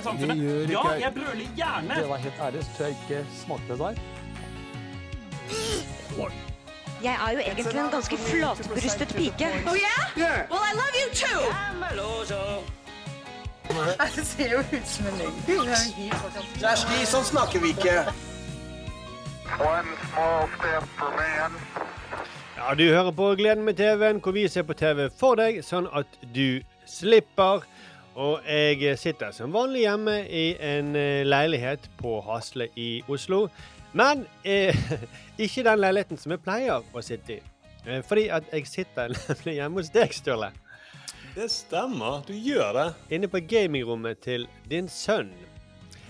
til samfunnet. gjør Ja, jeg brøler gjerne. Det var helt ærlig, så jeg ikke smakte det der. Jeg er jo egentlig en ganske flatbrystet pike. Oh yeah? Well, I love you too. Det ser jo ut som en løgn. Kjersti, sånn snakker vi ikke. One small step for man. Ja, du hører på Gleden med TV-en, hvor vi ser på TV for deg, sånn at du slipper. Og jeg sitter som vanlig hjemme i en eh, leilighet på Hasle i Oslo. Men eh, ikke den leiligheten som jeg pleier å sitte i. Eh, fordi at jeg sitter nemlig hjemme hos deg, Sturle. Det stemmer, du gjør det. Inne på gamingrommet til din sønn.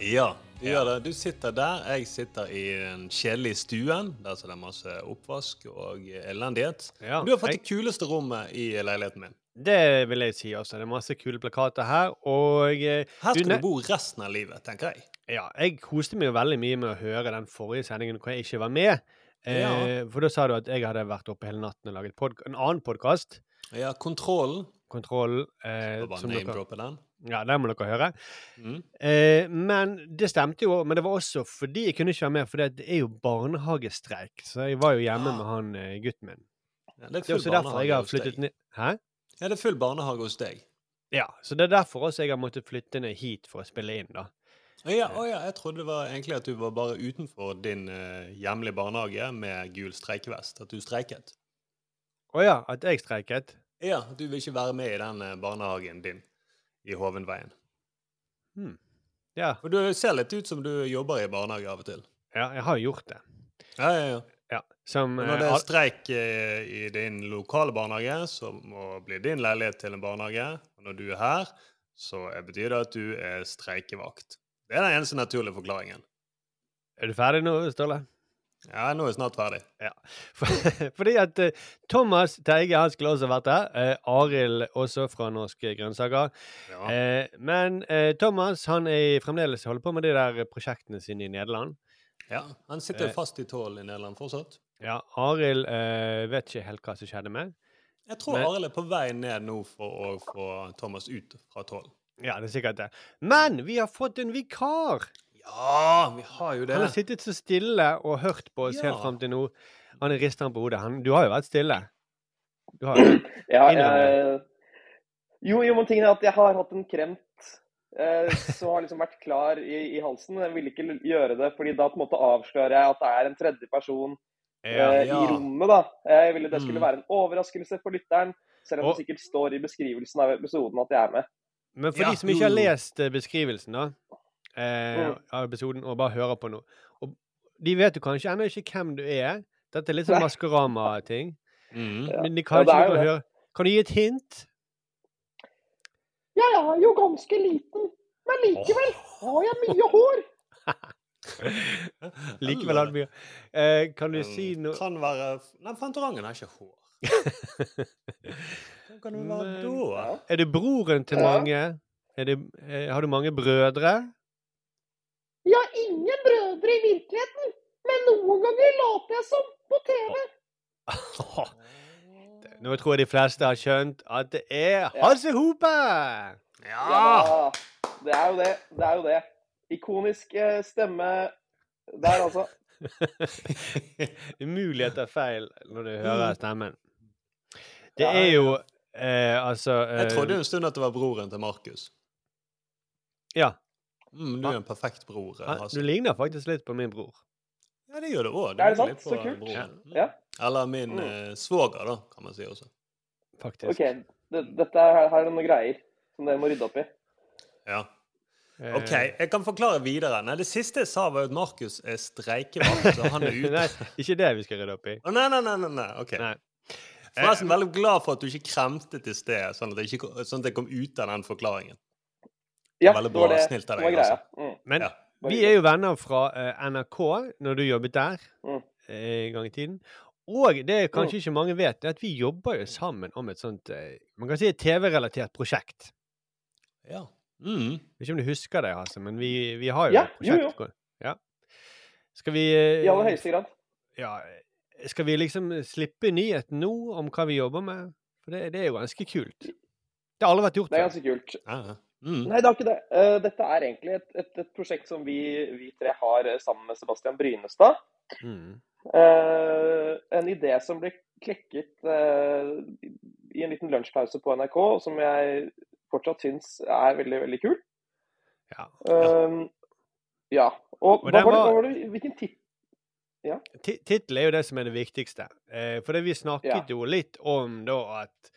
Ja, du gjør det. Du sitter der, jeg sitter i den kjedelige stuen. Der er det masse oppvask og elendighet. Ja, du har fått jeg- det kuleste rommet i leiligheten min. Det vil jeg si også. Det er masse kule plakater her. Og eh, Her skal du, du bo resten av livet, tenker jeg. Ja, jeg koste meg jo veldig mye med å høre den forrige sendingen hvor jeg ikke var med. Eh, For da sa du at jeg hadde vært oppe hele natten og laget en annen podkast. Ja, kontrollen. Kontroll. Eh, bare name-droppe den. ja, den må dere høre. Mm. Eh, men det stemte jo. Men det var også fordi jeg kunne ikke være med, for det er jo barnehagestreik. Så jeg var jo hjemme Ah. med han eh, gutten min. Ja, det er Det er også derfor jeg har flyttet ned Hæ? Ja, det er full barnehage hos deg. Ja, så det er derfor også jeg har måttet flytte ned hit for å spille inn, da. Å ja, å ja, jeg trodde det var egentlig at du var bare utenfor din uh, hjemlige barnehage med gul streikevest. At du streiket. Å ja, at jeg streiket? Ja, du vil ikke være med i den eh, barnehagen din i Hovenveien. Hmm. Ja. For du ser litt ut som du jobber i barnehage av og til. ja, jeg har gjort det. Ja, ja, ja. Som Og eh, når det er streik eh, i din lokale barnehage, så må bli din leilighet til en barnehage. Og når du er her, så betyr det at du er streikevakt. Det er den eneste naturlige forklaringen. Er du ferdig nå, Ståle? Ja, nå er jeg snart ferdig. Ja. Fordi at eh, Thomas Teige han skulle også vært der. Eh, Arild også fra Norske grønnsaker. Ja. Eh, men eh, Thomas han er fremdeles holder på med de der prosjektene sine i Nederland. ja. Han sitter fast i tål i Nederland fortsatt. Ja, Arild eh, vet ikke helt hva som skjedde med. Jeg tror Men- Arild er på vei ned nå for å få Thomas ut fra tål. Ja, det er sikkert det. Men vi har fått en vikar! Ja, vi har jo det. Han har sittet så stille og hørt på oss Ja. helt fram til nå. Han rister han på hodet. Han, du har jo vært stille. Du har jo. Ja, jeg, jo, jo, men tingen er at jeg har hatt en kremt eh, som har liksom vært klar i, i halsen. Jeg ville ikke gjøre det, fordi da på en måte avslører jeg at det er en tredje person eh, Ja. ja. i rommet. da. Jeg ville det skulle Mm. være en overraskelse for lytteren, selv om Og- det sikkert står i beskrivelsen av episoden at jeg er med. Men for Ja, de som ikke har lest eh, beskrivelsen da, eh, Mm. av episoden, og bare hører på nå og De vet jo kanskje ennå ikke hvem du er. Dette er litt sånn Maskorama-ting. Mm. Ja. Men de kan det. høre Kan du gi et hint? Jeg er jo ganske liten, men likevel har jeg mye hår. Likevel hadde vi eh, Kan du Um, si noe Kan være Nei, Fantorangen har ikke hår. Hva kan det være Men- da? Er du broren til mange? Er det, eh, har du mange brødre? Jeg har ingen brødre i virkeligheten, men noen ganger later jeg som på TV. Nå tror jeg de fleste har skjønt at det er. Hasse Hope! Ja! Ja, det er jo det. Det er jo det. Ikonisk eh, stemme der, altså. Umulighet er feil når du Mm. hører stemmen. Det er jo eh, altså Jeg eh, trodde en stund at det var broren til Markus. Ja. Mm, du er en perfekt bror. han- Hasse. Du ligner faktisk litt på min bror. Ja, det gjør det òg. Er sant? Så kult. Ja. Eller min Mm. eh, svoger, da, kan man si også. Faktisk. OK, det, dette er, her er det noen greier som dere må rydde opp i. Ja. Eh, OK, jeg kan forklare videre. Nei, Det siste jeg sa, var at Markus er streikevakt, så han er ute. nei, ikke det vi skal rydde opp i. Oh, nei, nei, nei, nei, nei. OK. Nei. Forresten, veldig glad for at du ikke kremtet i sted, sånn at jeg, ikke, sånn at jeg kom ut av den forklaringen. Ja, Veldig det var bra, det snilt av deg, greia. altså. Mm. Men Ja. vi er jo venner fra uh, NRK når du jobbet der Mm. eh, en gang i tiden. Og det kanskje ikke mange vet, er at vi jobber jo sammen om et sånt eh, man kan si et TV-relatert prosjekt. Ja. Mm. Jeg vet ikke om du husker det, Hasse, men vi, vi har jo Ja, et prosjekt. jo, Ja. Skal vi eh, I aller høyeste grad. ja, Skal vi liksom slippe nyhet nå om hva vi jobber med? For det, det er jo ganske kult. Det har aldri vært gjort Det er ganske kult. Ja, ja. Mm. Nei, det har ikke det. Eh, Dette er egentlig et, et, et prosjekt som vi, vi tre har eh, sammen med Sebastian Brynestad. Mm. Uh, en idé som ble klekket uh, i en liten lunsjpause på NRK, og som jeg fortsatt syns er veldig, veldig kul. Ja. Eh, ja. Og, hva var det, var- hva var det, hvilken titt... Ja. Tittel er jo det som er det viktigste. Eh, for det vi snakket Ja. jo litt om da at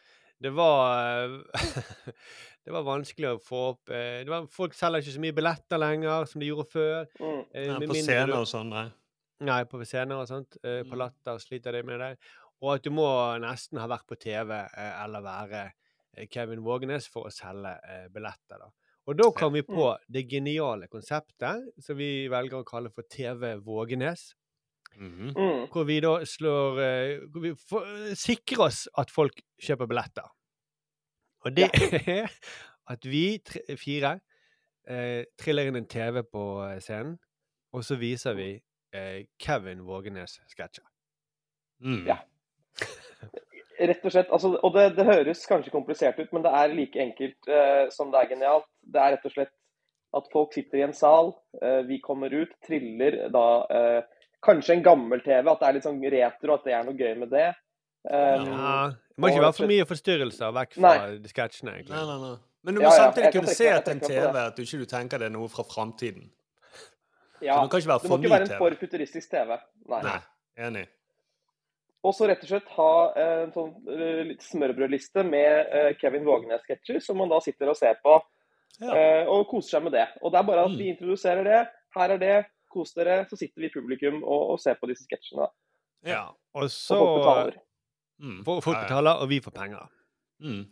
det var Det var vanskelig å få opp eh, det var, Folk selger ikke så mye billetter lenger som de gjorde før. Mm. eh, Ja, på scener og sånn, nei. Nei, på scener og sånt. Eh, på Mm. Latter sliter de med det. Og at du må nesten ha vært på TV eh, eller være Kevin Vågenes for å selge eh, billetter. da. Og da kom vi på det geniale konseptet som vi velger å kalle for TV Vågenes. Mm -hmm. Hvor vi da slår eh, hvor vi får, sikrer oss at folk kjøper billetter. Og det er at vi tre, fire eh, triller inn en TV på eh, scenen, og så viser vi eh, Kevin Vågenes-sketsjer. Mm. Ja. Rett og slett. Altså, og det, det høres kanskje komplisert ut, men det er like enkelt uh, som det er genialt. Det er rett og slett at folk sitter i en sal, uh, vi kommer ut, triller da uh, kanskje en gammel TV, at det er litt sånn retro, at det er noe gøy med det. Um, Ja, det må ikke være for mye forstyrrelser vekk fra sketsjene, egentlig. Nei, nei, nei. Men du må Ja, samtidig ja, kunne se at en TV at du ikke du tenker det er noe fra framtiden. Ja, Så det kan ikke være det må for ikke være en for futuristisk TV. Nei. Nei, enig. Og så rett og slett ha en sånn eh, smørbrødliste med eh, Kevin Vågenes-sketsjer, som man da sitter og ser på Ja. eh, og koser seg med det. Og det er bare at Mm. vi introduserer det. Her er det. Kos dere. Så sitter vi i publikum og, og ser på disse sketsjene. Ja. Og Og så folk betaler. Mm. folk Ja, ja. betaler, og vi får penger. Mm.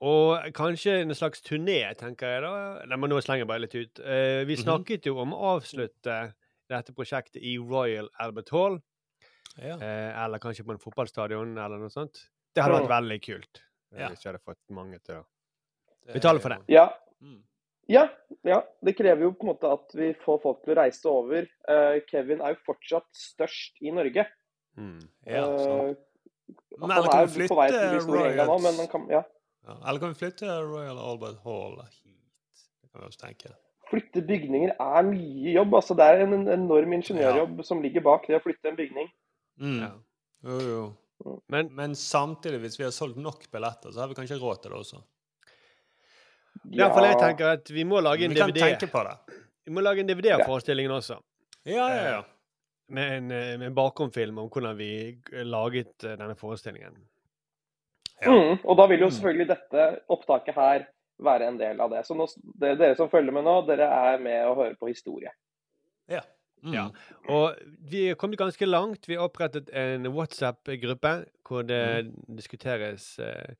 Og kanskje en slags turné, tenker jeg da. Nei, men nå slenger jeg bare litt ut. Vi Mhm. snakket jo om å avslutte dette prosjektet i Royal Albert Hall. Ja. Eh, eller kanskje på en fotballstadion, eller noe sånt. Det hadde vært veldig kult. eh, Ja. Hvis vi hadde fått mange til å Betale er for det. Ja. Mm. ja. Ja. Det krever jo på en måte at vi får folk til å reise over. Eh, Kevin er jo fortsatt størst i Norge. mm. Ja, sånn. Eh, Men eller er kan vi flytte England nå, men kan ja, ja. Eller kan vi flytte Royal Albert Hall hit? Det kan vi også tenke. flytte bygninger er mye jobb. altså Det er en enorm ingeniørjobb som ligger bak det å flytte en bygning. Mm. Ja. Jo, jo. Men Men samtidig, hvis vi har solgt nok billetter, så har vi kanskje råd til det også. hvert fall jeg tenker at vi må lage en Vi kan DVD. tenke på det. Vi må lage en DVD av forestillingen også. Ja, ja, ja. Med en, eh, med en bakomfilm om hvordan vi eh, laget eh, denne forestillingen. Ja. Mm, og da vil jo Mm. selvfølgelig dette opptaket her være en del av det. Så nå, det, dere som følger med nå, dere er med og hører på historie. ja. Mm. Ja. Og vi er kommet ganske langt. Vi har opprettet en WhatsApp-gruppe hvor det Mm. diskuteres eh,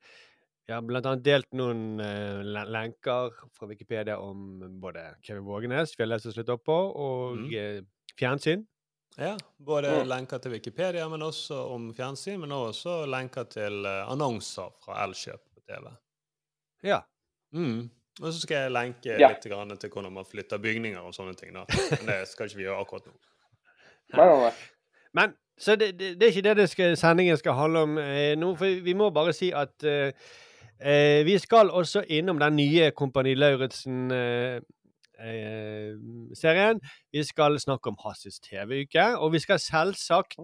Ja, blant annet delt noen eh, lenker fra Wikipedia om både Kevin Vågenes, vi har lest oss litt opp på, og Mm. eh, fjernsyn. Ja, både Mm. lenker til Wikipedia, men også om fjernsyn, men også lenker til eh, annonser fra Elkjøp på TV. Ja. Mm. Og så skal jeg lenke Ja. litt grann til hvordan man flytter bygninger og sånne ting. da. Men det skal ikke vi gjøre akkurat nå. Nei, nei, nei. Men så det, det, det er ikke det, det skal, sendingen skal handle om eh, nå, for vi må bare si at eh, eh, vi skal også innom den nye Kompani Lauritzen-serien. vi skal snakke om Hasses TV-uke, og vi skal selvsagt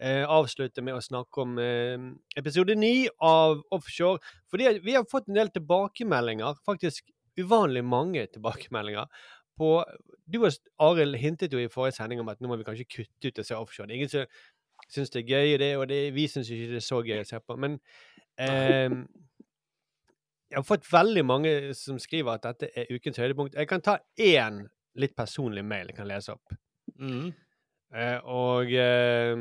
eh, avslutte med å snakke om eh, episode ni av Offshore. Fordi vi har fått en del tilbakemeldinger, faktisk uvanlig mange tilbakemeldinger, på Du og Arild hintet jo i forrige sending om at nå må vi kanskje kutte ut å se offshore. Det er ingen som syns det er gøy, det, og det, vi syns ikke det er så gøy å se på. Men eh, jeg har fått veldig mange som skriver at dette er ukens høydepunkt. Jeg kan ta én litt personlig mail jeg kan lese opp. Mm. Eh, og eh,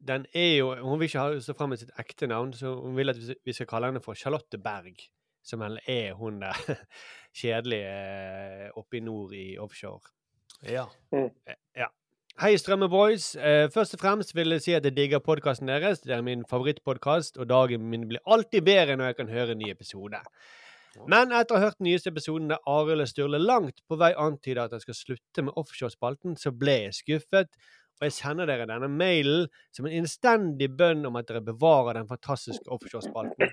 den er jo Hun vil ikke ha stå fram med sitt ekte navn, så hun vil at vi skal kalle henne for Charlotte Berg. Som vel er hun der kjedelige eh, oppe i nord i offshore. Ja. Eh, Ja. Hei, Strømme-boys. Eh, først og fremst vil jeg si at jeg digger podkasten deres. Det er min favorittpodkast, og dagen min blir alltid bedre når jeg kan høre en ny episode. Men etter å ha hørt den nyeste episoden der Arild og Sturle langt på vei antyder at jeg skal slutte med offshorespalten, så ble jeg skuffet. Og jeg sender dere denne mailen som en innstendig bønn om at dere bevarer den fantastiske offshorespalten.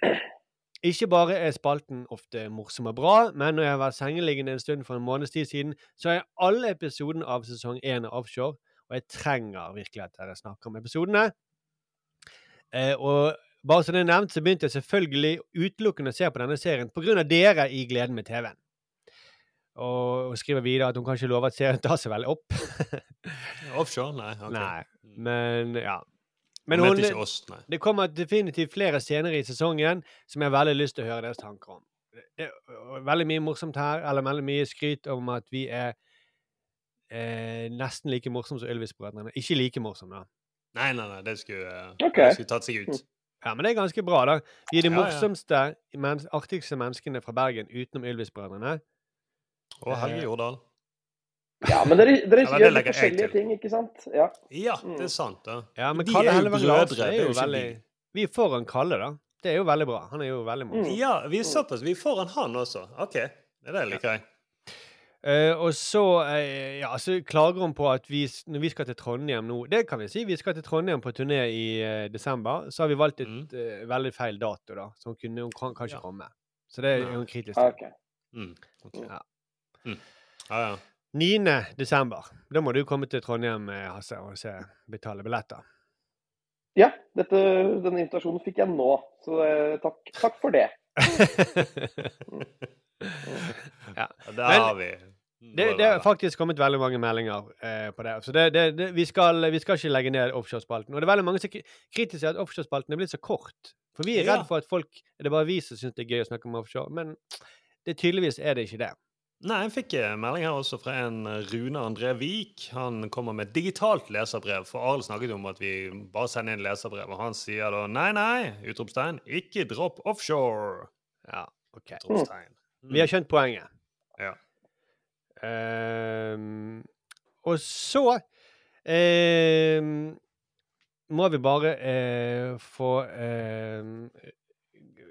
ikke bare er spalten ofte morsom og bra, men når jeg har vært sengeliggende en stund for en måneds tid siden, så er alle episodene av sesong én av Offshore, og jeg trenger virkelig at dere snakker om episodene. Eh, og bare som det er nevnt, så begynte jeg selvfølgelig utelukkende å se på denne serien pga. dere i Gleden med TV-en. Og, og skriver videre at hun kan ikke love at serien tar seg veldig opp. Offshore? Nei. Okay. Nei, Mm. men ja. Men hun hun, ikke oss, nei. det kommer definitivt flere scener i sesongen som jeg har veldig lyst til å høre deres tanker om. Det er veldig mye morsomt her, eller veldig mye skryt om at vi er eh, nesten like morsomme som Ylvis-brødrene. Ikke like morsomme, da. Nei, nei, nei, det skulle, eh, Ok. skulle tatt seg ut. Ja, men det er ganske bra, da. Vi er de Ja, ja. morsomste, men artigste menneskene fra Bergen utenom Ylvis-brødrene. Og Helge Jordal. Ja, men dere, dere Ja, gjør litt forskjellige ting, ikke sant? Ja. Ja, det er sant, da. Ja, men Kalle er jo Hellevang Larsen brødre, er jo veldig vi. Er foran Kalle, da. Det er jo veldig bra. Han er jo veldig morsom. Mm. Ja, vi er såpass. Vi er foran han også. OK. Det er det liker jeg. Eh, og så uh, ja, så klager hun på at vi, når vi skal til Trondheim nå Det kan vi si. Vi skal til Trondheim på turné i uh, desember. Så har vi valgt et Mm. eh, veldig feil dato, da. Så hun, kunne, hun kan, kanskje Ja. komme. Så det er hun kritisk til. Ok. Mm. Okay. Ja. Mm. Ja, ja. 9. desember. Da må du komme til Trondheim, eh, Hasse, og se, betale billetter. Ja, dette, denne invitasjonen fikk jeg nå, så eh, takk, takk for det. ja. Det har vi Det, det er faktisk kommet veldig mange meldinger eh, på det. Så det, det, det, vi, skal, vi skal ikke legge ned offshorespalten. Og det er veldig mange som kritiserer at offshorespalten er blitt så kort. For vi er redd for at folk Det er bare vi som syns det er gøy å snakke om offshore. Men det, tydeligvis er det ikke det. Nei, jeg fikk melding her også fra en eh, Rune André Vik. Han kommer med digitalt leserbrev. For Arild snakket om at vi bare sender inn leserbrev. Og han sier da nei, nei, utropstegn, ikke dropp offshore. Ja, ok. Utropstegn. Mm. Vi har skjønt poenget. Ja. Um, og så um, må vi bare uh, få ehm,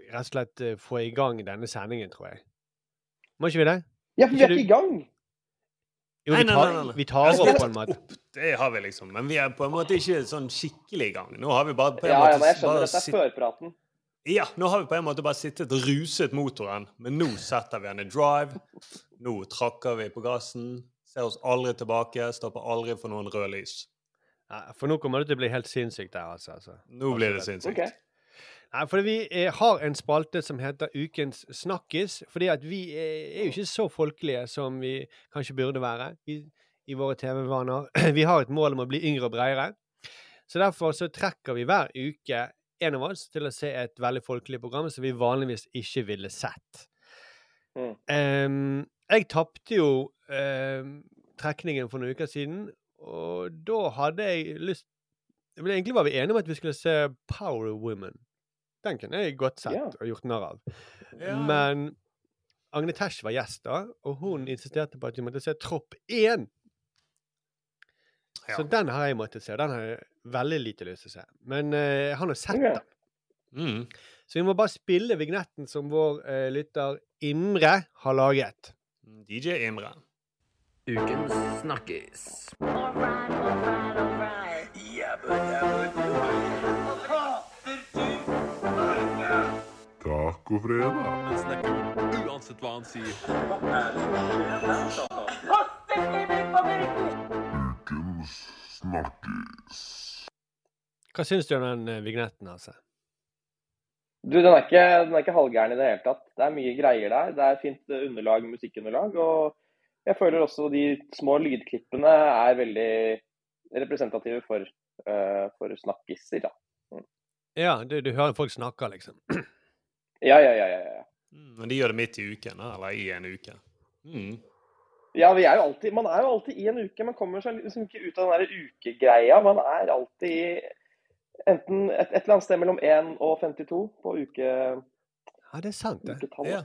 Rett og slett eh, få i gang denne sendingen, tror jeg. Må ikke vi det? Ja, for vi er ikke i gang! Jo, Nei, vi nei, tar, nei, nei. vi tar Altså, opp på en måte. opp, Det har vi liksom. Men vi er på en måte ikke sånn skikkelig i gang. Nå har vi bare på en Ja, måte ja, men jeg skjønner, at dette er førpraten. Ja, nå har vi på en måte bare sittet og ruset motoren, men nå setter vi den i drive. Nå trakker vi på gassen, ser oss aldri tilbake, stopper aldri for noen røde lys. Ja, for nå kommer det til å bli helt sinnssykt der, altså. altså. Nå blir det sinnssykt. Ok. Nei, for vi eh, har en spalte som heter Ukens snakkis. Fordi at vi eh, er jo ikke så folkelige som vi kanskje burde være i, i våre TV-vaner. Vi har et mål om å bli yngre og bredere. Så derfor så trekker vi hver uke en av oss til å se et veldig folkelig program som vi vanligvis ikke ville sett. Mm. Um, jeg tapte jo um, trekningen for noen uker siden, og da hadde jeg lyst Egentlig var vi enige om at vi skulle se Power Women. Den kunne jeg godt sett yeah. og gjort narr av. Yeah. Men Agne Tesh var gjest da, og hun insisterte på at vi måtte se Tropp 1. Ja. Så den har jeg måttet se, og den har jeg veldig lite lyst til å se. Men uh, jeg har nå sett den. Mm. Så vi må bare spille vignetten som vår uh, lytter Imre har laget. DJ Imre. Ukens snakkis. all Han snakker uansett hva han sier. Ukens snakkis. Hva syns du om den eh, vignetten, altså? Du, den er, ikke, den er ikke halvgæren i det hele tatt. Det er mye greier der. Det er fint eh, underlag, musikkunderlag. Og jeg føler også de små lydklippene er veldig representative for, uh, for snakkiser. Da. Ja, du, du hører folk snakke, liksom. Ja, ja, ja, ja, ja. Mm, Men de gjør det midt i uken, eller i en uke. Mm. Ja, vi er jo alltid, Man er jo alltid i en uke. Man kommer seg liksom ikke ut av den der ukegreia. Man er alltid i enten et, et eller annet sted mellom 1 og 52 på uke, Ja, det er sant, det. Jeg Ja.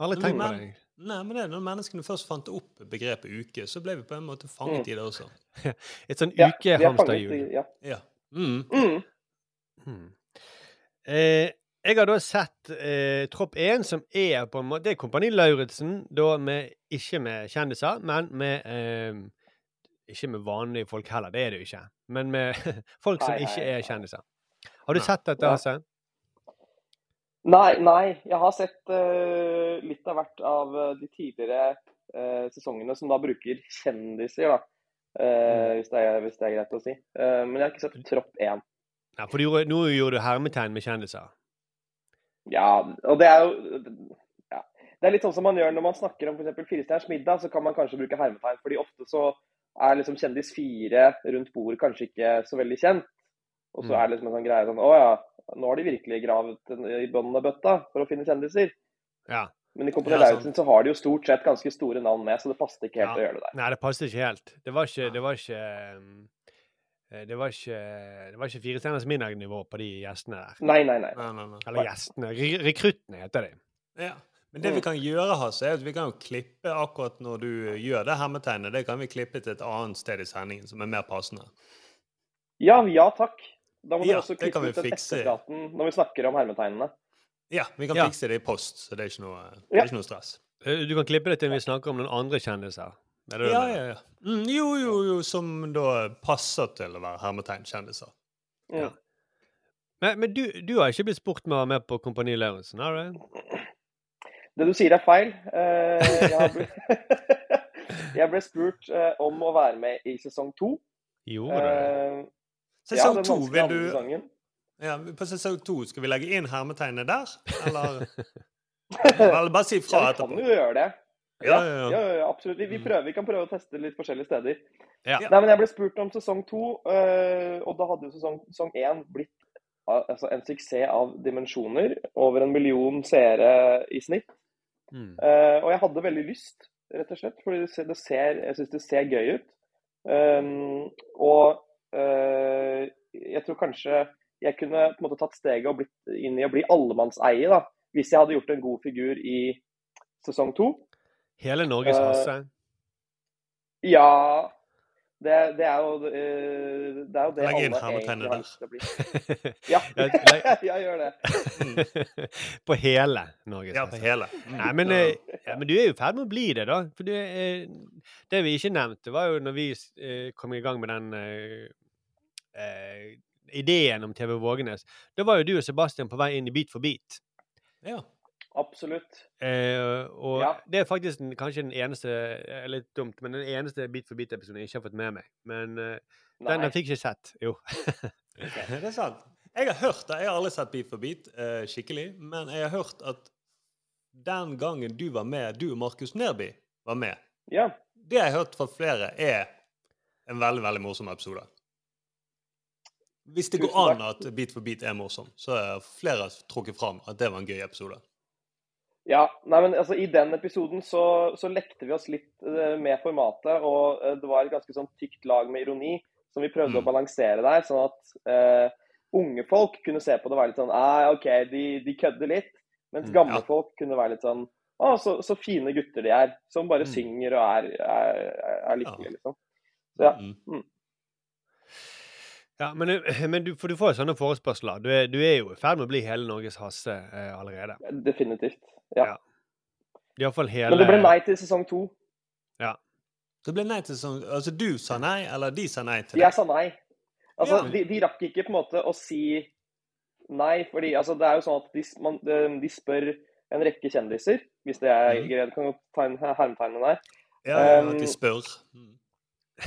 Aldri tenkt på det. Nei, men det er når menneskene først fant opp begrepet uke, så ble vi på en måte fanget Mm. i det også. Et sånn Ja, er ukehamsterhjul. i- Ja. Ja. Mm. Mm. Hmm. Eh, jeg har da sett eh, Tropp 1, som er på en måte Det er Kompani Lauritzen, da med, ikke med kjendiser, men med eh, Ikke med vanlige folk heller, det er det jo ikke. Men med folk som ikke er kjendiser. Har du Nei. sett dette. Hasse? Nei, nei. Jeg har sett uh, litt av hvert av eh, de tidligere uh, sesongene som da bruker kjendiser, da. Eh, hvis, det er, hvis det er greit å si. Men jeg har ikke sett Tropp 1. Ja, for du nå gjorde du hermetegn med kjendiser. Ja, og det er jo ja. Det er litt sånn som man gjør når man snakker om f.eks. Firestjerners middag, så kan man kanskje bruke hermetegn. fordi ofte så er liksom kjendis fire rundt bordet kanskje ikke så veldig kjent. Og så Mm. er det liksom en sånn greie sånn Å ja, nå har de virkelig gravd i bunnen av bøtta for å finne kjendiser. Ja. Men i Kompani Ja. Lauritzen så har de jo stort sett ganske store navn med, så det passet ikke helt Ja. å gjøre det der. Nei, det passet ikke helt. Det var ikke Det var ikke um, det var ikke, det var ikke Fire stjerners middag-nivå på de gjestene der. Nei, nei, nei. Nei, nei, nei. Eller gjestene. Re rekruttene heter de. Ja. Men det vi kan gjøre, Hasse, er at vi kan jo klippe akkurat når du gjør det hermetegnet. Det kan vi klippe til et annet sted i sendingen som er mer passende. Ja, ja takk. Da må Ja, også det kan klippe vi ut den fikse. etterpraten når vi snakker om hermetegnene. Ja, vi kan Ja. fikse det i post, så det er ikke noe, det er ikke noe stress. Eh, Du kan klippe det til vi snakker om noen andre kjendiser. Er det det Ja, ja, ja. Mm, jo, jo, jo, som da passer til å være hermetegnkjendiser. Ja. Men, men du, du har ikke blitt spurt med å være med på Kompani Lauritzen, har du? Det du sier er feil. Eh, jeg, ble... jeg ble spurt eh, om å være med i sesong to. Gjorde du det? Eh, Sesong to, ja, vil du sesongen. ja, På sesong to, skal vi legge inn hermetegnet der, eller Vel, bare si fra Ja, vi etterpå. kan jo gjøre det. Ja, ja, ja. ja, ja, absolutt. Vi, vi, Mm. prøver, vi kan prøve å teste litt forskjellige steder. Ja. Nei, men Jeg ble spurt om sesong to, eh, og da hadde jo sesong, sesong én blitt altså, en suksess av dimensjoner. Over en million seere i snitt. Mm. Eh, og jeg hadde veldig lyst, rett og slett, fordi det ser, det ser, jeg syns det ser gøy ut. Um, og uh, jeg tror kanskje jeg kunne på en måte tatt steget og blitt inn i å bli allemannseie, da, hvis jeg hadde gjort en god figur i sesong to. Hele Norges Eh, Hasse. Ja det, det, er jo, eh, det er jo det Legg inn hermetegnet der. Ja, Ja, jeg gjør det. på hele Norges Ja, på hele. Nei, men, eh, ja, men du er jo i ferd med å bli det, da. For det, eh, det vi ikke nevnte, var jo når vi eh, kom i gang med den uh, eh, ideen om TV Vågenes. Da var jo du og Sebastian på vei inn i Beat for beat. Ja. Absolutt. Eh, og Ja. det er faktisk den, kanskje den eneste eh, Litt dumt, men den eneste Bit for bit-episoden jeg ikke har fått med meg. Men eh, den, fikk jeg ikke sett. Jo. Det er sant. Jeg har hørt det. Jeg har aldri sett Bit for bit eh, skikkelig, men jeg har hørt at den gangen du var med, du og Markus Nerby var med, Ja. det jeg har hørt fra flere, er en veldig, veldig morsom episode. Hvis det går an at Beat for beat er morsom, så er flere trukket fram at det var en gøy episode. Ja, nei, men altså I den episoden så, så lekte vi oss litt uh, med formatet. Og uh, det var et ganske sånn tykt lag med ironi som vi prøvde Mm. å balansere der. Sånn at uh, unge folk kunne se på det og være litt sånn ah, OK, de, de kødder litt. Mens Mm, gamle ja. folk kunne være litt sånn Å, så, så fine gutter de er. Som bare Mm. synger og er, er, er, er lykkelige, Ja. liksom. Så ja. Ja, men, eh, men du, for du får jo sånne forespørsler. Du er, du er jo i ferd med å bli hele Norges Hasse eh, allerede. Definitivt. Ja. Ja. Iallfall hele Men det ble nei til sesong to. Ja. Det ble nei til sesong Altså, du sa nei, eller de sa nei til Jeg sa nei. Altså, Ja. de, de rakk ikke på en måte å si nei, fordi altså, det er jo sånn at de, man, de, de spør en rekke kjendiser, hvis det er mm. greit. Kan jo ta inn hermetegnene der. Ja, ja, Um, at de spør. Mm.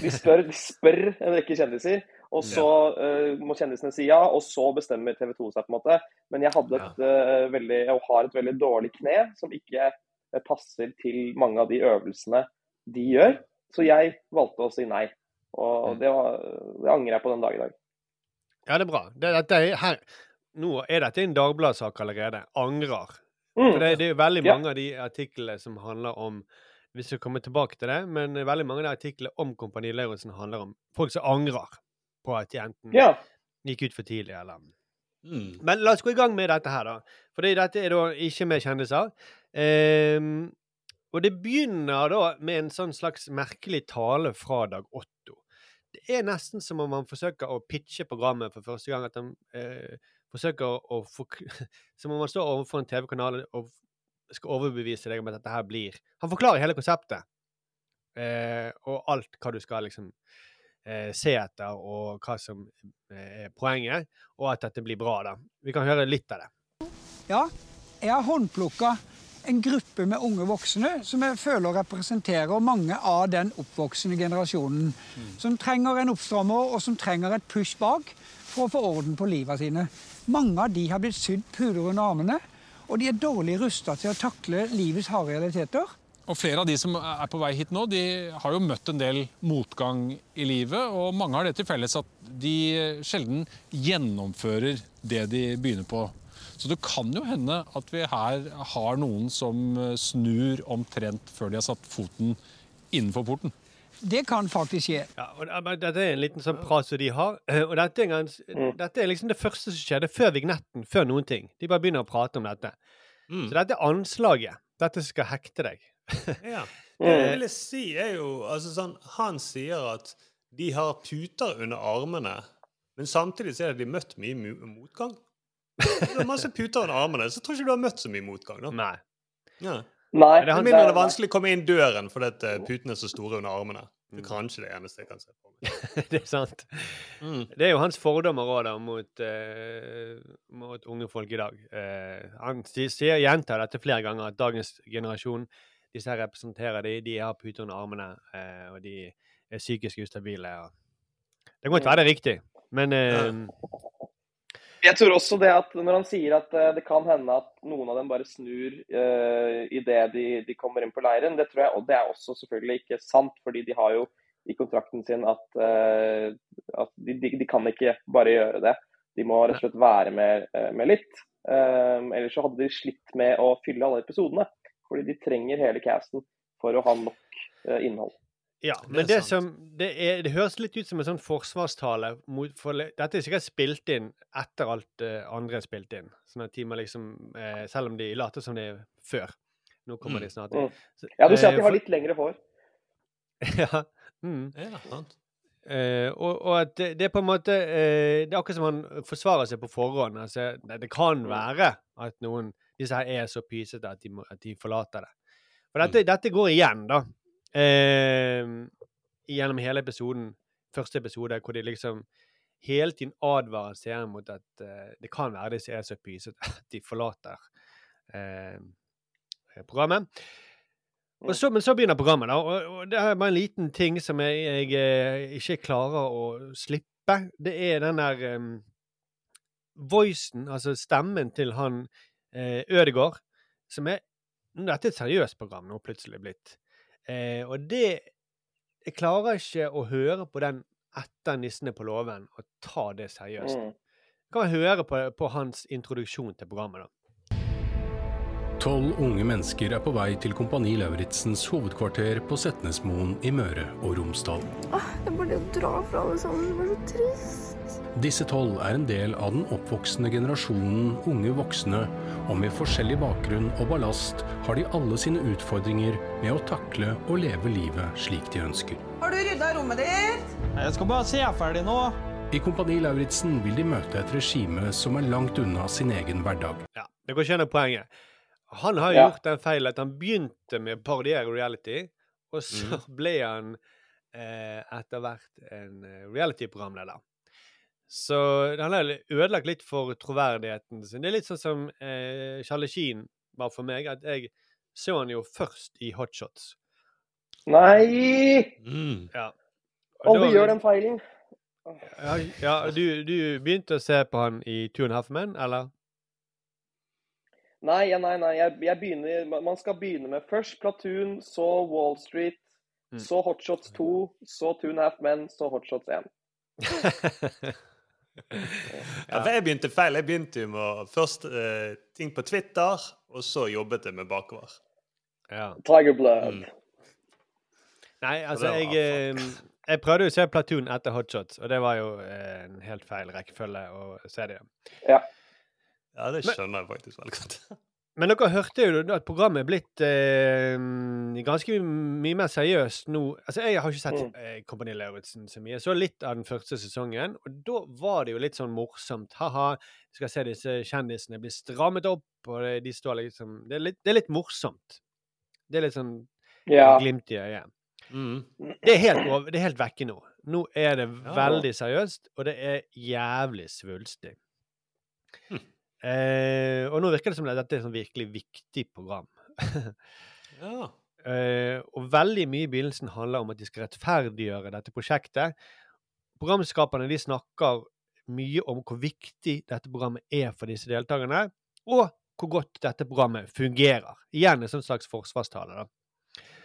De spør, de spør en rekke kjendiser, og så eh, må kjendisene si ja, og så bestemmer TV 2 seg, på en måte. Men jeg hadde et uh, veldig, og har et veldig dårlig kne, som ikke eh, passer til mange av de øvelsene de gjør. Så jeg valgte å si nei. Og Mm. det, var, det angrer jeg på den dag i dag. Ja, det er bra. Det, det er, her, nå er dette en Dagbladet-sak allerede. Angrer. Mm. For det, det er veldig Ja. mange av de artiklene som handler om hvis Vi kommer tilbake til det, men veldig mange av de artiklene om Kompani Lauritzen handler om folk som angrer på at de enten Ja. gikk ut for tidlig, eller Mm. Men la oss gå i gang med dette her, da. For dette er da ikke med kjendiser. Um, og det begynner da med en sånn slags merkelig tale fra Dag Otto. Det er nesten som om han forsøker å pitche programmet for første gang. At han eh, forsøker å få Som om han står overfor en TV-kanal og skal overbevise deg om at dette her blir Han forklarer hele konseptet. Eh, og alt hva du skal liksom eh, se etter, og hva som eh, er poenget. Og at dette blir bra, da. Vi kan høre litt av det. Ja, jeg har håndplukka en gruppe med unge voksne som jeg føler representerer mange av den oppvoksende generasjonen. Som trenger en oppstrammer, og som trenger et push bak for å få orden på livet sine. Mange av de har blitt sydd puder under armene, og de er dårlig rusta til å takle livets harde realiteter. Og Flere av de som er på vei hit nå, de har jo møtt en del motgang i livet. Og mange har det til felles at de sjelden gjennomfører det de begynner på. Så det kan jo hende at vi her har noen som snur omtrent før de har satt foten innenfor porten. Det kan faktisk skje. Ja, og Dette er en liten sånn prat som de har. Og dette er, gans, dette er liksom det første som skjedde før vignetten, før noen ting. De bare begynner å prate om dette. Så dette er anslaget. Dette skal hekte deg. Ja. Det jeg ville si, er jo altså sånn Han sier at de har puter under armene, men samtidig så er det de møtt mye motgang. Du har masse puter under armene, så tror jeg ikke du har møtt så mye motgang. da. Nei. Ja. Nei. Med mindre det er vanskelig å komme inn døren fordi at eh, putene er så store under armene. Det er kanskje det eneste jeg kan se på meg. det er sant. Det er jo hans fordommer òg, da, mot, uh, mot unge folk i dag. Uh, han sier gjentar dette flere ganger, at dagens generasjon, disse her representerer de, de har puter under armene, eh, og de er psykisk ustabile. Og... Det kan godt være det er riktig, men eh, Jeg tror også det at når han sier at eh, det kan hende at noen av dem bare snur eh, idet de, de kommer inn på leiren, det tror jeg, og det er også selvfølgelig ikke sant. fordi de har jo i kontrakten sin at, eh, at de, de, de kan ikke bare gjøre det. De må rett og slett være med, eh, med litt. Eh, ellers så hadde de slitt med å fylle alle episodene. Fordi de trenger hele casten for å ha nok eh, innhold. Ja, men det, som det, er, det høres litt ut som en sånn forsvarstale. Mot, for, dette er sikkert spilt inn etter alt uh, andre er spilt inn. Sånn at de må liksom uh, Selv om de later som det er før. Nå kommer de snart inn. Mm. Ja, du ser at uh, de har litt lengre hår. ja. Mm. ja sant. og, og, at det, det, er på en måte Det er akkurat som han forsvarer seg på forhånd. Altså, det, det kan være at noen disse her er så pysete at de, at de forlater det. For dette, dette går igjen, da. Eh, gjennom hele episoden, første episode, hvor de liksom hele tiden advarer seeren mot at eh, det kan være disse er så pysete at de forlater eh, programmet. Og så, men så begynner programmet, da. Og, og det er bare en liten ting som jeg, jeg, jeg ikke klarer å slippe. Det er den der um, voicen, altså stemmen til han eh, Ødegård, som er Dette er et seriøst program nå plutselig blitt. Eh, og det Jeg klarer ikke å høre på den etter 'Nissene på låven' og ta det seriøst. Mm. Kan man høre på, på hans introduksjon til programmet, da. Tolv unge mennesker er på vei til Kompani Lauritzens hovedkvarter på Setnesmoen i Møre og Romsdal. Åh, jeg burde jo dra fra alle sammen. Det var så trist. Disse tolv er en del av den oppvoksende generasjonen unge voksne, og med forskjellig bakgrunn og ballast har de alle sine utfordringer med å takle og leve livet slik de ønsker. Har du rydda rommet ditt? Jeg skal bare se ferdig nå. I Kompani Lauritzen vil de møte et regime som er langt unna sin egen hverdag. Ja, det går ikke an poenget. Han har Ja. gjort den feilen at han begynte med å parodiere reality, og så mm. ble han eh, etter hvert en eh, reality-programleder. Så han har ødelagt litt for troverdigheten sin. Det er litt sånn som eh, Charlie Sheen var for meg, at jeg så han jo først i Hotshots. Nei! Ja. Alle gjør den feilen. Ja, ja du, du begynte å se på han i Two and a Half Men, eller? Nei, nei, nei. Jeg, jeg begynner, man skal begynne med først Platoon, så Wall Street, Mm. så Hotshots 2, så Two and a Half Men, så Hotshots 1. Ja, for jeg begynte feil. Jeg begynte jo med først uh, ting på Twitter, og så jobbet jeg med bakover. Ja. Tiger Blood. Nei, altså, jeg, eh, jeg prøvde jo å se Platoon etter Hotshots, og det var jo eh, en helt feil rekkefølge å se det. Ja. Ja, det skjønner jeg faktisk veldig godt. Men dere hørte jo at programmet er blitt eh, ganske mye mer seriøst nå. Altså, Jeg har ikke sett Mm. eh, Kompani Lauritzen så mye. Jeg så litt av den første sesongen, og da var det jo litt sånn morsomt. Ha-ha, du skal se disse kjendisene bli strammet opp, og det, de står liksom det er, litt, det er litt morsomt. Det er litt sånn Ja. glimt i øyet. Det er helt, over, det er helt vekke nå. Nå er det Ja. veldig seriøst, og det er jævlig svulstig. Eh, og nå virker det som at dette er et sånn virkelig viktig program. Ja. Eh, og veldig mye i begynnelsen handler om at de skal rettferdiggjøre dette prosjektet. Programskaperne de snakker mye om hvor viktig dette programmet er for disse deltakerne, og hvor godt dette programmet fungerer. Igjen en sånn slags forsvarstale. da.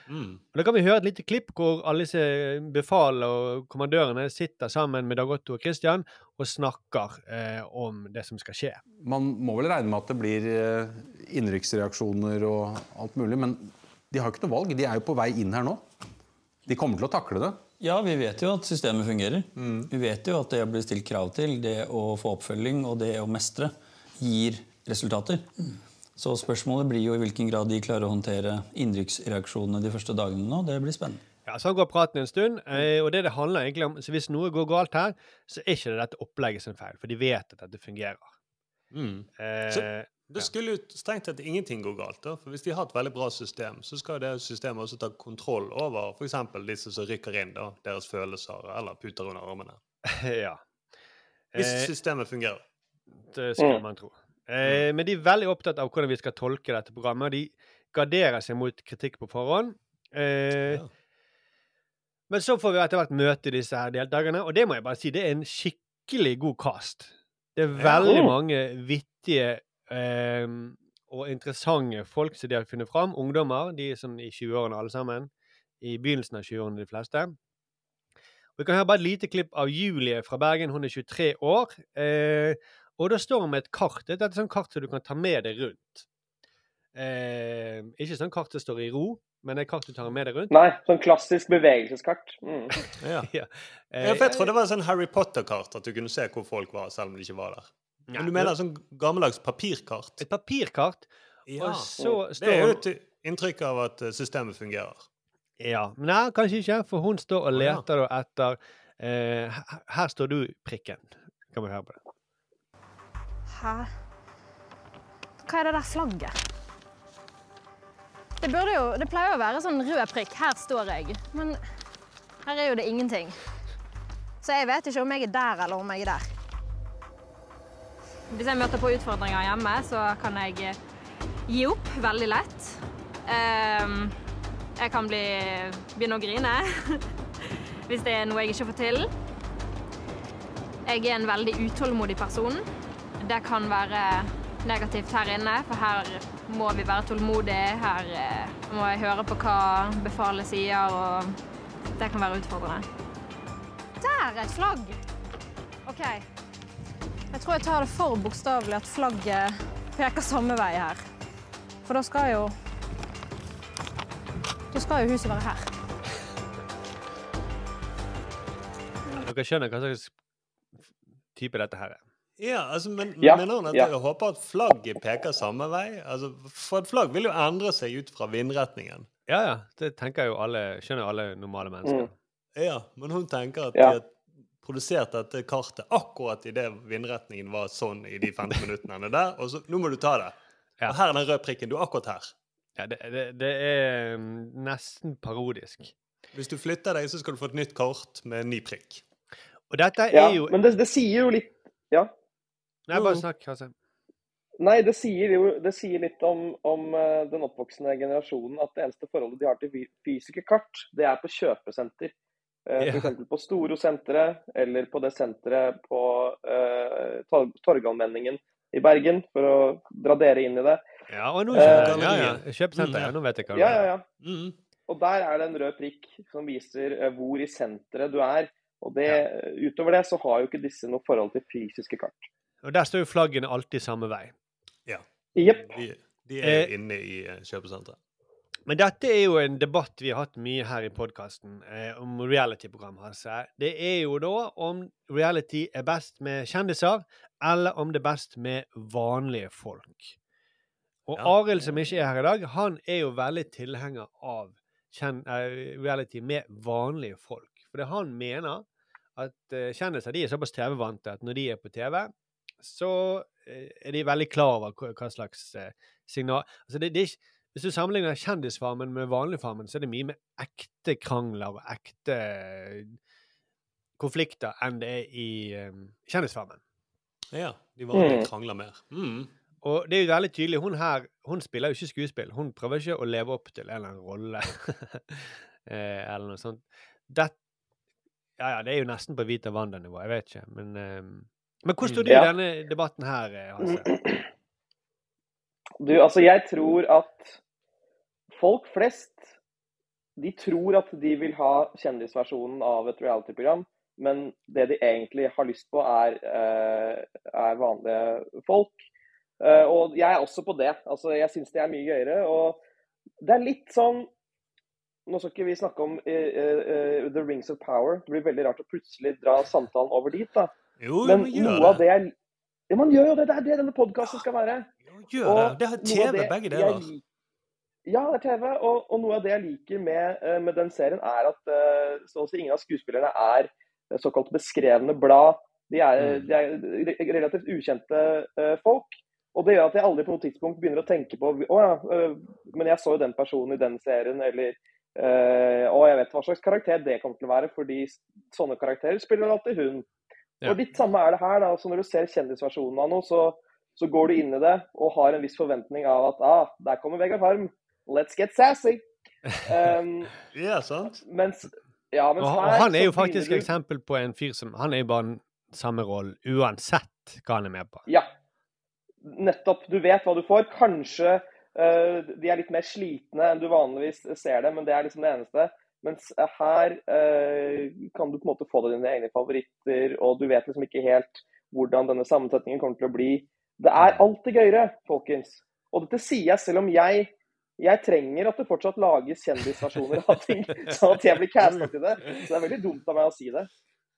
Mm. Og Da kan vi høre et lite klipp hvor alle disse befal og kommandørene sitter sammen med Dag Otto og Christian og snakker eh, om det som skal skje. Man må vel regne med at det blir eh, innenriksreaksjoner og alt mulig, men de har jo ikke noe valg. De er jo på vei inn her nå. De kommer til å takle det. Ja, vi vet jo at systemet fungerer. Vi vet jo at det å bli stilt krav til, det å få oppfølging og det å mestre, gir resultater. Så spørsmålet blir jo i hvilken grad de klarer å håndtere inntrykksreaksjonene de første dagene nå. Det blir spennende. Ja, Så går praten en stund, eh, og det det handler egentlig om, så hvis noe går galt her, så er ikke det dette opplegget sin feil, for de vet at dette fungerer. Mm. Eh, Så det skulle jo strengt tatt ingenting gå galt. da, for Hvis de har et veldig bra system, så skal det systemet også ta kontroll over f.eks. disse som rykker inn, da, deres følelser eller puter under armene. ja. Hvis Eh, systemet fungerer. Det skulle Mm. man tro. Eh, men de er veldig opptatt av hvordan vi skal tolke dette programmet. De garderer seg mot kritikk på forhånd. Eh, Men så får vi etter hvert møte disse her deltakerne, og det må jeg bare si, det er en skikkelig god cast. Det er Ja. veldig Mm. mange vittige eh, og interessante folk som de har funnet fram. Ungdommer. De er sånn i 20-årene alle sammen. I begynnelsen av 20-årene, de fleste. Og Vi kan høre bare et lite klipp av Julie fra Bergen. Hun er 23 år. Eh, og da står hun med et kart. Dette er et sånt kart som du kan ta med deg rundt. Eh, ikke sånn kart som står i ro, men et kart du tar med deg rundt. Nei, sånn klassisk bevegelseskart. Mm. Ja. Ja. Ja, for jeg tror det var sånn Harry Potter-kart, at du kunne se hvor folk var, selv om de ikke var der. Men du mener sånn gammeldags papirkart? Et papirkart. Ja. Og så Det er jo et inntrykk av at eh, systemet fungerer. Ja. Nei, kanskje ikke, for hun står og Å, ja. leter etter eh, Her står du, prikken. Kan vi høre på det. Hæ? Hva er det der flagget? Det, jo, det pleier å være sånn rød prikk. Her står jeg. Men her er jo det ingenting. Så jeg vet ikke om jeg er der eller om jeg er der. Hvis jeg møter på utfordringer hjemme, så kan jeg eh, gi opp veldig lett. Ehm, jeg kan bli, begynne å grine hvis det er noe jeg ikke får til. Jeg er en veldig utålmodig person. Det kan være negativt her inne, for her må vi være tålmodige. Her eh, må jeg høre på hva befalet sier, og det kan være utfordrende. Der er et flagg! OK. Jeg tror jeg tar det for bokstavelig at flagget peker samme vei her. For da skal jo Da skal jo huset være her. Dere skjønner hva slags type dette her er? Ja, altså, men Ja, mener hun at ja. jeg håper at flagget peker samme vei? Altså, for et flagg vil jo endre seg ut fra vindretningen. Ja, ja. Det tenker jo alle, skjønner jo alle normale mennesker. Ja, men hun tenker at Ja. de har produsert dette kartet akkurat i det vindretningen var sånn i de 15 minuttene er der, og så nå må du ta det. Og her er den røde prikken. Du er akkurat her. Ja, det, det, det er mm, nesten parodisk. Hvis du flytter deg, så skal du få et nytt kort med en ny prikk. Og dette Ja, er jo men det, det sier jo litt Ja. Nei, bare snakk, Hasse. Nei, det sier jo det sier litt om, om eh, den oppvoksende generasjonen at det eneste forholdet de har til fy- fysiske kart, det er på kjøpesenter. Uh, yeah. For eksempel på Storo-senteret, eller på det senteret på uh, Torgallmenningen i Bergen, for å dra dere inn i det. Ja, og nå uh, skjønner. Ja, ja. Kjøpesenter. Ja, nå vet jeg hva det Ja, er. ja, ja. Og der er det en rød prikk som viser eh, hvor i senteret du er. Og det, utover det så har jo ikke disse noe forhold til fysiske kart. Og der står jo flaggene alltid samme vei. Ja. Yep. De, de er Eh, inne i eh, kjøpesenteret. Men dette er jo en debatt vi har hatt mye her i podkasten eh, om reality-program. Altså. Det er jo da om reality er best med kjendiser, eller om det er best med vanlige folk. Og Arild, som ikke er her i dag, han er jo veldig tilhenger av kjen eh, reality med vanlige folk. For det han mener at eh, kjendiser de er såpass TV-vante at når de er på TV, så eh, er de veldig klar over hva, slags eh, signal altså det, det er ikke, Hvis du sammenligner Kjendisfarmen med Vanligfarmen, så er det mye mer ekte krangler og ekte eh, konflikter enn det er i Kjendisfarmen. Ja, de vanlige Mm. krangler mer. Mm. Og det er jo veldig tydelig, hun her hun spiller jo ikke skuespill. Hun prøver ikke å leve opp til en eller annen rolle. eh, eller noe sånt. Det, ja, ja, det er jo nesten på Vita Wanda-nivå, jeg vet ikke. Men, eh, men hvor står du Ja. i denne debatten her, eh, Hasse? Du, altså jeg tror at folk flest de tror at de vil ha kjendisversjonen av et reality-program, men det de egentlig har lyst på, er, eh, er vanlige folk. Eh, og jeg er også på det. Altså, jeg syns det er mye gøyere. Og det er litt sånn Nå skal ikke vi snakke om uh, uh, The Rings of Power. Det blir veldig rart å plutselig dra samtalen over dit. da. Jo, Men noe av det. det jeg ja, Man gjør jo det. Det er det denne podkasten skal være. Gjør Og det. Det er TV, det begge deler. Jeg, Ja, det er TV. Og, og noe av det jeg liker med, eh, med den serien, er at eh, så å si ingen av skuespillerne er eh, såkalt beskrevne blad. De er, Mm. de er relativt ukjente uh, folk. Og det gjør at jeg aldri på noe tidspunkt begynner å tenke på å ja, eh, men jeg så jo den personen i den serien, eller eh, å, jeg vet hva slags karakter det kommer til å være, fordi sånne karakterer spiller alltid hun. Ja. Og litt samme er det her. da, så Når du ser kjendisversjonen av noe, så, så går du inn i det og har en viss forventning av at ah, der kommer Vegard Harm. Let's get sassy. Um, Ja, sant? mens, ja, mens Og, og han er jo faktisk et du- eksempel på en fyr som Han er jo bare den samme rollen uansett hva han er med på. Ja, nettopp. Du vet hva du får. Kanskje uh, de er litt mer slitne enn du vanligvis ser det, men det er liksom det eneste. Mens her eh, kan du på en måte få deg dine egne favoritter, og du vet liksom ikke helt hvordan denne sammensetningen kommer til å bli. Det er alltid gøyere, folkens. Og dette sier jeg selv om jeg jeg trenger at det fortsatt lages kjendisversjoner av ting, sånn at jeg blir casta til det. Så det er veldig dumt av meg å si det.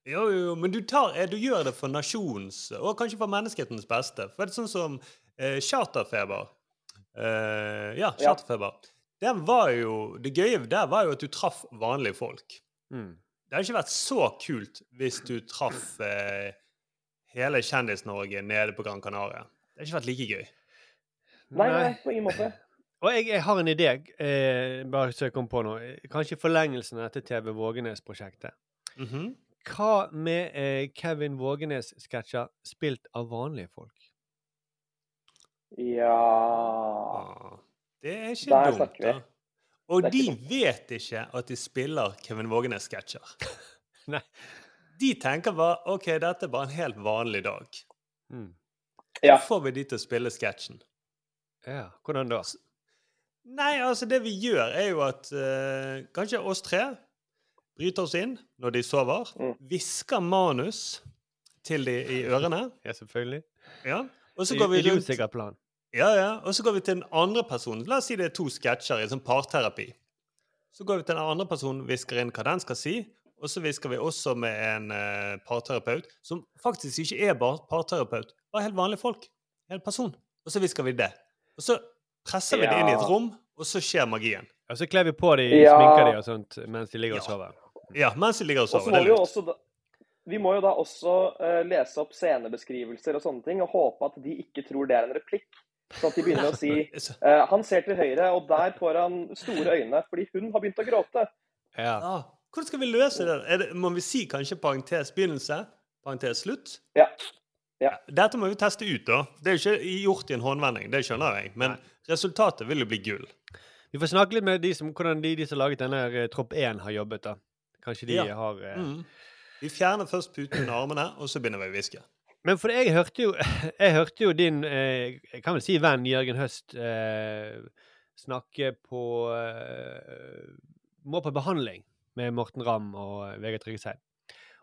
Jo, jo, men du, tar, eh, du gjør det for nasjonens, og kanskje for menneskehetens beste. For det er sånn som eh, charterfeber. Eh, ja, charterfeber. Var jo, det gøye der var jo at du traff vanlige folk. Mm. Det hadde ikke vært så kult hvis du traff eh, hele Kjendis-Norge nede på Gran Canaria. Det hadde ikke vært like gøy. Nei, nei, på ingen måte. Og jeg, jeg har en idé, eh, bare så jeg kom på nå. Kanskje forlengelsen av dette TV Vågenes-prosjektet. Mhm. Hva med eh, Kevin Vågenes-sketsjer spilt av vanlige folk? Ja Det er ikke Der dumt, da. Og de ikke vet ikke at de spiller Kevin Vågenes-sketsjer. De tenker bare OK, dette er bare en helt vanlig dag. Mm. Ja. Så får vi de til å spille sketsjen. Ja, hvordan da? Nei, altså det vi gjør, er jo at uh, kanskje oss tre bryter oss inn når de sover, Mm. manus til de i ørene. Ja, selvfølgelig. Ja. Og så går vi rundt. Ja, ja. Og så går vi til den andre personen. La oss si det er to sketsjer i sånn parterapi. Så går vi til den andre personen, hvisker inn hva den skal si. Og så hvisker vi også med en uh, parterapeut, som faktisk ikke er bare parterapeut. Bare helt vanlige folk. En person. Og så hvisker vi det. Og så presser vi det inn i et rom, og så skjer magien. Og så kler vi på de, Ja. sminker de og sånt mens de ligger og sover. Ja, mens de ligger og sover. må Det vi er også da, vi må jo da også uh, lese opp scenebeskrivelser og sånne ting, og håpe at de ikke tror det er en replikk. Så at de begynner å si eh, Han ser til høyre, og der får han store øyne fordi hun har begynt å gråte. Ja. Ah, hvordan skal vi løse det? Er det? Må vi si kanskje parentes begynnelse? Parentes slutt? Ja. Dette må vi teste ut, da. Det er jo ikke gjort i en håndvending, det skjønner jeg. Men resultatet vil jo bli gull. Vi får snakke litt med de som, hvordan de, de som har laget denne eh, Tropp 1, har jobbet. da. Kanskje de Ja. har eh, Mm. Vi fjerner først puten under armene, og så begynner vi å hviske. Men for jeg hørte jo, jeg hørte jo din eh, jeg kan vel si venn Jørgen Høst eh, snakke på eh, Må på behandling med Morten Ramm og eh, Vegard Tryggeseid.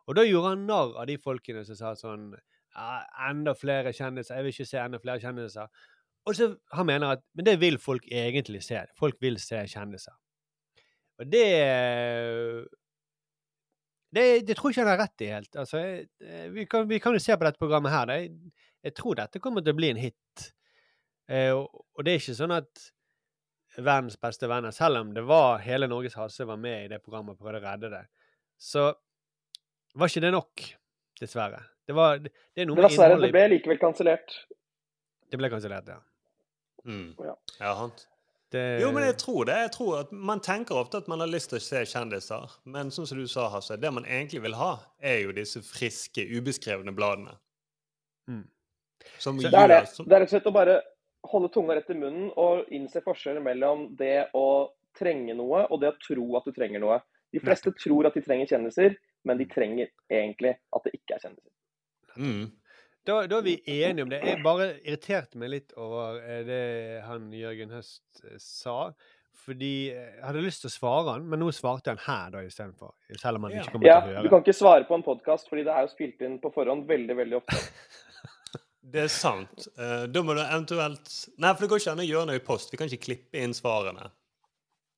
Og da gjorde han narr av de folkene som sa sånn ja, Enda flere kjendiser. Jeg vil ikke se enda flere kjendiser. Og så han mener at Men det vil folk egentlig se. Folk vil se kjendiser. Og det det, det tror jeg ikke han har rett i helt. Altså, jeg, eh, vi, kan, vi kan jo se på dette programmet her. Jeg, jeg tror dette kommer til å bli en hit. Eh, og, og det er ikke sånn at verdens beste venner, selv om det var hele Norges Hasse var med i det programmet og prøvde å redde det, så var ikke det nok, dessverre. Det, var, det, det er noe Men med dessverre, innholdet det ble likevel kansellert. Det ble kansellert, ja. Mm. Ja. Ja. Det, Jo, men jeg tror det. Jeg tror at Man tenker ofte at man har lyst til å se kjendiser, men som du sa, Hasse, det man egentlig vil ha, er jo disse friske, ubeskrevne bladene. Mm. Som Det er det. som, Det er rett og slett å bare holde tunga rett i munnen og innse forskjellen mellom det å trenge noe og det å tro at du trenger noe. De fleste tror at de trenger kjendiser, men de trenger egentlig at det ikke er kjendiser. mm. Da, da er vi enige om det. Jeg bare irriterte meg litt over eh, det han Jørgen Høst eh, sa. Fordi eh, jeg hadde lyst til å svare han, men nå svarte han her da istedenfor. Selv om han ikke kommer Ja, til å du kan ikke svare på en podkast, fordi det er jo spilt inn på forhånd veldig, veldig ofte. Det er sant. Da må du eventuelt Nei, for det går ikke an å gjøre noe i post. Vi kan ikke klippe inn svarene.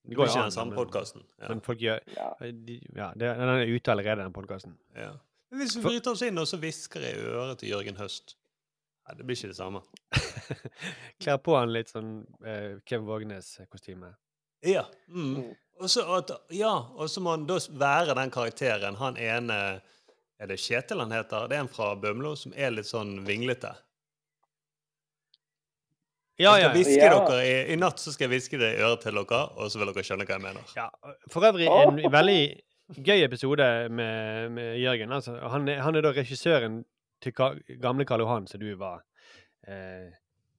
Det går ikke an, den samme men- podkasten. Ja. Men folk gjør ja. de, Ja, den er ute allerede, den podkasten. Ja. Men Hvis vi bryter oss inn og så hvisker jeg i øret til Jørgen Høst Nei, Det blir ikke det samme. Kler på han litt sånn eh, Kevin Vågenes-kostyme. Ja. Mm. Og så ja, må han da være den karakteren. Han ene Er det Kjetil han heter? Det er en fra Bømlo som er litt sånn vinglete. Ja, jeg skal ja. hviske Ja. dere i, I natt så skal jeg hviske det i øret til dere, og så vil dere skjønne hva jeg mener. Ja, For øvrig en veldig gøy episode med, med Jørgen. Altså, han, er, han er da regissøren til Ka gamle Karl Johan, som du var eh,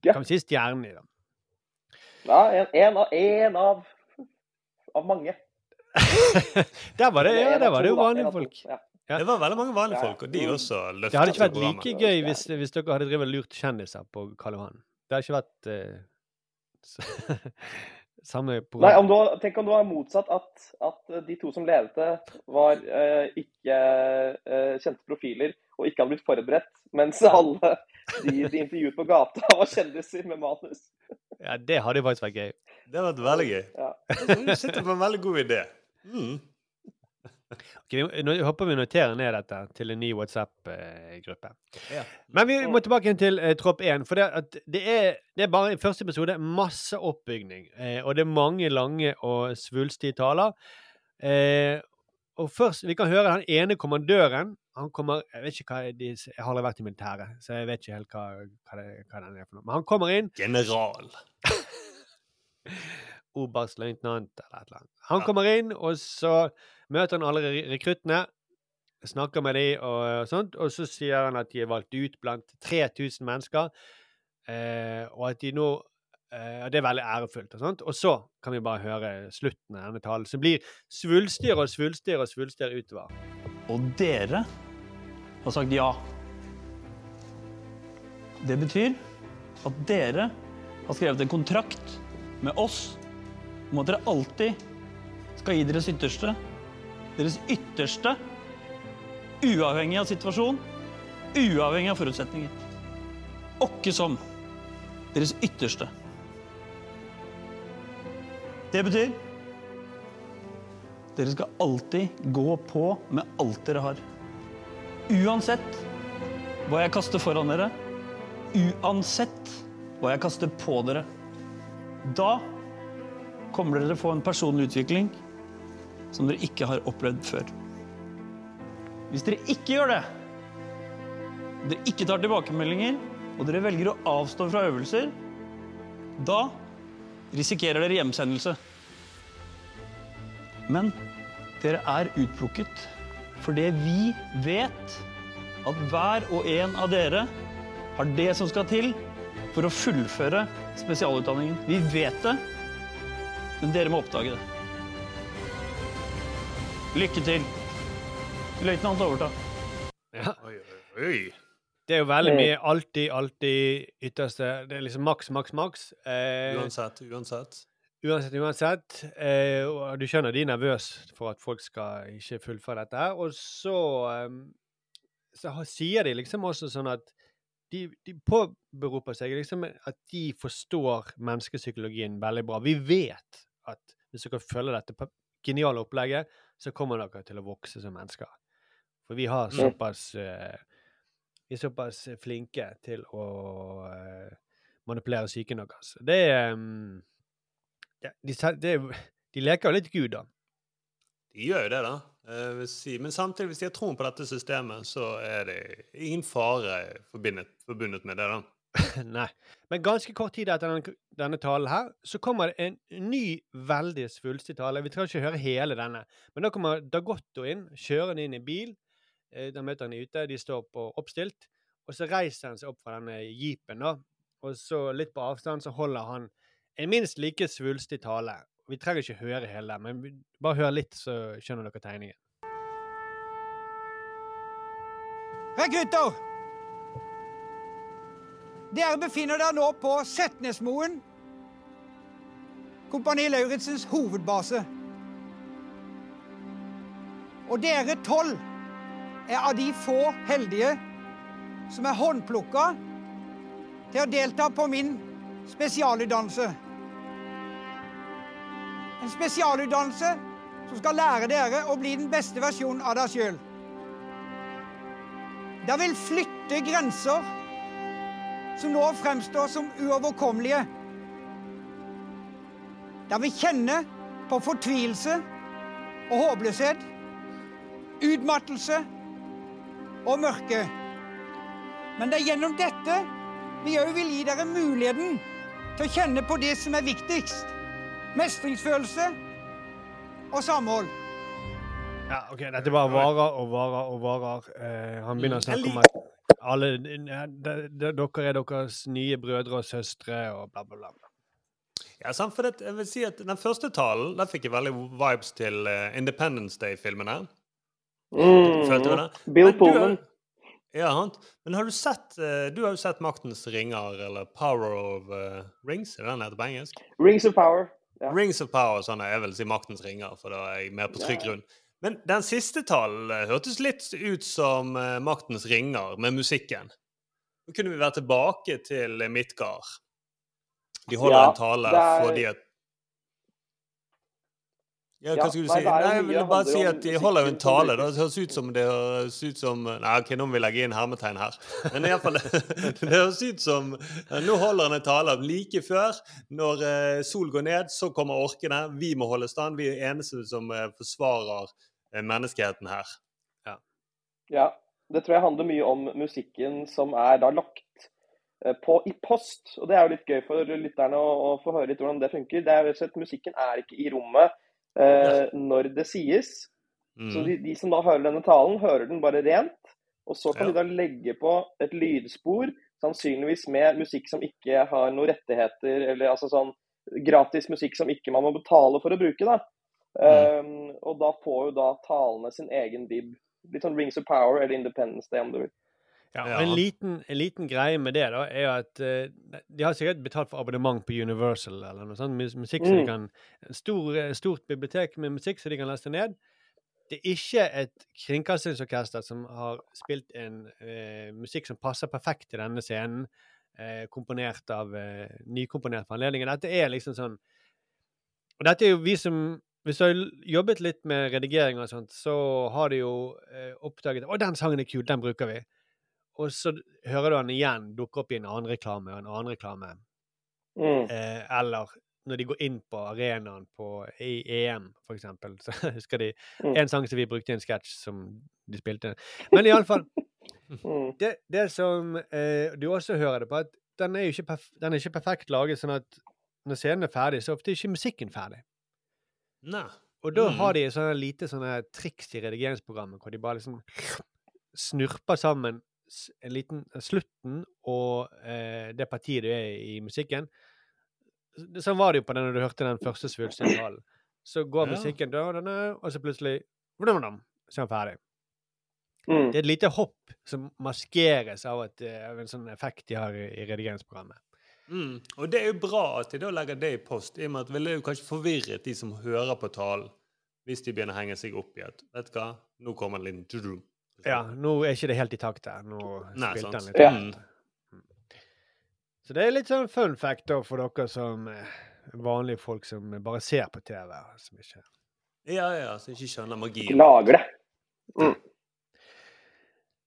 Kan vi si stjernen i, da. Ja, en, en, av, en av, av mange. Der var det, ja, der var det jo vanlige folk. ja. Ja. Det var veldig mange vanlige folk, og de også løftet Det hadde ikke vært like gøy hvis, hvis dere hadde drevet lurt kjendiser på Karl Johan. Det hadde ikke vært eh, Nei, om du, tenk om det var motsatt, at, at de to som ledet det, var eh, ikke eh, kjente profiler og ikke hadde blitt forberedt, mens alle de, de intervjuet på gata, var kjendiser med manus. Ja, det hadde jo faktisk vært gøy. Det hadde vært veldig gøy. Ja. Du sitter på en veldig god idé. Mm. Ok, nå håper vi noterer ned dette til en ny WhatsApp-gruppe. Ja. Men vi må tilbake til eh, Tropp 1. For det, det, er, det er bare i første episode masse oppbygning. Eh, og det er mange lange og svulstige taler. Eh, og først, Vi kan høre den ene kommandøren. Han kommer, Jeg vet ikke hva de, jeg har aldri vært i militæret, så jeg vet ikke helt hva, hva, det, hva den er for noe. Men han kommer inn. General. Oberstløytnant eller et eller annet. Han kommer inn, og så møter han alle re- rekruttene. Snakker med dem og sånt, og så sier han at de er valgt ut blant 3000 mennesker. Eh, og at de nå eh, og Det er veldig ærefullt. Og sånt. Og så kan vi bare høre slutten av denne talen, som blir svulstigere og svulstigere og svulstigere utover. Og dere har sagt ja. Det betyr at dere har skrevet en kontrakt med oss om at dere alltid skal gi deres ytterste. Deres ytterste, uavhengig av situasjon, uavhengig av forutsetninger. Åkke som deres ytterste. Det betyr dere skal alltid gå på med alt dere har. Uansett hva jeg kaster foran dere, uansett hva jeg kaster på dere. Da kommer dere til å få en personlig utvikling som dere ikke har opplevd før. Hvis dere ikke gjør det, dere ikke tar tilbakemeldinger, og dere velger å avstå fra øvelser, da risikerer dere hjemsendelse. Men dere er utplukket fordi vi vet at hver og en av dere har det som skal til for å fullføre spesialutdanningen. Vi vet det, men dere må oppdage det. Lykke til. Løytnant overta. Ja. Oi, oi, oi. Det er jo veldig mye alltid, alltid ytterste. Det er liksom maks, maks, maks. Eh, Uansett, uansett. Uansett, uansett. Eh, og du skjønner de er nervøse for at folk skal ikke fullføre dette. her. Og så, eh, så har- sier de liksom også sånn at de, de påberoper seg liksom at de forstår menneskepsykologien veldig bra. Vi vet at hvis dere følger dette geniale opplegget, så kommer dere til å vokse som mennesker. For vi har såpass eh, Vi er såpass flinke til å eh, manipulere psyken deres. Det er de, er- de leker jo litt Gud, da. De gjør jo det, da. Eh, si. Men samtidig, hvis de har troen på dette systemet, så er det ingen fare forbundet, forbundet med det, da. Nei. Men ganske kort tid etter denne, denne talen her, så kommer det en ny, veldig svulstig tale. Vi trenger ikke høre hele denne. Men da kommer Dagotto inn, kjørende inn i bil. Eh, Da møter han ute, de står på oppstilt. Og så reiser han seg opp fra denne jeepen, da. Og så litt på avstand så holder han en minst like svulstig tale. Vi trenger ikke høre hele, men bare hør litt, så skjønner dere tegningen. Rekrutter! Dere befinner dere nå på Setnesmoen, Kompani Lauritzens hovedbase. Og dere tolv er av de få heldige som er håndplukka til å delta på min spesialutdannelse. En spesialutdannelse som skal lære dere å bli den beste versjonen av dere sjøl. Dere vil flytte grenser som nå fremstår som uoverkommelige. Der vi kjenner på fortvilelse og håpløshet, utmattelse og mørke. Men det er gjennom dette vi òg vil gi dere muligheten til å kjenne på det som er viktigst. Mestringsfølelse og samhold. Ja, OK, dette bare varer og varer og varer. Eh, han begynner å Mm, snakke om at alle de, de, de, dere er deres nye brødre og søstre og bla, bla, bla. Ja, sant, for det, jeg vil si at Den første talen der fikk jeg veldig vibes til eh, Independence Day-filmene. Følte du det? Mm. Bill Pullman. Ja, sant. Men har du sett eh, Du har jo sett Maktens ringer, eller Power of uh, Rings? Er det den heter på engelsk? Rings of Power. Rings of Power, sånn er jeg vil si Maktens ringer, for da er jeg mer på trygg Ja. Men den siste talen eh, hørtes litt ut som eh, Maktens ringer, med musikken. Nå kunne vi være tilbake til Midtgard. De holder Ja, en tale er- fordi at ja, hva skulle du si? Nei, jeg ville bare si at de holder jo en tale. Det høres ut som det høres ut som Nei, OK, nå må vi legge inn hermetegn her. Men i hvert fall, det høres ut som Nå holder han en tale like før. Når eh, sol går ned, så kommer orkene. Vi må holde stand. Vi er eneste som eh, forsvarer eh, menneskeheten her. Ja. Ja, det tror jeg handler mye om musikken som er da lagt på i post. Og det er jo litt gøy for lytterne å, å få høre litt hvordan det funker. Det er jo rett og slett Musikken er ikke i rommet eh, når det sies. Så Mm. de, de som da hører denne talen, hører den bare rent. Og så kan Ja. de da legge på et lydspor, sannsynligvis med musikk som ikke har noen rettigheter, eller altså sånn gratis musikk som ikke man må betale for å bruke. da. Um, og da får jo da talene sin egen vib. Litt sånn Rings of Power eller Independence Day, om du vil. Ja, og en, liten, en liten greie med det da, er jo at uh, de har sikkert betalt for abonnement på Universal eller noe sånt. musikk Musikk så de Mm. kan, en stor, eh, stort bibliotek med musikk så de kan laste ned. Det er ikke et kringkastingsorkester som har spilt en uh, musikk som passer perfekt til denne scenen, uh, komponert av nykomponert for anledningen. Dette er liksom sånn Og dette er jo vi som hvis du har jobbet litt med redigering og sånt, så har du jo eh, oppdaget Å, den sangen er kul, den bruker vi. Og så hører du den igjen dukke opp i en annen reklame og en annen reklame. Mm. Eh, eller når de går inn på arenaen på, i EM, for eksempel, så husker de Mm. en sang som vi brukte i en sketsj som de spilte. Men iallfall Mm. det, det som eh, du også hører det på, at den er jo ikke, perf den er ikke perfekt laget, sånn at når scenen er ferdig, så ofte er ikke musikken ferdig. Nei. Og da Mm. har de sånne lite sånne triks i redigeringsprogrammet hvor de bare liksom snurper sammen en liten slutten og eh, det partiet du er i musikken. Sånn var det jo på den når du hørte den første svulstige talen. Så går Ja. musikken, da, da, da, og så plutselig vdum, så er den ferdig. Mm. Det er et lite hopp som maskeres av, et, eh, av en sånn effekt de har i, i redigeringsprogrammet. Mm. Og det er jo bra at de da legger det i post, i og med at ville jo kanskje forvirret de som hører på talen, hvis de begynner å henge seg opp i at Vet du hva, nå kommer en liten. Ja, nå er ikke det helt i takt der. Nå Nei, spilte sant. han litt Ja. Så det er litt sånn fun fact da for dere som eh, vanlige folk som bare ser på TV. Som ikke Ja, ja, som ikke skjønner magien. Lager det. Mm.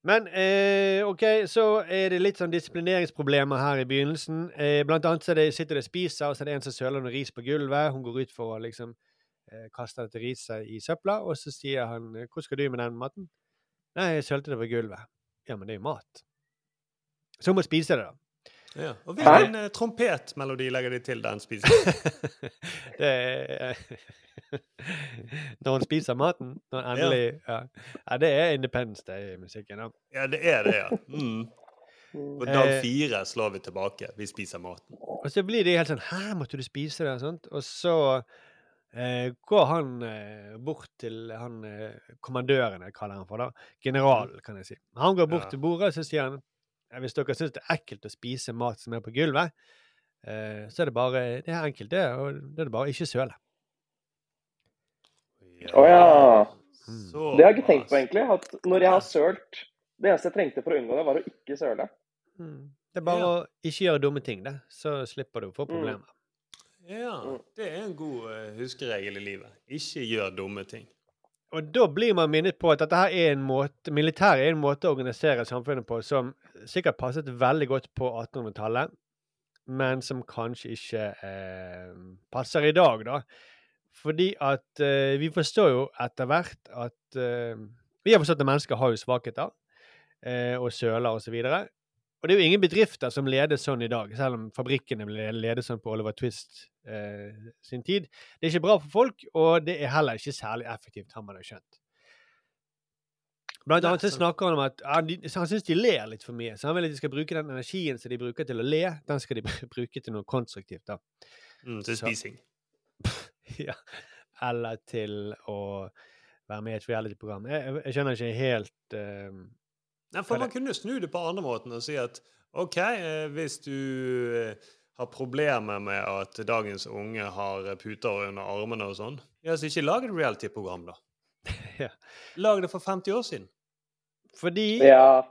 Men eh, OK, så er det litt sånn disiplineringsproblemer her i begynnelsen. Eh, blant annet så er det, sitter det og spiser, og så er det en som søler noe ris på gulvet. Hun går ut for å liksom eh, kaste dette riset i søpla, og så sier han 'Hvor skal du med den maten?' 'Nei, jeg sølte det på gulvet'. Ja, men det er jo mat. Så hun må spise det, da. Ja. Og hvilken eh, trompetmelodi legger de til den spiser? det er Når hun spiser maten. Når han endelig ja. ja. det er Independence Day-musikken. da. Ja, det er det, ja. Mm. På dag Eh, fire slår vi tilbake. Vi spiser maten. Og så blir de helt sånn Hæ, måtte du spise det? Og, Sånt? Og så eh, går han eh, bort til han eh, kommandøren, jeg kaller han for, da. Generalen, kan jeg si. Han går bort Ja. til bordet, så sier han hvis dere syns det er ekkelt å spise mat som er på gulvet, eh, så er det bare Det er enkelt, det. Og det er det bare ikke søle. Å ja. ja. Det har jeg ikke tenkt på, egentlig. At når jeg har sølt Det eneste jeg trengte for å unngå det, var å ikke søle. Det er bare å ikke gjøre dumme ting, det. Så slipper du å få problemer. Ja, det er en god eh, huskeregel i livet. Ikke gjør dumme ting. Og da blir man minnet på at dette her er en måte, militæret er en måte å organisere samfunnet på som sikkert passet veldig godt på 1800-tallet, men som kanskje ikke eh, passer i dag, da. Fordi at eh, vi forstår jo etter hvert at eh, Vi har forstått at mennesker har jo svakheter, eh, og søler og så. Og det er jo ingen bedrifter som ledes sånn i dag, selv om fabrikkene ble ledet sånn på Oliver Twist eh, sin tid. Det er ikke bra for folk, og det er heller ikke særlig effektivt, har man jo skjønt. Blant annet så snakker han om at de, han syns de ler litt for mye. Så han vil at de skal bruke den energien som de bruker til å le, den skal de bruke til noe konstruktivt. da. Mm, til spising. ja. Eller til å være med i et reality-program. Jeg, jeg, skjønner ikke helt eh, Nei, for man kunne snu det på andre måten og si at OK, eh, hvis du eh, har problemer med at dagens unge har eh, puter under armene og sånn, ja, så ikke lag et reality-program, da. Ja. Lag det for 50 år siden. Fordi Ja.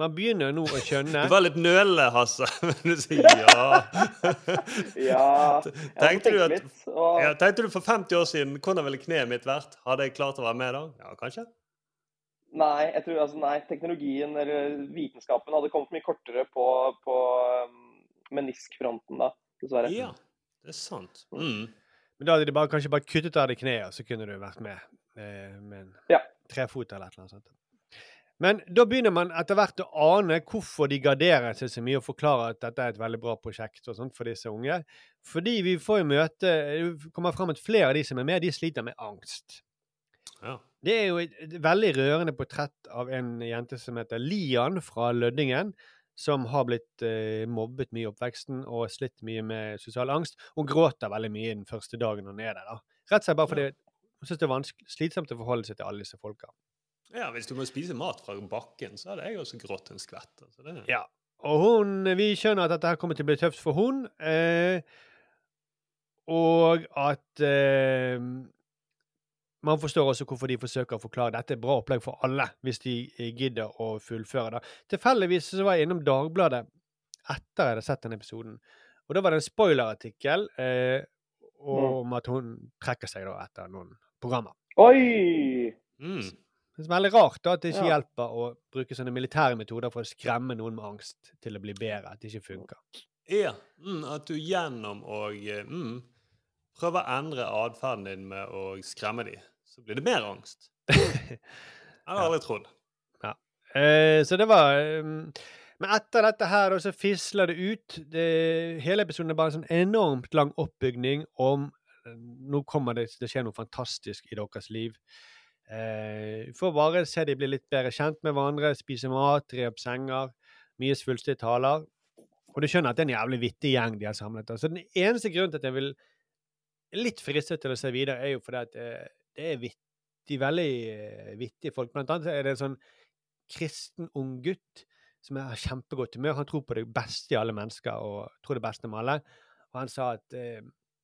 man begynner nå å skjønne Du var litt nølende, Hasse. Men du sier ja. Ja, Tenkte du, at, litt. Og ja, tenkte du for 50 år siden hvordan ville kneet mitt vært? Hadde jeg klart å være med da? Ja, kanskje? Nei, jeg tror, altså, nei, teknologien eller vitenskapen hadde kommet mye kortere på, på um, meniskfronten da, dessverre. Ja, det er sant. Mm. Men da hadde de bare, kanskje bare kuttet av det kneet, så kunne du vært med eh, med en Ja. trefot eller et eller annet sånt. Men da begynner man etter hvert å ane hvorfor de garderer seg så mye og forklarer at dette er et veldig bra prosjekt og sånt for disse unge. Fordi vi får jo møte Det kommer fram at flere av de som er med, de sliter med angst. Ja. Det er jo et, veldig rørende portrett av en jente som heter Lian fra Lødingen, som har blitt eh, mobbet mye i oppveksten og slitt mye med sosial angst. Hun gråter veldig mye den første dagen hun er der. da. Rett og slett bare fordi hun syns det er slitsomt å forholde seg til alle disse folka. ja, hvis du må spise mat fra bakken, så hadde jeg også grått en skvett. Altså det. Ja. Og hun, vi skjønner at dette her kommer til å bli tøft for hun, eh, og at eh, man forstår også hvorfor de forsøker å forklare dette er bra opplegg for alle, hvis de eh, gidder å fullføre det. Tilfeldigvis så var jeg innom Dagbladet etter jeg hadde sett den episoden, og da var det en spoilerartikkel eh, om at hun trekker seg da etter noen programmer. Oi! Mm. Det er veldig rart da at det ikke Ja. hjelper å bruke sånne militære metoder for å skremme noen med angst til å bli bedre, at det ikke funker. Ja, mm, at du gjennom å eh, mm, prøve å endre atferden din med å skremme dem, så blir det mer angst. Jeg har aldri trodd. Ja. Eh, så det var um, Men etter dette her, så fisler det ut. Det, hele episoden er bare en sånn enormt lang oppbygning om eh, Nå kommer det Det skjer noe fantastisk i deres liv. Eh, får bare se de blir litt bedre kjent med hverandre, spise mat, tre opp senger. Mye svulstige taler. Og du skjønner at det er en jævlig vittig gjeng de har samlet. Altså, den eneste grunnen til at jeg vil litt fristet til å se videre, er jo fordi at eh, det er vittig, veldig eh, vittige folk. Blant annet er det en sånn kristen ung gutt som har kjempegodt humør. Han tror på det beste i alle mennesker og tror det beste om alle. Og han sa at eh,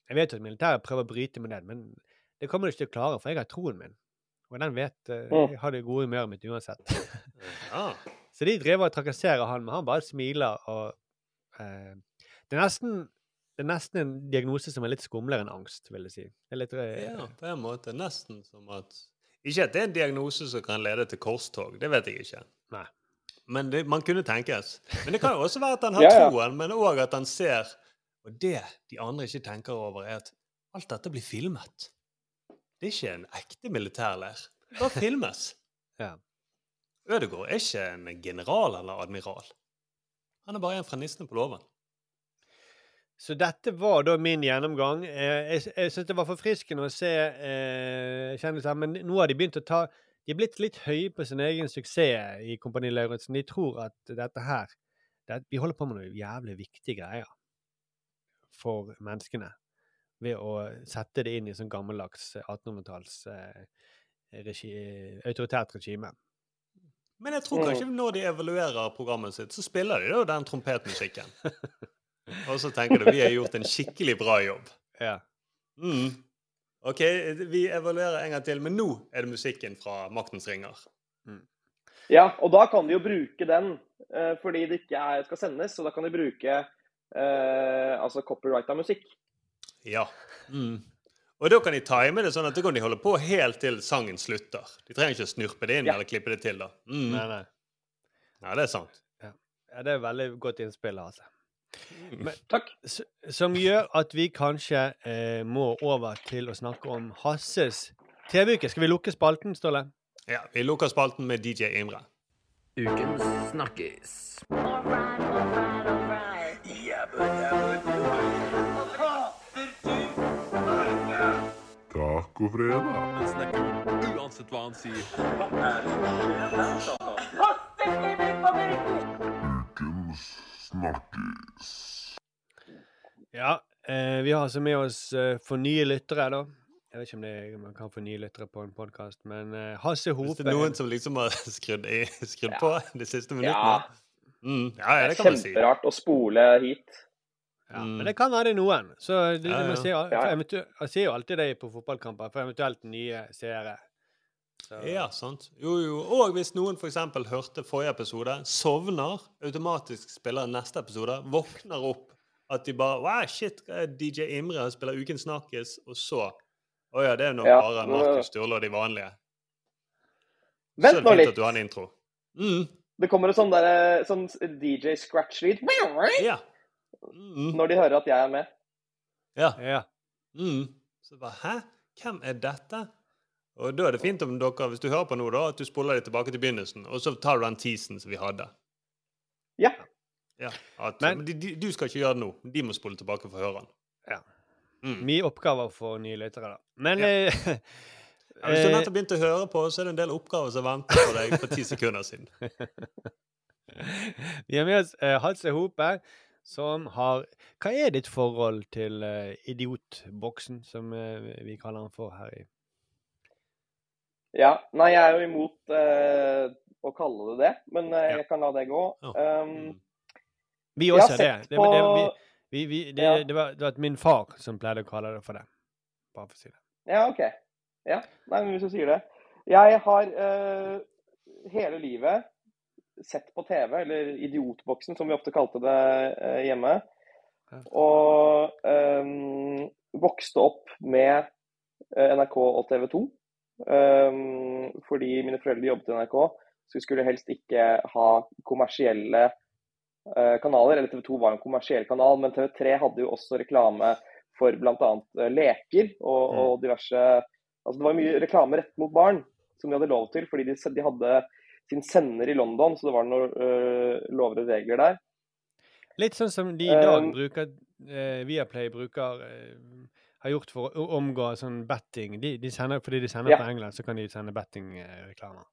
jeg vet jo at militæret prøver å bryte med det, men det kommer du ikke til å klare, for jeg har troen min. Og den vet eh. Jeg har det gode humøret mitt uansett. Ja. Så de driver og trakasserer han, men han bare smiler og eh, det, er nesten, det er nesten en diagnose som er litt skumlere enn angst, vil jeg si. Litt, Ja, på en måte. Nesten som at Ikke at det er en diagnose som kan lede til korstog, det vet jeg ikke. Nei. Men det, man kunne tenkes. Men det kan jo også være at han har Ja, ja. troen, men òg at han ser Og det de andre ikke tenker over, er at alt dette blir filmet. Det er ikke en ekte militærleir. Det bare filmes. Ja. Ødegaard er ikke en general eller admiral. Han er bare en fra Nissene på låven. Så dette var da min gjennomgang. Eh, jeg jeg syns det var forfriskende å se eh, kjendiser, men nå har de begynt å ta de er blitt litt høye på sin egen suksess i Kompani Lauritzen. De tror at dette her det, Vi holder på med noen jævlig viktige greier for menneskene ved å sette det inn i sånn gammeldags 1800-talls eh, regi, autoritært regime. Men jeg tror kanskje når de evaluerer programmet sitt, så spiller de jo den trompetmusikken. Og så tenker du vi har gjort en skikkelig bra jobb. Ja. Mm. OK, vi evaluerer en gang til, men nå er det musikken fra Maktens ringer. Ja, og da kan de jo bruke den eh, fordi det ikke er, skal sendes, så da kan de bruke eh, altså copyrighta musikk. Ja. Mm. Og da kan de time det sånn at da kan de holde på helt til sangen slutter. De trenger ikke å snurpe det inn Ja. eller klippe det til. da. Mm. Nei, nei. Ja, det er sant. Ja, det er veldig godt innspill, altså. Mm. Men, Takk. Som gjør at vi kanskje eh, må over til å snakke om Hasses TV-uke. Skal vi lukke spalten, Ståle? Ja, Vi lukker spalten med DJ Imre. Ukens snakkis. Tacofredag. Han snakker uansett hva han sier. Ukens snakkis. Ja, eh, vi har altså med oss eh, for nye lyttere, da. Jeg vet ikke om det, er- man kan få nye lyttere på en podkast, men eh, Hasse Hvis Hope det er noen som liksom har skrudd, i, skrudd Ja. på de siste minuttene Ja. Mm, ja, ja, Det det er kan man si. kjemperart å spole hit. Ja, Mm. Men det kan være det noen. Så det, Ja, ja. Man ja. jeg ser jo alltid det på fotballkamper, for eventuelt nye seere. Så- Ja, sant. Jo, jo. Og hvis noen f.eks. hørte forrige episode, sovner, automatisk spiller neste episode, våkner opp at de bare Wow, shit, DJ Imre spiller Uken Snakkis, og så Å ja, det er nå Ja, bare Markus Sturle og de vanlige. Vent det nå litt. at du har en intro. Mm, Det kommer en sånn, der, sånn DJ scratch-lyd ja. Mm, når de hører at jeg er med. ja. Ja. Mm. Så bare Hæ? Hvem er dette? Og da er det fint om dere, hvis du hører på nå, da, at du spoler det tilbake til begynnelsen, og så tar du den teasen som vi hadde. Ja. Ja, at, Men- men de, du skal ikke gjøre det nå. De må spole tilbake for å høre den. Ja. Mm. Mye oppgaver for nye lyttere, da. Men Ja. eh, Ja, hvis du eh, nettopp begynte å høre på, så er det en del oppgaver som venter på deg for ti sekunder siden. Vi har med oss eh, Hasse Hope, som har Hva er ditt forhold til eh, idiotboksen, som eh, vi kaller den for her i Ja. Nei, jeg er jo imot eh, å kalle det det, men eh, jeg kan la det gå. Um, Vi også er det. Det, det, vi, vi, vi, det, det, var, det var min far som pleide å kalle det for det. Bare for å si det. Ja, OK. Ja, Nei, men hvis du sier det. Jeg har eh, hele livet sett på TV, eller Idiotboksen som vi ofte kalte det eh, hjemme. Og eh, vokste opp med eh, NRK og TV 2. fordi mine foreldre jobbet i NRK, så vi skulle helst ikke ha kommersielle eh, kanaler. Eller TV 2 var en kommersiell kanal, men TV 3 hadde jo også reklame for bl.a. leker og, Mm. og diverse Altså det var mye reklame rett mot barn som de hadde lov til, fordi de, de hadde sin sender i London, så det var noen uh, lover og regler der. Litt sånn som de i dag Um, bruker uh, Viaplay bruker eh, har gjort for å omgå sånn betting. De, de sender, fordi de sender Ja. fra England, så kan de sende bettingreklamer.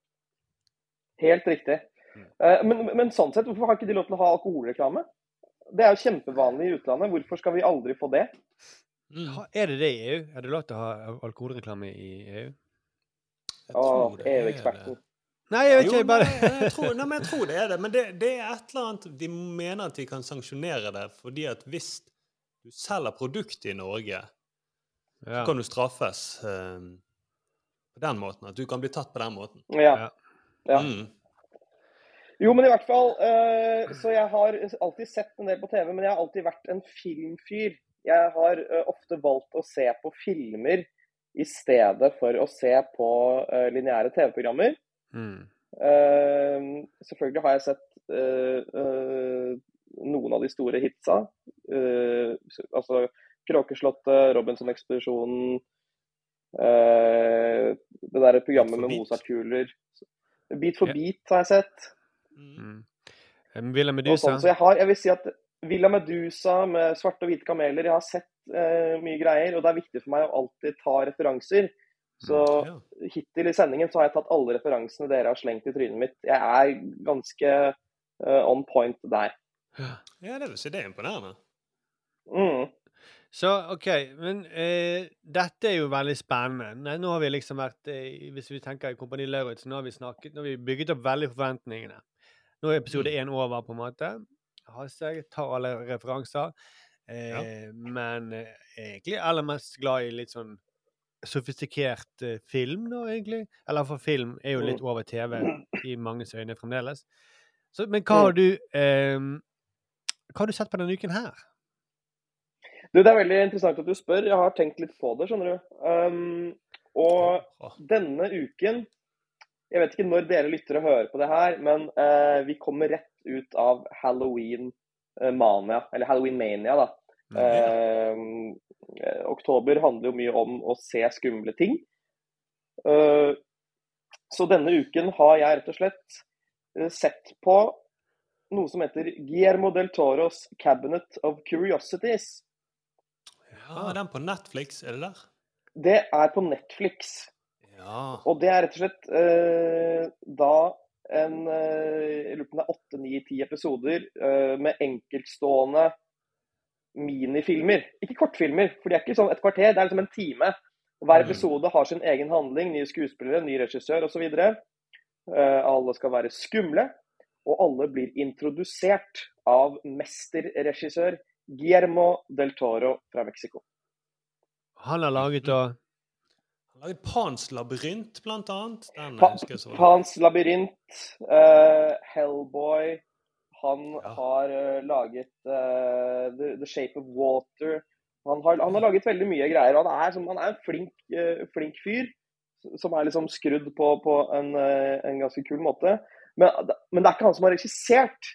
Helt riktig. Mm. Eh, men, men sånn sett, hvorfor har ikke de lov til å ha alkoholreklame? Det er jo kjempevanlig i utlandet. Hvorfor skal vi aldri få det? Mm. Er det det i EU? Er det lov til å ha alkoholreklame i EU? Å, er EU-eksperten. Nei, jeg vet ikke. Jeg bare nei, jeg tror, nei, men jeg tror det er det. Men det, det er et eller annet De mener at de kan sanksjonere det fordi at hvis du selger produktet i Norge, så kan du straffes eh, på den måten. At du kan bli tatt på den måten. Ja. ja. Mm. Jo, men i hvert fall eh, Så jeg har alltid sett en del på TV, men jeg har alltid vært en filmfyr. Jeg har eh, ofte valgt å se på filmer i stedet for å se på uh, lineære TV-programmer. Mm. Eh, selvfølgelig har jeg sett eh, eh, noen av de store hitsa. Eh, altså Kråkeslottet, Robinson-ekspedisjonen, eh, det derre programmet med. Mozart-kuler. Bit for Ja. bit har jeg sett. Mm. Eh, Villa Medusa. sånn. Så jeg har, jeg vil si at Villa Medusa med svarte og hvite kameler, jeg har sett eh, mye greier. Og det er viktig for meg å alltid ta referanser. Så hittil i sendingen så har jeg tatt alle referansene dere har slengt i trynet mitt. Jeg er ganske uh, on point der. Ja, det vil si det er imponerende. Mm. Så OK, men eh, dette er jo veldig spennende. Nei, nå har vi liksom vært eh, Hvis vi tenker i Kompani Lauritz, nå har vi snakket Nå har vi bygget opp veldig forventningene. Nå er episode én over, på en måte. Hasse tar alle referanser. Eh, Men eh, egentlig aller mest glad i litt sånn sofistikert eh, film, nå, egentlig. Eller for film er jo litt over TV i manges øyne fremdeles. Så, men hva har du eh, Hva har du sett på denne uken her? Du, Det er veldig interessant at du spør. Jeg har tenkt litt på det, skjønner du. Um, og denne uken Jeg vet ikke når dere lytter og hører på det her, men uh, vi kommer rett ut av Halloween-mania, eller Halloween-mania, da. Uh, oktober handler jo mye om å se skumle ting. Uh, så denne uken har jeg rett og slett eh, sett på noe som heter Guillermo del Toros 'Cabinet of Curiosities'. Ja, Er den på Netflix, er det der? Det er på Netflix. Ja. Og det er rett og slett eh, da en eh, Jeg lurer på om det er åtte, ni, ti episoder eh, med enkeltstående minifilmer. Ikke kortfilmer, for de er ikke sånn et kvarter, det er liksom en time. Hver episode har sin egen handling, nye skuespillere, ny regissør osv. Uh, alle skal være skumle, og alle blir introdusert av mesterregissør Guillermo del Toro fra Mexico. Han har laget da Han laget Pans labyrint, blant annet. Den Pa husker jeg så. Pans labyrint, uh, Hellboy Han har uh, laget uh, The, The Shape of Water. Han har, han har laget veldig mye greier. Han er, som, han er en flink, flink fyr som er liksom skrudd på, på en, en ganske kul måte. Men, men det er ikke han som har regissert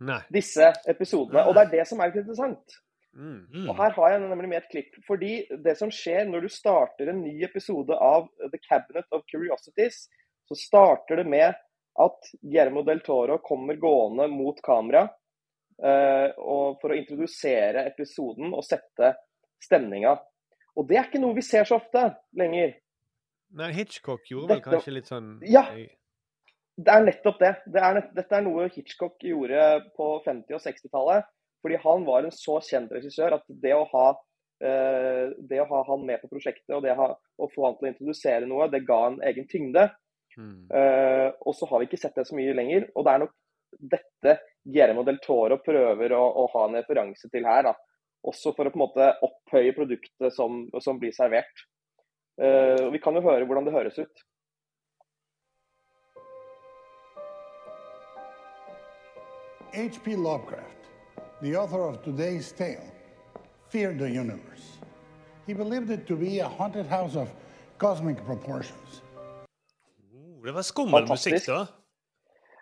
Nei. disse episodene. Og det er det som er litt interessant. Mm. Og her har jeg nemlig med et klipp. Fordi det som skjer når du starter en ny episode av The Cabinet of Curiosities, så starter det med at Guillermo del Toro kommer gående mot kamera uh, og for å introdusere episoden og sette stemninga. Og det er ikke noe vi ser så ofte lenger. Nei, Hitchcock gjorde vel kanskje litt sånn Ja. Det er nettopp det. det er nett, dette er noe Hitchcock gjorde på 50- og 60-tallet. Fordi han var en så kjent regissør at det å ha, eh, det å ha han med på prosjektet og det å, ha, å få han til å introdusere noe, det ga en egen tyngde. Eh, og så har vi ikke sett det så mye lenger. Og det er nok dette Guillermo del Toro prøver å, å ha en referanse til her. Da. Også for å på en måte opphøye produktet som, som blir servert. Uh, og vi kan jo høre hvordan det høres ut. H.P. Lovecraft, the author of today's tale, feared the universe. He believed it to be a haunted house of cosmic proportions. Oh, det var skummel musikk, da.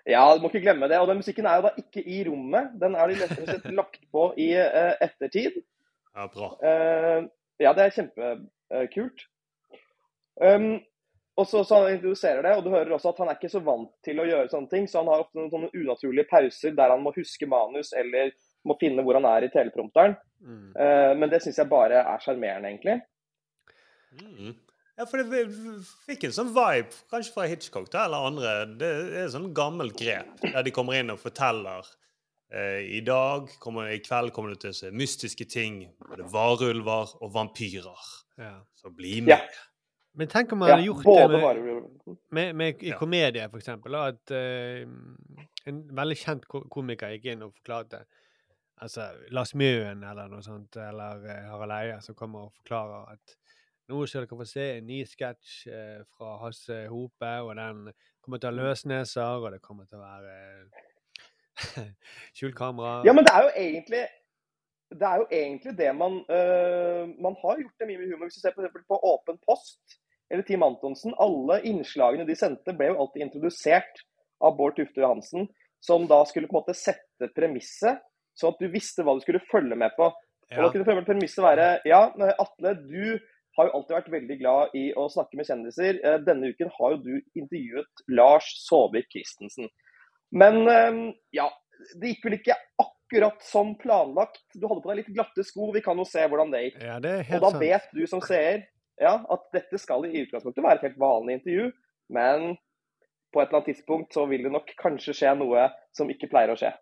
Ja, du må ikke glemme det. Og den musikken er jo da ikke i rommet. Den er de rett og slett lagt på i uh, ettertid. Ja, bra. Uh, ja, det er kjempekult. Um, og så, så han introduserer det, og du hører også at han er ikke så vant til å gjøre sånne ting, så han har ofte noen sånne unaturlige pauser der han må huske manus eller må finne hvor han er i teleprompteren. Eh, men det syns jeg bare er sjarmerende, egentlig. Mm. Ja, for det fikk en sånn vibe, kanskje fra Hitchcock da, eller andre. Det er sånn gammelt grep, der de kommer inn og forteller eh, I dag, kommer, i kveld kommer det til å se mystiske ting. Både varulver og vampyrer. Ja. Så bli med. Men tenk om man Ja, hadde gjort det med, med, med i Ja. komedie, for eksempel. At uh, en veldig kjent komiker gikk inn og forklarte Altså Lars Mjøen eller noe sånt, eller eh, Harald Eia, som kommer og forklarer at nå skal dere få se en ny sketsj eh, fra Hasse Hope, og den kommer til å ha løsneser, og det kommer til å være eh, skjult kamera. Ja, men det er jo egentlig det er jo egentlig det man uh, Man har gjort det mye med humor. Hvis du ser eksempel på Åpen post eller Team Antonsen, alle innslagene de sendte, ble jo alltid introdusert av Bård Tufte Johansen, som da skulle på en måte sette premisset, sånn at du visste hva du skulle følge med på. Og da kunne premisset være Ja, Atle, du har jo alltid vært veldig glad i å snakke med kjendiser. Eh, Denne uken har jo du intervjuet Lars Saabye Christensen. Men eh, ja, det gikk vel ikke akkurat som planlagt. Du hadde på deg litt glatte sko, vi kan jo se hvordan det gikk. Ja, det er Og da sant. vet du som seer ja, at dette skal i utgangspunktet være et helt vanlig intervju, men på et eller annet tidspunkt så vil det nok kanskje skje noe som ikke pleier å skje.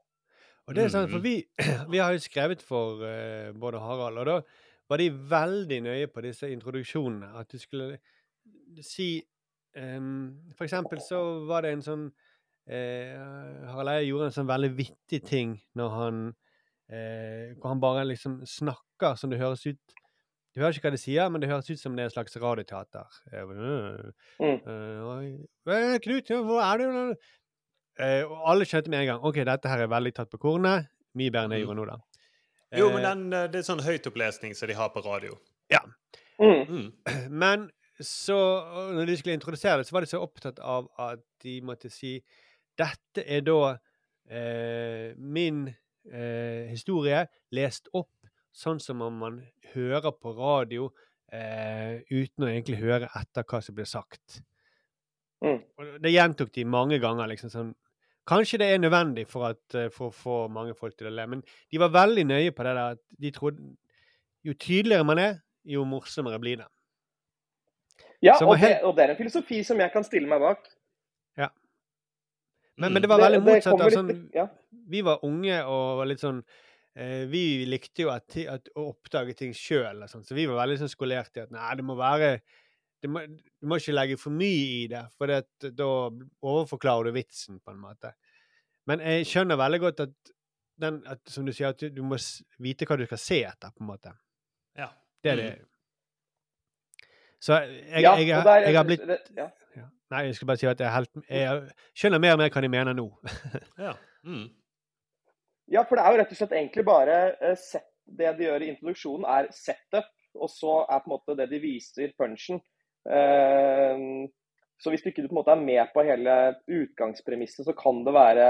Og det er sant, for vi, vi har jo skrevet for uh, både Harald, og da var de veldig nøye på disse introduksjonene. At du skulle si um, For eksempel så var det en sånn uh, Harald Eia gjorde en sånn veldig vittig ting når han eh, Hvor han bare liksom snakker som det høres ut du hører ikke hva de sier, men det høres ut som det er en slags radioteater. Mm. Knut, hvor er du? og alle skjønte med en gang ok, dette her er veldig tatt på kornet. Mye bedre enn jeg gjorde nå, da. Jo, men den, det er sånn høytopplesning som de har på radio. Ja. Mm. Men så, når de skulle introdusere det, så var de så opptatt av at de måtte si dette er da eh, min eh, historie lest opp sånn som om man hører på radio eh, uten å egentlig høre etter hva som blir sagt. Mm. Det gjentok de mange ganger. liksom sånn, Kanskje det er nødvendig for, at, eh, for å få mange folk til å le, men de var veldig nøye på det der at de trodde Jo tydeligere man er, jo morsommere blir det. Ja, og, helt... det, og, det, er en filosofi som jeg kan stille meg bak. Men, men det var veldig motsatt. Altså, litt, ja. Vi var unge og var litt sånn eh, Vi likte jo at, at, å oppdage ting sjøl, så vi var veldig sånn skolert i at nei, det må være det må, Du må ikke legge for mye i det, for det, da overforklarer du vitsen, på en måte. Men jeg skjønner veldig godt at, den, at som du sier, at du, du må vite hva du skal se etter, på en måte. Ja. Det er det. Så jeg, ja, jeg, jeg, jeg, har blitt det, ja. ja. Nei, jeg skal bare si at jeg, helt, jeg skjønner mer og mer hva de mener nå. ja. Mm. ja, for det er jo rett og slett egentlig bare uh, set, Det de gjør i introduksjonen, er setup, og så er på en måte det de viser punchen. Uh, så hvis du ikke på en måte er med på hele utgangspremisset, så kan det være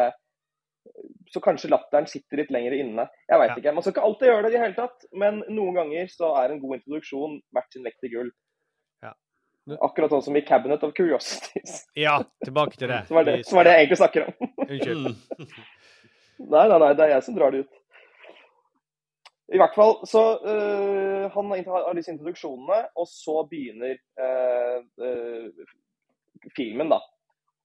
så kanskje latteren sitter litt lenger inne. Jeg veit Ja. ikke. Man skal ikke alltid gjøre det i det hele tatt, men noen ganger så er en god introduksjon verdt sin vekt i gull. Akkurat sånn som i 'Cabinet of Curiosities'. Ja, tilbake til det. Som er det, som er det jeg egentlig snakker om. Unnskyld. Nei, nei, nei, det er jeg som drar det ut. I hvert fall, så øh, Han har disse introduksjonene, og så begynner øh, øh, filmen, da.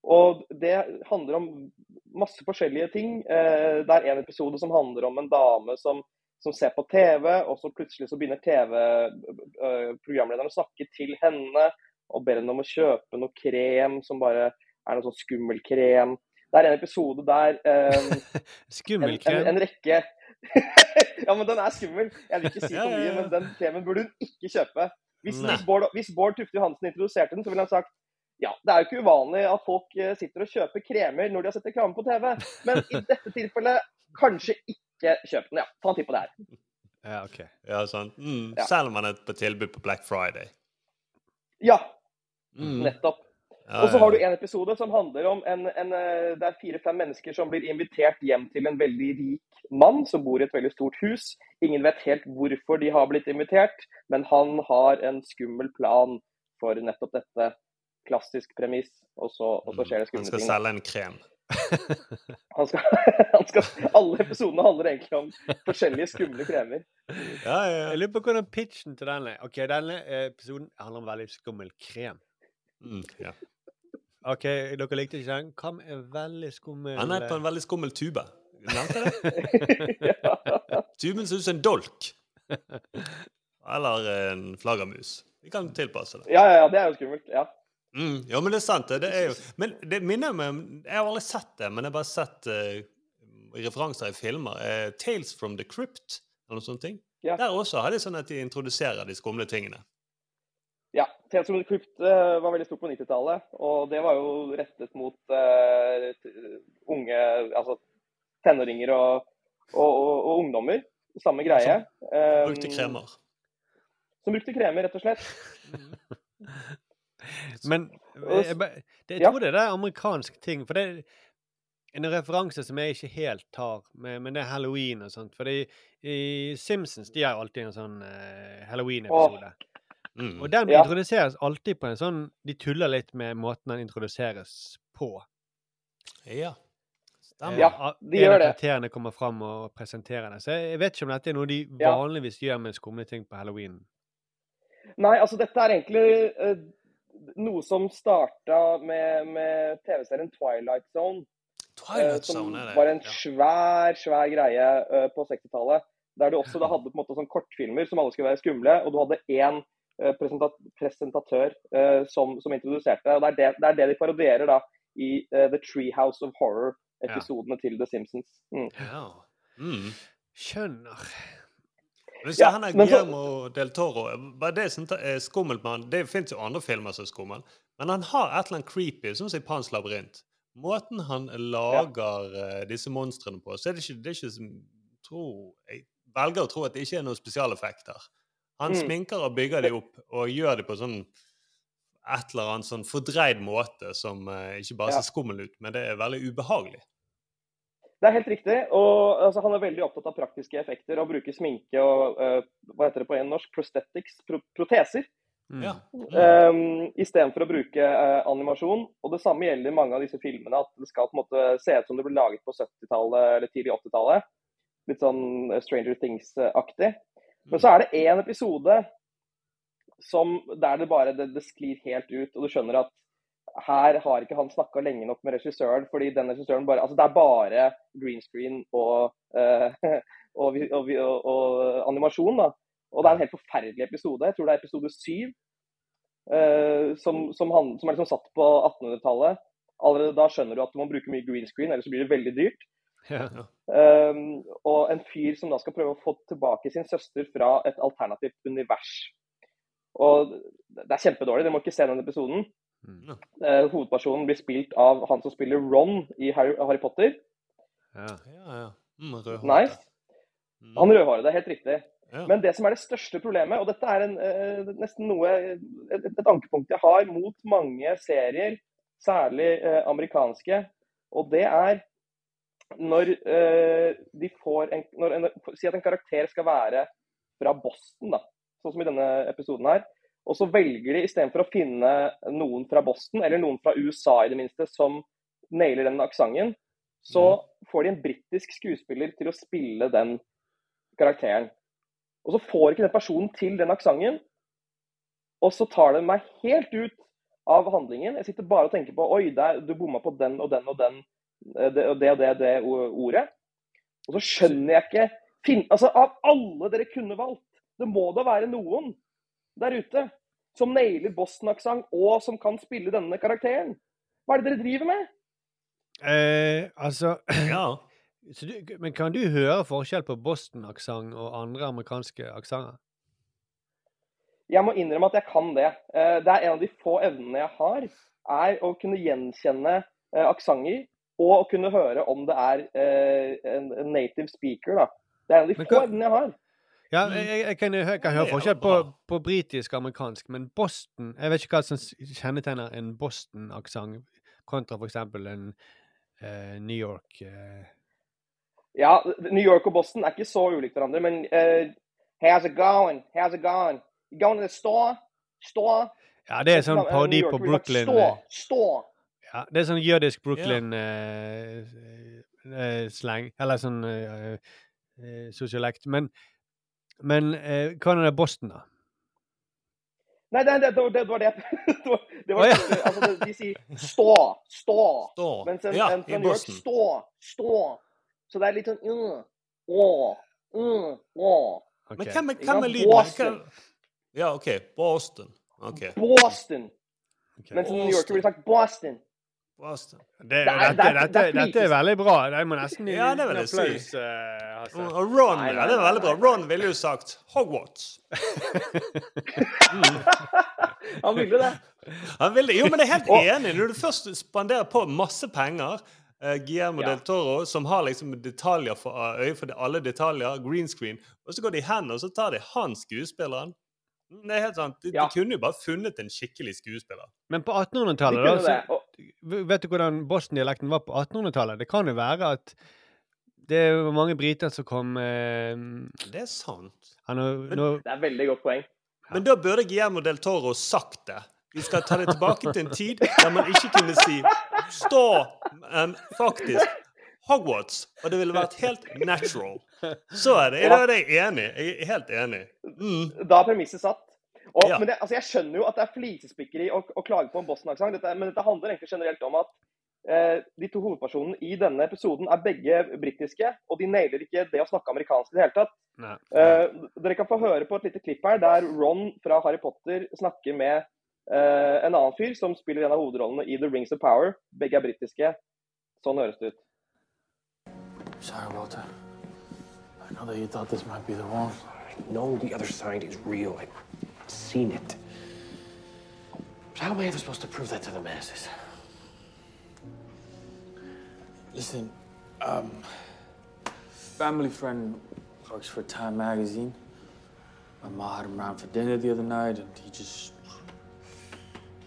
Og det handler om masse forskjellige ting. Eh, det er en episode som handler om en dame som, som ser på TV, og så plutselig så begynner TV-programlederen å snakke til henne og ber henne om å kjøpe noe krem som bare er noe sånn skummel krem. Det er en episode der um, Skummel en, krem? en, en rekke Ja, men den er skummel. Jeg vil ikke si for mye, men den kremen burde hun ikke kjøpe. Hvis, hvis, Bård, hvis Bård Tufte Johansen introduserte den, så ville han sagt ja, det er jo ikke uvanlig at folk eh, sitter og kjøper kremer når de har sett reklame på TV, men i dette tilfellet kanskje ikke kjøp den. Ja, ta en titt på det her. Ja, OK. Ja, sant. Mm. Ja. Selv om man er på tilbud på Black Friday. Ja, Mm. nettopp. Og så har du en episode som handler om en, en eh, Det er fire-fem mennesker som blir invitert hjem til en veldig rik mann som bor i et veldig stort hus. Ingen vet helt hvorfor de har blitt invitert, men han har en skummel plan for nettopp dette. Klassisk premiss, og så, og så skjer det Han skal selge en krem. Han skal, han skal, alle episodene handler egentlig om forskjellige skumle kremer. Ja, ja, ja. Jeg lurer på hvordan pitchen til denne Ok, denne eh, episoden handler om veldig skummel krem. Mm, ja. OK, dere likte ikke den? Hva med veldig skummel Han er på en veldig skummel tube. Nevnte jeg det? ja. Tuben ser ut som en dolk. Eller en flaggermus. Vi kan tilpasse det. Ja, ja, ja, det er jo skummelt. Ja. Mm, ja, men det er sant. det. Er jo, men det minner meg om Jeg har aldri sett det, men jeg har bare sett uh, referanser i filmer. Uh, 'Tales from the Crypt' eller noe sånt. ting. Ja. Der også har de sånn at de introduserer de skumle tingene. Tales Crypt eh, var veldig stort på 90-tallet, og det var jo rettet mot uh, unge Altså tenåringer og, og, og, og ungdommer. Samme greie. Som Brukte kremer. Som brukte kremer, rett og slett. Men jeg, jeg, jeg tror ja. det er amerikansk ting. For det er en referanse som jeg ikke helt tar, men, men det er halloween og sånt. For i Simpsons de har alltid en sånn uh, halloween-episode. Mm. Og den Ja. introduseres alltid på en sånn De tuller litt med måten den introduseres på. Ja. Stemmer. Ja, de en gjør av det. karakterene kommer fram og presenterer det. Så jeg, vet ikke om dette er noe de Ja. vanligvis gjør med skumle ting på halloween. Nei, altså dette er egentlig uh, noe som starta med, med TV-serien Twilight Zone. Twilight uh, som Zone er det, var en ja. svær, svær greie uh, på 60-tallet. Der du også da hadde på en måte sånn kortfilmer som alle skulle være skumle, og du hadde én presentatør eh, som, som introduserte. og Det er det, det er det de parodierer da i eh, The Treehouse of Horror-episodene til The Simpsons. Mm. Ja. Mm. Skjønner. Hvis Ja, han er men så- Guillermo del Toro bare Det som er skummelt med han Det fins jo andre filmer som er skumle, men han har et eller annet creepy, sånn som i Pans labyrint. Måten han lager eh, disse monstrene på, så er det ikke, det er ikke som tror, Jeg velger å tro at det ikke er noen spesialeffekter. Han Mm. sminker og bygger de opp og gjør dem på sånn et eller annet sånn fordreid måte som eh, ikke bare Ja. ser skummel ut, men det er veldig ubehagelig. Det er helt riktig. og altså, Han er veldig opptatt av praktiske effekter og bruker sminke og uh, hva heter det på en norsk? Prosthetics? Pro proteser. mm. Um, Istedenfor å bruke uh, animasjon. Og Det samme gjelder mange av disse filmene. At det skal på en måte se ut som det ble laget på 70-tallet eller tidlig 80-tallet. Litt sånn Stranger Things-aktig. Men så er det én episode som, der det bare det, det sklir helt ut. Og du skjønner at her har ikke han snakka lenge nok med regissøren. fordi den regissøren bare, altså Det er bare green screen og, uh, og, og, og, animasjon. da. Og det er en helt forferdelig episode. Jeg tror det er episode syv. Uh, som, som, som er liksom satt på 1800-tallet. Allerede da skjønner du at du må bruke mye green screen, ellers blir det veldig dyrt. Ja. Um, og en fyr som da skal prøve å få tilbake sin søster fra et alternativt univers. Og Det er kjempedårlig, dere må ikke se den episoden. Eh, hovedpersonen blir spilt av han som spiller Ron i Harry, Harry Potter. Ja. Ja, ja. Mm, rødhåret. Mm. Han rødhårede, det helt riktig. Ja. Men det som er det største problemet, og dette er en, uh, nesten noe, et, et ankepunkt jeg har mot mange serier, særlig uh, amerikanske, og det er når eh, de får en, når en, Si at en karakter skal være fra Boston, da, sånn som i denne episoden her. Og så velger de istedenfor å finne noen fra Boston, eller noen fra USA i det minste, som nailer den aksenten, så får de en britisk skuespiller til å spille den karakteren. Og så får ikke den personen til den aksenten. Og så tar det meg helt ut av handlingen. Jeg sitter bare og tenker på Oi, der, du bomma på den og den og den det og det det, det ordet. Og så skjønner jeg ikke fin, altså Av alle dere kunne valgt, det må da være noen der ute som nailer Boston-aksent og som kan spille denne karakteren. Hva er det dere driver med? Eh, altså Ja. så du, Men kan du høre forskjell på Boston-aksent og andre amerikanske aksenter? Jeg må innrømme at jeg kan det. Eh, Det er en av de få evnene jeg har, er å kunne gjenkjenne eh, aksenter og å kunne høre om det er eh, en en native speaker. da. Det er en av de få evnene jeg har. Ja, jeg, jeg, kan, jeg kan høre forskjell på, på britisk og amerikansk, men Boston Jeg vet ikke hva som kjennetegner en Boston-aksent kontra f.eks. en eh, New York eh. Ja, New York og Boston er ikke så ulikt hverandre, men eh, How's it going? How's it going? You going to the store? Store? Ja, det er sånn parodi på Brooklyn. Store, eh, store. Ja, det er sånn jødisk Brooklyn-slang. eller sånn uh, eh, sosiolekt. Men, men eh, hva er det Boston, da? Nei, det, det, det, var- det var det. det var, det var, oh, ja. altså, de sier stå, stå. Stå. Mens en, Ja, en fra New York stå, stå. Så det er litt sånn mm, å, mm, å. Men hvem, hvem er lyden? Boston. Ja, OK. Boston. Okay. Boston. Mens en New Yorker ville sagt Boston. Det, Det dette, dette, dette er veldig bra. Jeg må nesten gi Ja, det vil jeg si. applaus. eh. Og Ron, Nei, nei, ja, det er veldig bra. Ron ville jo sagt Hogwarts. Han ville det. Han ville, jo, men jeg er helt Og- enig. Når du først spanderer på masse penger eh, Guillermo Ja. del Toro, som har liksom detaljer for uh, øye for alle detaljer, green screen, og så går de hen og så tar de han skuespilleren. Mm, Det er helt sant. De, Ja. de kunne jo bare funnet en skikkelig skuespiller. Men på 1800-tallet, da det. så, Og, Vet du hvordan Boston-dialekten var på 1800-tallet? Det kan jo være at det var mange briter som kom eh, Det er sant. ja, nå, nå, det er et veldig godt poeng. Men da burde Guillermo del Toro sagt det. Vi skal ta det tilbake til en tid der man ikke kunne si stå em, faktisk Hogwarts, og det ville vært helt natural. Så er det. Da er jeg enig. Jeg er helt enig. Mm. Da er premisset satt. Og, Ja. men det, altså, jeg skjønner jo at det er flisespikkeri å, å klage på en Boston-aksent, dette- men dette handler egentlig generelt om at eh, de to hovedpersonene i denne episoden er begge britiske, og de nailer ikke det å snakke amerikansk i det hele tatt. Nei. Eh, dere kan få høre på et lite klipp her der Ron fra Harry Potter snakker med eh, en annen fyr som spiller en av hovedrollene i The Rings of Power. Begge er britiske. Sånn høres det ut. Sorry, Walter. I know that you thought this might be the one. No, the other side is real. I've seen it. But how am I ever supposed to prove that to the masses? Listen, um, family friend works for Time Magazine. My mom had him around for dinner the other night, and he just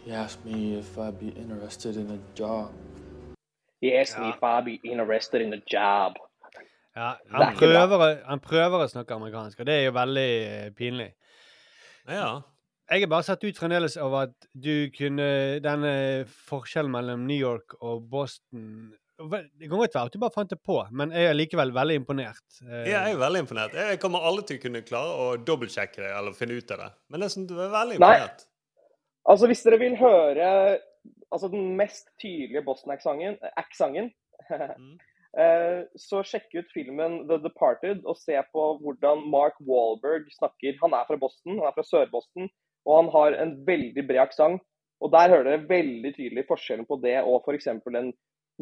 he asked me if I'd be interested in a job. He asked me if I'd be interested in a job. Ja, Det han, ikke bra. prøver, å- han prøver å snakke amerikansk, og det er jo veldig eh, pinlig. Ja. Jeg er bare satt ut fremdeles av at du kunne Denne forskjellen mellom New York og Boston Det kan godt være at du bare fant det på, men jeg er likevel veldig imponert. Ja, Jeg er veldig imponert. Jeg kommer alle til å kunne klare å dobbeltsjekke det eller finne ut av det. Men det er sånn, du er veldig imponert. Nei. Altså, hvis dere vil høre altså, den mest tydelige Boston-aksenten, aksenten, eh, så sjekk ut filmen The Departed og se på hvordan Mark Wahlberg snakker. Han er fra Boston, han er fra Sør-Boston, og han har en veldig bred aksent. Og der hører dere veldig tydelig forskjellen på det og f.eks. en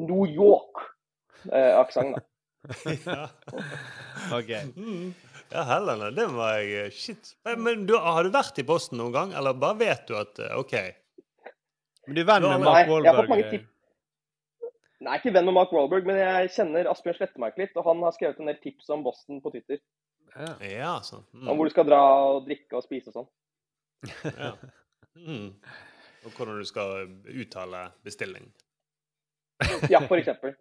New York-aksent. ja. OK. Mm. Ja, Helene, det var jeg eh, Shit. Men, men du, har du vært i Boston noen gang, eller bare vet du at eh, OK? Men du er venn med Nei, Mark jeg har fått mange tips. Nei, ikke venn med Mark Wahlberg, men jeg kjenner Asbjørn Slettemark litt, og han har skrevet en del tips om Boston på Twitter. Ja, Ja, sånn. Mm. Om hvor du skal dra og drikke og spise og sånn. Ja. Mm. Og hvordan du skal uttale bestilling. Ja, for eksempel.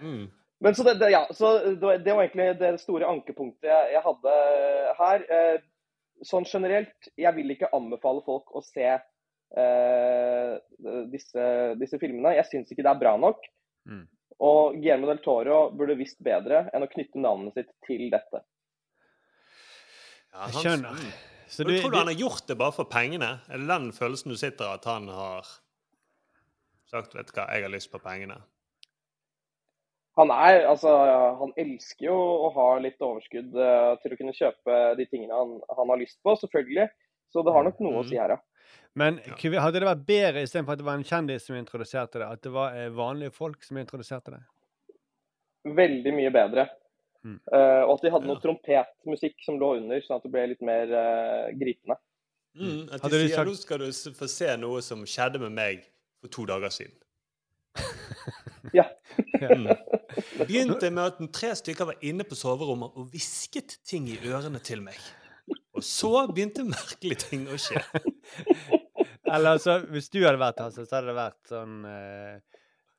Mm. Men så det, det, ja, så det, det var egentlig det store ankepunktet jeg, jeg hadde her. Eh, sånn generelt, jeg vil ikke anbefale folk å se eh, disse, disse filmene. Jeg syns ikke det er bra nok. Mm. Og Guillermo del Toro burde visst bedre enn å knytte navnet sitt til dette. Ja, Jeg han- skjønner. Mm. Så du- tror du han har gjort det bare for pengene? Er det den følelsen du sitter av, at han har sagt vet du hva, jeg har lyst på pengene? Han er, altså, han elsker jo å ha litt overskudd eh, til å kunne kjøpe de tingene han, han har lyst på, selvfølgelig. Så det har nok noe å si her, ja. Men hadde det vært bedre istedenfor at det var en kjendis som introduserte det, at det var eh, vanlige folk som introduserte det? Veldig mye bedre. Mm. Uh, og at de hadde noe trompetmusikk som lå under, sånn at det ble litt mer uh, gripende. Mm, at de du sier sagt- nå skal du få se noe som skjedde med meg for to dager siden. Ja. Mm. Begynte med at tre stykker var inne på soverommet og hvisket ting i ørene til meg. Og så begynte merkelige ting å skje. Eller altså, hvis du hadde vært Hasse, så hadde det vært sånn uh,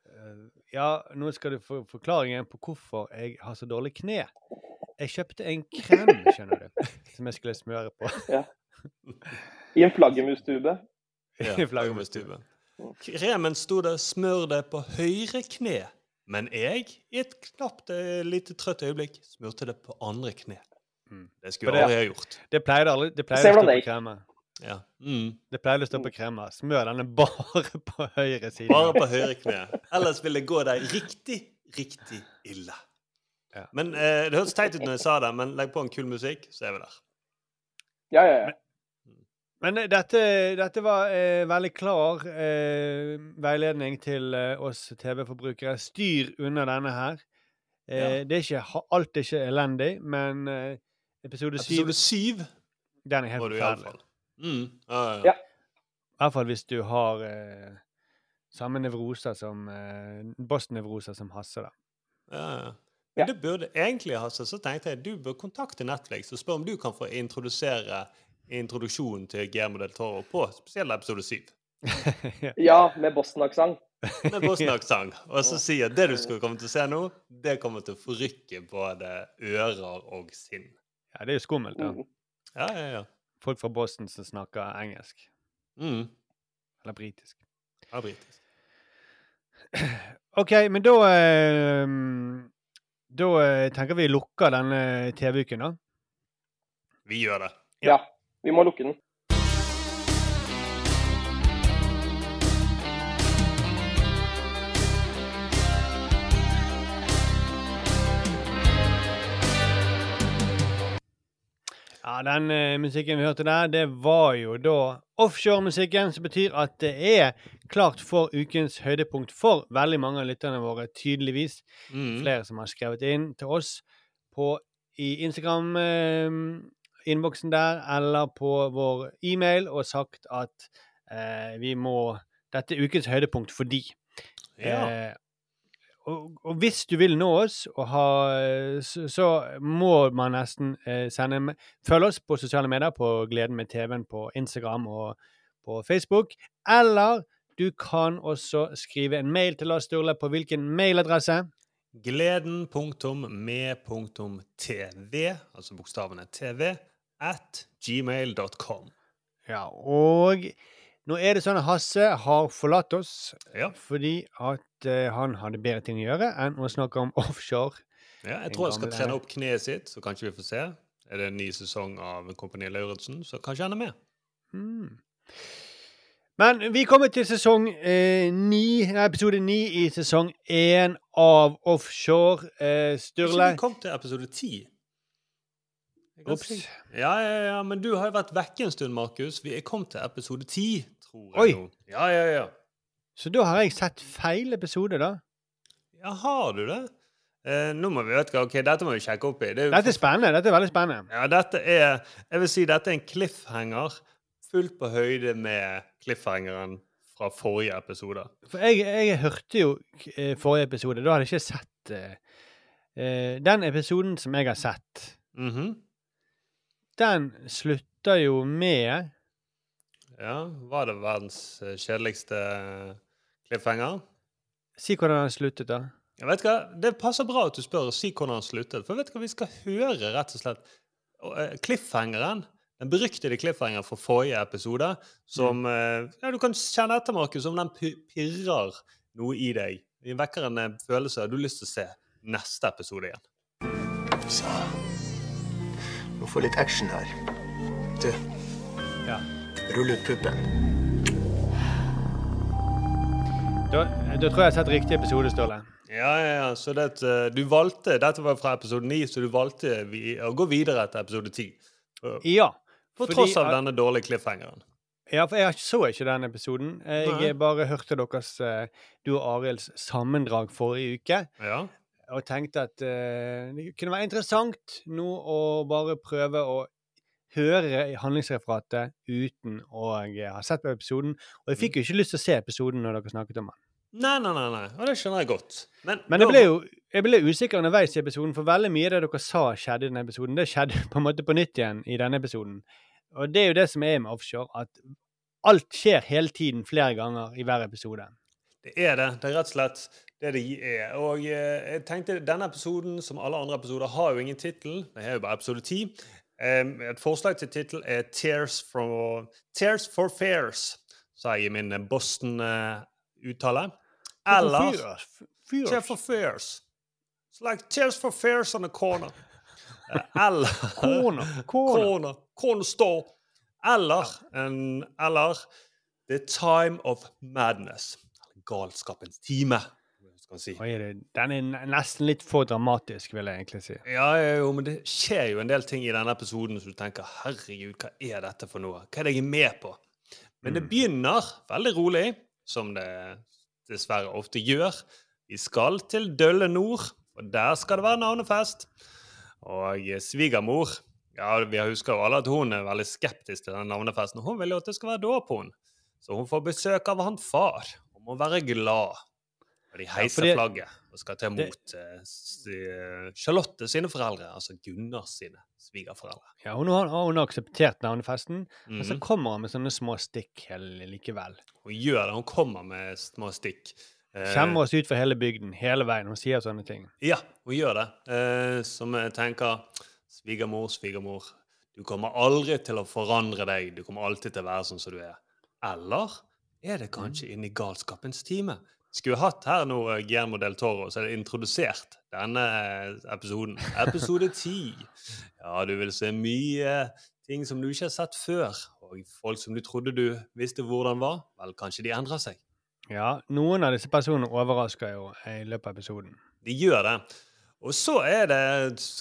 eh, Ja, nå skal du få forklaringen på hvorfor jeg har så dårlig kne. Jeg kjøpte en krem, skjønner du, som jeg skulle smøre på. Ja. I en flaggermustube. Ja, flaggermustube. Kremen sto det 'smør det på høyre kne', men jeg, i et knapt eh, lite trøtt øyeblikk, smurte det på andre kne. Det skulle det- aldri ha gjort. Det pleide aldri Det pleide å stå på gikk. Ja. Mm. Det pleier å stå på kremmer. Smør denne bare på høyre side. Bare på høyre kne. Ellers vil det gå deg riktig, riktig ille. Ja. Men eh, Det hørtes teit ut når jeg sa det, men legg på en kul musikk, så er vi der. Ja, ja, ja. Men dette, dette var eh, veldig klar eh, veiledning til eh, oss TV-forbrukere. Styr unna denne her. Eh, Ja. Det er ikke, alt er ikke elendig, men eh, episode syv Episode syv Den er helt forferdelig. Mm. Ja, ja, Ja. ja. I hvert fall hvis du har eh, samme nevroser som eh, Boston-nevroser som Hasse, da. Ja, ja. Men det burde egentlig, Hasse, så tenkte jeg du bør kontakte Netflix og spørre om du kan få introdusere introduksjonen til Guillermo del Toro på spesielt episode 7. Ja, med Boston-aksent. Med Boston-aksent. Og så sier at det du skal komme til å se nå, det kommer til å forrykke både ører og sinn. Ja, det er jo skummelt, da. Mm. Ja, ja, ja. Folk fra Boston som snakker engelsk. Mm. Eller britisk. Ja, britisk. OK, men da eh, Da eh, tenker vi lukker denne TV-uken, da. Vi gjør det. Ja. Vi må lukke den. Den uh, musikken vi hørte der, det var jo da offshore-musikken, som betyr at det er klart for ukens høydepunkt for veldig mange av lytterne våre, tydeligvis. Mm. Flere som har skrevet inn til oss på, i Instagram-innboksen der, eller på vår e-mail og sagt at uh, vi må Dette er ukens høydepunkt fordi. Ja. Eh, og, og hvis du vil nå oss, og ha, så, så må man nesten eh, sende en- Følg oss på sosiale medier, på Gleden med TV-en på Instagram og på Facebook. Eller du kan også skrive en mail til oss, Sturle, på hvilken mailadresse? Gleden.med.tv, altså bokstavene TV, at gmail.com. Ja, og nå er det sånn at Hasse har forlatt oss ja. fordi at uh, han hadde bedre ting å gjøre enn å snakke om offshore. Ja, jeg tror han skal trene opp kneet sitt, så kanskje vi får se. Er det en ny sesong av Kompani Lauritzen, så kanskje han er med. Mm. Men vi kommer til sesong eh, 9, episode 9 i sesong 1 av Offshore. Eh, Sturle vi kom til episode 10. Ops. Ja, ja, ja, men du har jo vært vekke en stund, Markus. Vi er kommet til episode ti, tror jeg Oi. nå. Ja, ja, ja. Så da har jeg sett feil episode, da? Ja, har du det? Eh, nå må vi vet hva, ok, Dette må vi sjekke opp i. Det er jo Dette er spennende. Dette er veldig spennende. Ja, dette er Jeg vil si dette er en cliffhanger fullt på høyde med cliffhangeren fra forrige episode. For jeg, jeg hørte jo eh, forrige episode. Da hadde jeg ikke sett eh, eh, Den episoden som jeg har sett, Mhm. Den slutter jo med Ja, Var det verdens eh, kjedeligste cliffhanger? Si hvordan den sluttet, da. Jeg vet hva, Det passer bra at du spør og si hvordan den sluttet. For vet du hva, vi skal høre rett og slett eh, cliffhangeren. Den beryktede cliffhangeren fra forrige episode. Som mm. ja, Du kan kjenne etter, Markus, om den pirrer noe i deg. Den vekker en eh, følelse du har lyst til å se neste episode igjen. Så Må få litt action her. Du. Ja. Rull ut puppen. Da, da tror jeg jeg har sett riktig episode, Ståle. Ja, ja, ja. Så det, eh, du valgte Dette var fra episode 9, så du valgte vi, å gå videre etter episode 10. Ja. På fordi tross av denne dårlige cliffhangeren. Ja, for jeg så ikke den episoden. Jeg Nei. bare hørte deres, eh, du og Arilds sammendrag forrige uke. Ja. Og tenkte at uh, det kunne være interessant nå å bare prøve å høre handlingsreferatet uten å eh, ha sett på episoden. Og jeg fikk jo ikke lyst til å se episoden når dere snakket om den. Nei, nei, nei, nei. Og det skjønner jeg godt. Men, Men jeg ble jo jeg ble usikker underveis i episoden, for veldig mye av det dere sa skjedde i denne episoden, det skjedde på en måte på nytt igjen i denne episoden. Og det er jo det som er med offshore, at alt skjer hele tiden flere ganger i hver episode. Det er det. Det er rett og slett det det er. Og eh, jeg tenkte denne episoden, som alle andre episoder, har jo ingen tittel. Det er jo bare episode 10. Et forslag til tittel er Tears for, Tears for Fears, sa jeg i min Boston-uttale. Eller Fears. Tears for Fears. It's like Tears for Fears on a corner. Eh, Eller Corner. Corner. Corner. Corner store. Eller, en, eller The Time of Madness. Galskapens time, man si. Oi, den er nesten litt for dramatisk, vil jeg egentlig si. Ja, jo, men det skjer jo en del ting i denne episoden som du tenker herregud, hva er dette for noe? Hva er det jeg er med på? Men det begynner veldig rolig, som det dessverre ofte gjør. Vi skal til Dølle Nord, og der skal det være navnefest. Og svigermor ja, Vi husker jo alle at hun er veldig skeptisk til den navnefesten. Hun vil jo at det skal være dåp, hun. Så hun får besøk av han far. Hun må være glad. Og de heiser fordi- flagget og skal ta imot eh, eh, Charlotte sine foreldre, altså Gunnars sine svigerforeldre. Ja, hun har, hun har akseptert navnefesten, men så Mhm. kommer hun med sånne små stikk likevel. Hun gjør det. Hun kommer med små stikk. Kjemmer oss ut for hele bygden, hele veien. Hun sier sånne ting. Ja, hun gjør det. Eh, som jeg tenker Svigermor, svigermor. Du kommer aldri til å forandre deg. Du kommer alltid til å være sånn som du er. Eller er det kanskje inni galskapens time? Skulle hatt her nå eh, Guillermo del Toro, så er det introdusert denne eh, episoden. Episode ti. Ja, du vil se mye ting som du ikke har sett før. Og folk som du trodde du visste hvordan var, vel, kanskje de endrer seg. Ja, noen av disse personene overrasker jo i løpet av episoden. De gjør det. Og så er det,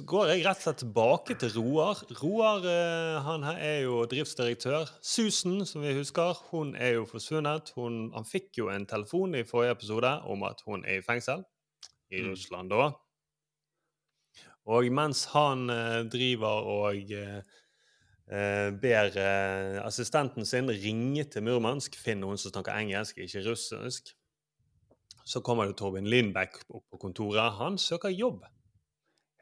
går jeg rett og slett tilbake til Roar. Roar eh, han her er jo driftsdirektør. Susan, som vi husker, hun er jo forsvunnet. Hun, han fikk jo en telefon i forrige episode om at hun er i fengsel. I Mm. Russland, da. Og mens han eh, driver og eh, ber assistenten sin ringe til Murmansk, finner hun som snakker engelsk, ikke russisk, så kommer det Torbjørn Lindbekk opp på kontoret. Han søker jobb.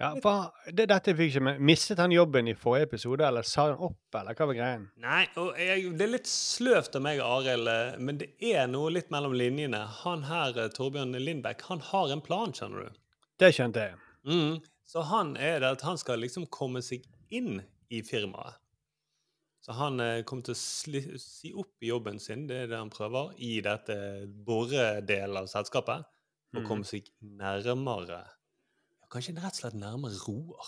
Ja, for det, dette fikk ikke med. Mistet han jobben i forrige episode, eller sa han opp, eller hva var greien? Nei, og jeg, det er litt sløvt av meg og Arild, men det er noe litt mellom linjene. Han her, Torbjørn Lindbekk, han har en plan, skjønner du. Det skjønte jeg. Mm. Så han er det at han skal liksom komme seg inn i firmaet. Så han eh, kommer til å si opp jobben sin, det er det han prøver, i dette boredelen av selskapet, og Mm. komme seg nærmere Kanskje rett og slett nærmere Roar.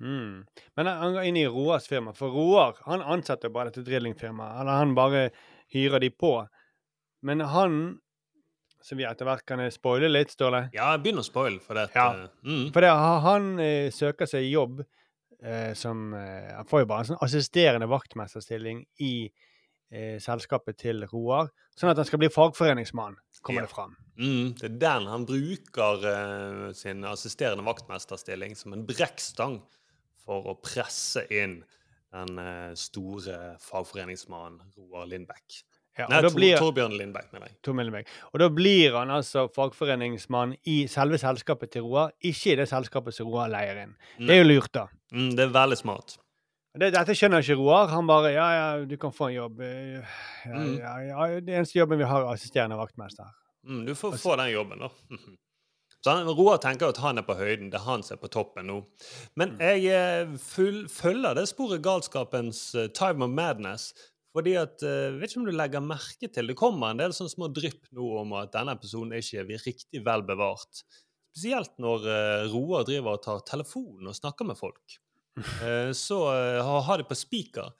Mm. Men han går inn i Roars firma, for Roar han ansetter bare dette drillingfirmaet. Eller han bare hyrer de på. Men han, som vi etter hvert kan spoile litt, står det Ja, begynn å spoile, for det Ja. eh, mm. For det, han eh, søker seg jobb eh, som eh, Han får jo bare en sånn assisterende vaktmesterstilling i eh, selskapet til Roar, sånn at han skal bli fagforeningsmann, kommer Ja. det fram. Mm, det er den han bruker eh, sin assisterende vaktmesterstilling som en brekkstang for å presse inn den eh, store fagforeningsmannen Roar Lindbekk. Ja, Nei, blir- Torbjørn Lindbekk, mener jeg. Elleberg. Og da blir han altså fagforeningsmann i selve selskapet til Roar, ikke i det selskapet som Roar leier inn. Det er jo lurt, da. Mm, det er veldig smart. Det, dette skjønner ikke Roar. Han bare Ja, ja, du kan få en jobb. Eh, Ja, Mm. ja, ja, det eneste jobben vi har, er assisterende vaktmester. Mm, du får få den jobben, da. Så han, Roar tenker at han er på høyden. Det er han som er på toppen nå. Men jeg eh, full, følger det sporet galskapens eh, time of madness. Fordi at, jeg vet ikke om du legger merke til, Det kommer en del sånne små drypp nå om at denne episoden er riktig vel bevart. Spesielt når eh, Roar driver og tar telefonen og snakker med folk. Eh, så eh, har det de på spiker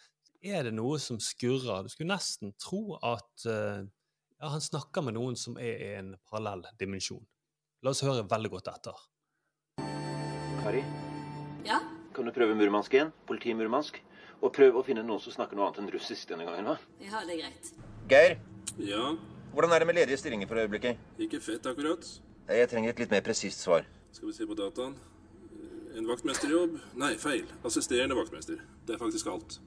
Er det noe som skurrer? Du skulle nesten tro at ja, han snakker med noen som er i en parallell dimensjon. La oss høre veldig godt etter. Kari, Ja? kan du prøve murmansk igjen? Politi Murmansk? Og prøv å finne noen som snakker noe annet enn russisk denne gangen, hva? Ja, det er greit. Geir? Ja? Hvordan er det med ledige stillinger for øyeblikket? Ikke fett, akkurat. Jeg trenger et litt mer presist svar. Skal vi se på dataen. En vaktmesterjobb? Nei, feil. Assisterende vaktmester. Det er faktisk alt.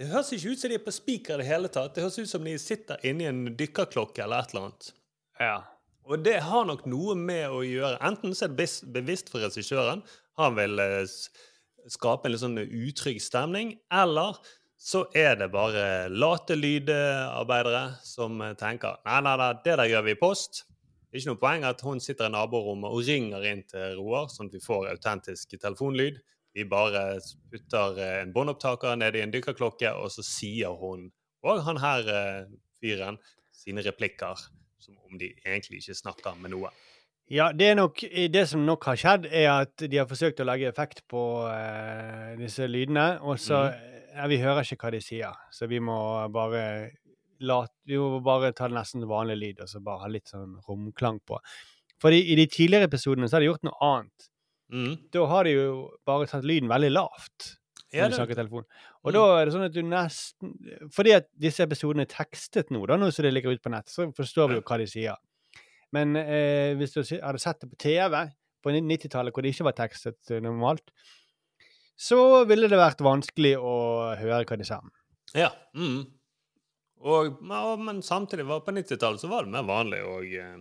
Det høres ikke ut som de er på speaker i det hele tatt. Det høres ut som de sitter inni en dykkerklokke eller et eller annet. Ja. Og det har nok noe med å gjøre Enten så er det bevisst for regissøren, han vil eh, skape en litt sånn utrygg stemning, eller så er det bare late lydarbeidere som eh, tenker nei, nei, nei, det der gjør vi i post. Det er ikke noe poeng at hun sitter i naborommet og ringer inn til Roar, sånn at vi får autentisk telefonlyd. Vi bare putter eh, en båndopptaker ned i en dykkerklokke, og så sier hun og han her eh, fyren sine replikker som om de egentlig ikke snakker med noe. Ja, det, nok, det som nok har skjedd, er at de har forsøkt å legge effekt på uh, disse lydene, og så ja, Vi hører ikke hva de sier, så vi må bare la, vi må bare ta nesten vanlig lyd og så bare ha litt sånn romklang på. Fordi i de tidligere episodene så har de gjort noe annet. Da har de jo bare tatt lyden veldig lavt. Ja, når de snakker telefon. Og Mm. da er det sånn at du nesten Fordi at disse episodene er tekstet nå, da, nå som det ligger ute på nett, så forstår vi jo hva de sier. Men eh, hvis du hadde sett det på TV på 90-tallet, hvor det ikke var tekstet eh, normalt, så ville det vært vanskelig å høre hva de sa. Ja. Mm. Og, men- samtidig var på 90-tallet så var det mer vanlig å eh,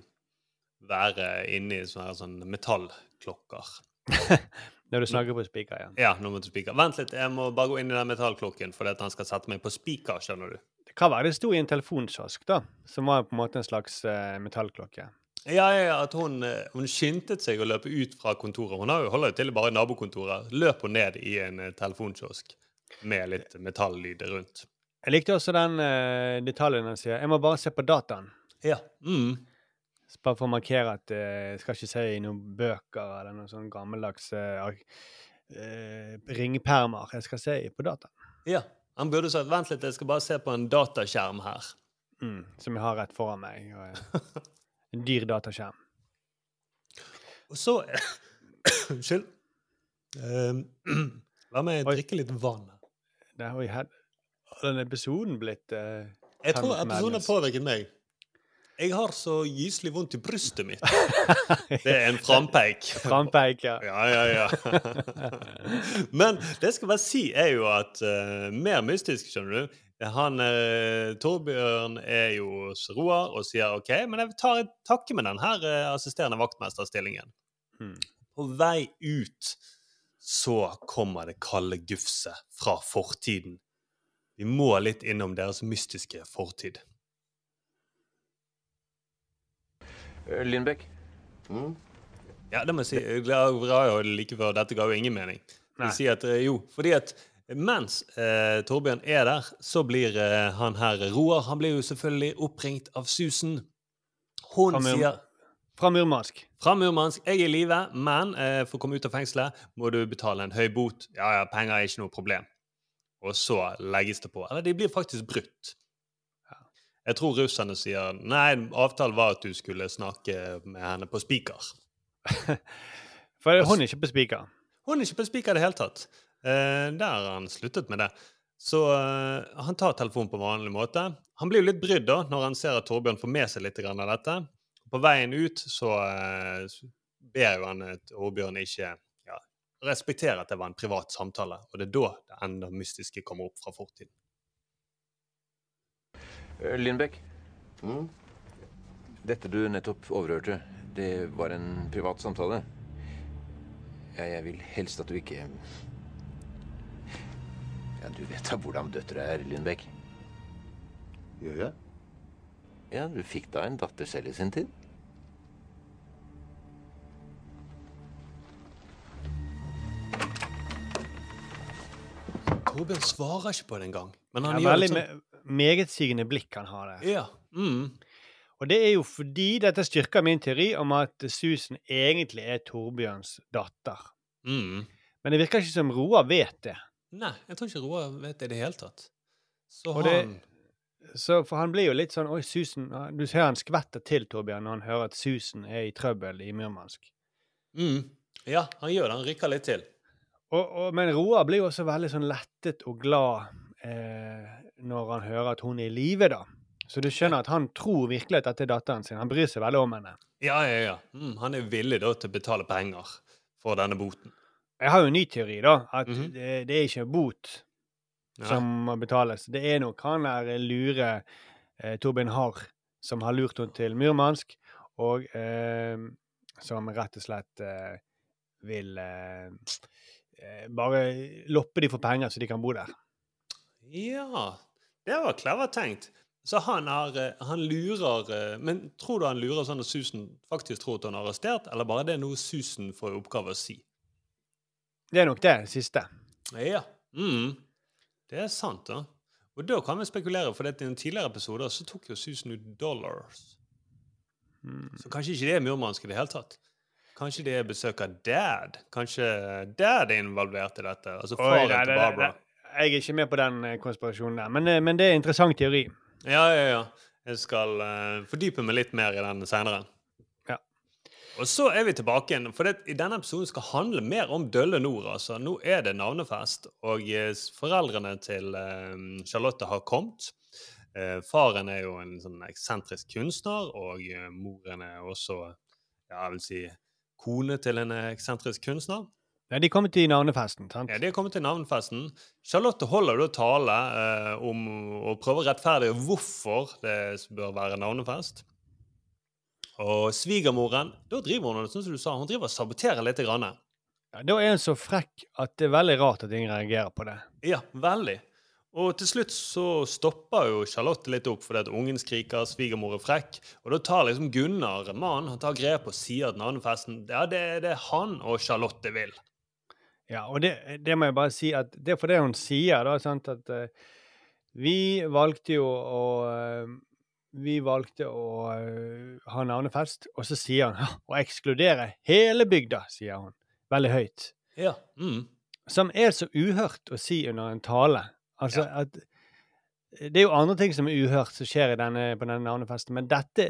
være inni sånne, sånne metallklokker. Når du snakker på spiker, ja. Ja, nå må du spiker. Vent litt, jeg må bare gå inn i den metallklokken fordi at han skal sette meg på spiker, skjønner du. Det kan være det sto i en telefonkiosk, da, som var på en måte en slags uh, metallklokke. Ja, ja, ja, at hun, eh, hun skyndte seg å løpe ut fra kontoret. Hun holder jo til bare i nabokontoret. Løp hun ned i en telefonkiosk med litt metallyder rundt. Jeg likte også den uh, detaljen han sier 'Jeg må bare se på dataen'. Ja. Mm. Bare for å markere at eh, jeg skal ikke se i noen bøker eller noen sånn gammeldags uh, ringpermer. Jeg skal se på dataen. Ja. Han burde sagt 'vent litt, jeg skal bare se på en dataskjerm her'. Mm, som jeg har rett foran meg. Og, en dyr dataskjerm. Og så Unnskyld. Ehm, la meg drikke litt vann. Der har vi hatt har den episoden blitt uh, Jeg tror episoden har påvirket meg. Jeg har så gyselig vondt i brystet mitt. Det er en frampeik. Frampeik, ja. Ja, ja, ja. Men det jeg skal bare si, er jo at uh, mer mystisk, skjønner du Han uh, Torbjørn er jo hos Roar og sier OK, men jeg tar et takke med den her uh, assisterende vaktmesterstillingen. Hmm. På vei ut så kommer det kalde gufset fra fortiden. Vi må litt innom deres mystiske fortid. Lindbekk? Mm. Ja, det må jeg si. Jeg glad jo like før. Dette ga jo ingen mening. Jeg vil si at, eh, jo, fordi at mens eh, Torbjørn er der, så blir eh, han her Roar Han blir jo selvfølgelig oppringt av Susan. Hun Fra sier Fra Murmansk. Fra Murmansk. Jeg er i live, men eh, for å komme ut av fengselet må du betale en høy bot. Ja, ja, penger er ikke noe problem. Og så legges det på. Eller de blir faktisk brutt. Jeg tror russerne sier nei, avtalen var at du skulle snakke med henne på spiker. For hun er ikke på spiker. Hun er ikke på spiker i det hele tatt. Eh, der har han sluttet med det. Så eh, han tar telefonen på vanlig måte. Han blir jo litt brydd da, når han ser at Torbjørn får med seg litt av dette. På veien ut så eh, ber jo han Torbjørn ikke respektere at det var en privat samtale. Og det er da det enda mystiske kommer opp fra fortiden. Lindbekk. Mm? Dette du nettopp overhørte, det var en privat samtale. Ja, jeg vil helst at du ikke Ja, du vet da hvordan døtre er, Lindbekk. Gjør jeg? Ja, du fikk da en datter selv i sin tid. Torbjørn svarer ikke på det engang. Men Ja, han gjør veldig sånn. megetsigende blikk han har der. Ja. Mm. Og det er jo fordi dette styrker min teori om at Susan egentlig er Torbjørns datter. Mm. Men det virker ikke som Roar vet det. Nei, jeg tror ikke Roar vet det i det hele tatt. Så Og han det- Så for han blir jo litt sånn Oi, Susan Du ser han skvetter til, Torbjørn, når han hører at Susan er i trøbbel i Murmansk. mm. Ja, han gjør det. Han rykker litt til. Og, og, men Roar blir jo også veldig sånn lettet og glad eh, når han hører at hun er i live, da. Så du skjønner at han tror virkelig at dette er datteren sin. Han bryr seg veldig om henne. Ja, ja, ja. Mm, han er villig da til å betale penger for denne boten. Jeg har jo en ny teori, da. At det, det er ikke bot som må betales. Det er nok han der lure eh, Torbjørn Harr som har lurt henne til Murmansk, og eh, som rett og slett eh, vil eh, eh, bare loppe de for penger, så de kan bo der. Ja, det var clever tenkt. Så han, har, eh, han lurer eh, Men tror du han lurer sånn at Susan faktisk tror at han er arrestert, eller bare det er noe Susan får i oppgave å si? Det er nok det siste. Ja. Mm. Det er sant, da. Og da kan vi spekulere, for i en tidligere episoder så tok jo Susan ut dollars. Så kanskje ikke det er murmansk i det hele tatt. Kanskje besøk av dad? Kanskje dad er involvert i dette? Altså Oi, faren nei, til Barbara. Barbara. nei, Jeg er ikke med på den eh, konspirasjonen der, men, eh, men det er en interessant teori. Ja, ja, ja. Jeg skal uh, fordype meg litt mer i den senere. Ja. Og så er vi tilbake igjen, for det, i denne episoden skal handle mer om Dølle Nord. altså. Nå er det navnefest, og foreldrene til uh, Charlotte har kommet. Uh, faren er jo en sånn eksentrisk kunstner, og moren er også ja, jeg vil si kone til en eksentrisk kunstner. Ja, de kommer til navnefesten, sant? Ja, De er kommet til navnefesten. Charlotte holder da tale eh, om å prøve å rettferdiggjøre hvorfor det bør være navnefest. Og svigermoren da driver hun sånn som du sa, hun driver og saboterer litt. Grann. Ja, da er hun så frekk at det er veldig rart at ingen reagerer på det. Ja, veldig. Og til slutt så stopper jo Charlotte litt opp fordi at ungen skriker, svigermor er frekk. Og da tar liksom Gunnar, mannen, han tar grep og sier at navnefesten ja, det er det han og Charlotte vil. Ja, og det, det må jeg bare si at det er for det hun sier, da, sant, at uh, vi valgte jo å uh, Vi valgte å uh, ha navnefest, og så sier han «Ja, å ekskludere hele bygda, sier hun. Veldig høyt. Ja. Mm. Som er så uhørt å si under en tale. Altså at Det er jo andre ting som er uhørt som skjer i denne, på denne navnefesten, men dette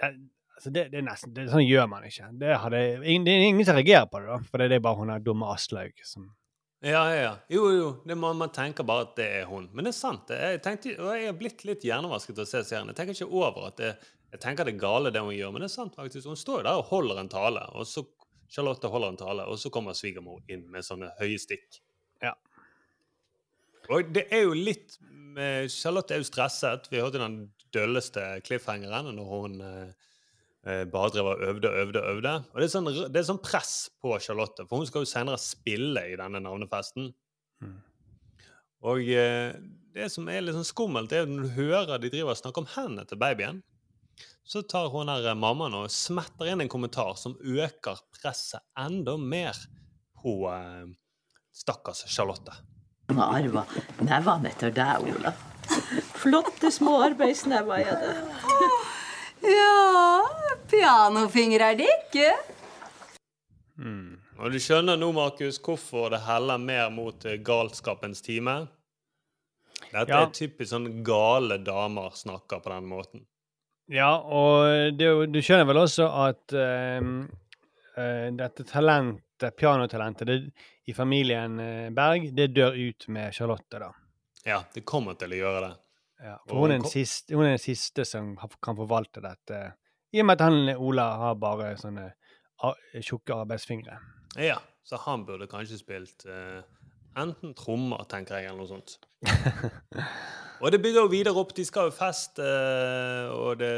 det, Altså det, det er nesten, det, Sånn gjør man ikke. Det, hadde, ingen- det er ingen som reagerer på det, da. For det er bare hun der dumme Aslaug som Ja, ja, ja. Jo, jo. Det må, man tenker bare at det er hun. Men det er sant. det. Jeg, tenkte, og jeg er blitt litt hjernevasket av å se serien. Jeg tenker ikke over at det, jeg tenker det er gale, det hun gjør. Men det er sant, faktisk. Hun står jo der og holder en tale. Og så Charlotte holder en tale, og så kommer svigermor inn med sånne høye stikk. Og det er jo litt med, Charlotte er jo stresset. Vi hørte den dølleste cliffhangeren når hun eh, eh, bare drev og øvde og øvde. øvde. Og det er, sånn, det er sånn press på Charlotte, for hun skal jo senere spille i denne navnefesten. Og eh, det som er litt sånn skummelt, er at når du hører de driver og snakker om hendene til babyen, så tar hun her eh, mammaen og smetter inn en kommentar som øker presset enda mer på eh, stakkars Charlotte. Han har arva nevene etter deg, Ola. Flotte små arbeidsnever er det. Ja, pianofingre er det ikke. Og du skjønner nå, Markus, hvorfor det heller mer mot eh, galskapens time? Dette Ja. er typisk sånn gale damer snakker på den måten. Ja, og det, du skjønner vel også at uh, uh, dette talentet, pianotalentet det, i familien eh, Berg, det dør ut med Charlotte, da. Ja, det kommer til å gjøre det. Ja, for hun er, den siste, hun er den siste som kan forvalte dette. I og med at han Ola har bare sånne tjukke arbeidsfingre. Ja, så han burde kanskje spilt uh, enten trommer, tenker jeg, eller noe sånt. og det bygger jo videre opp. De skal jo feste, uh, og det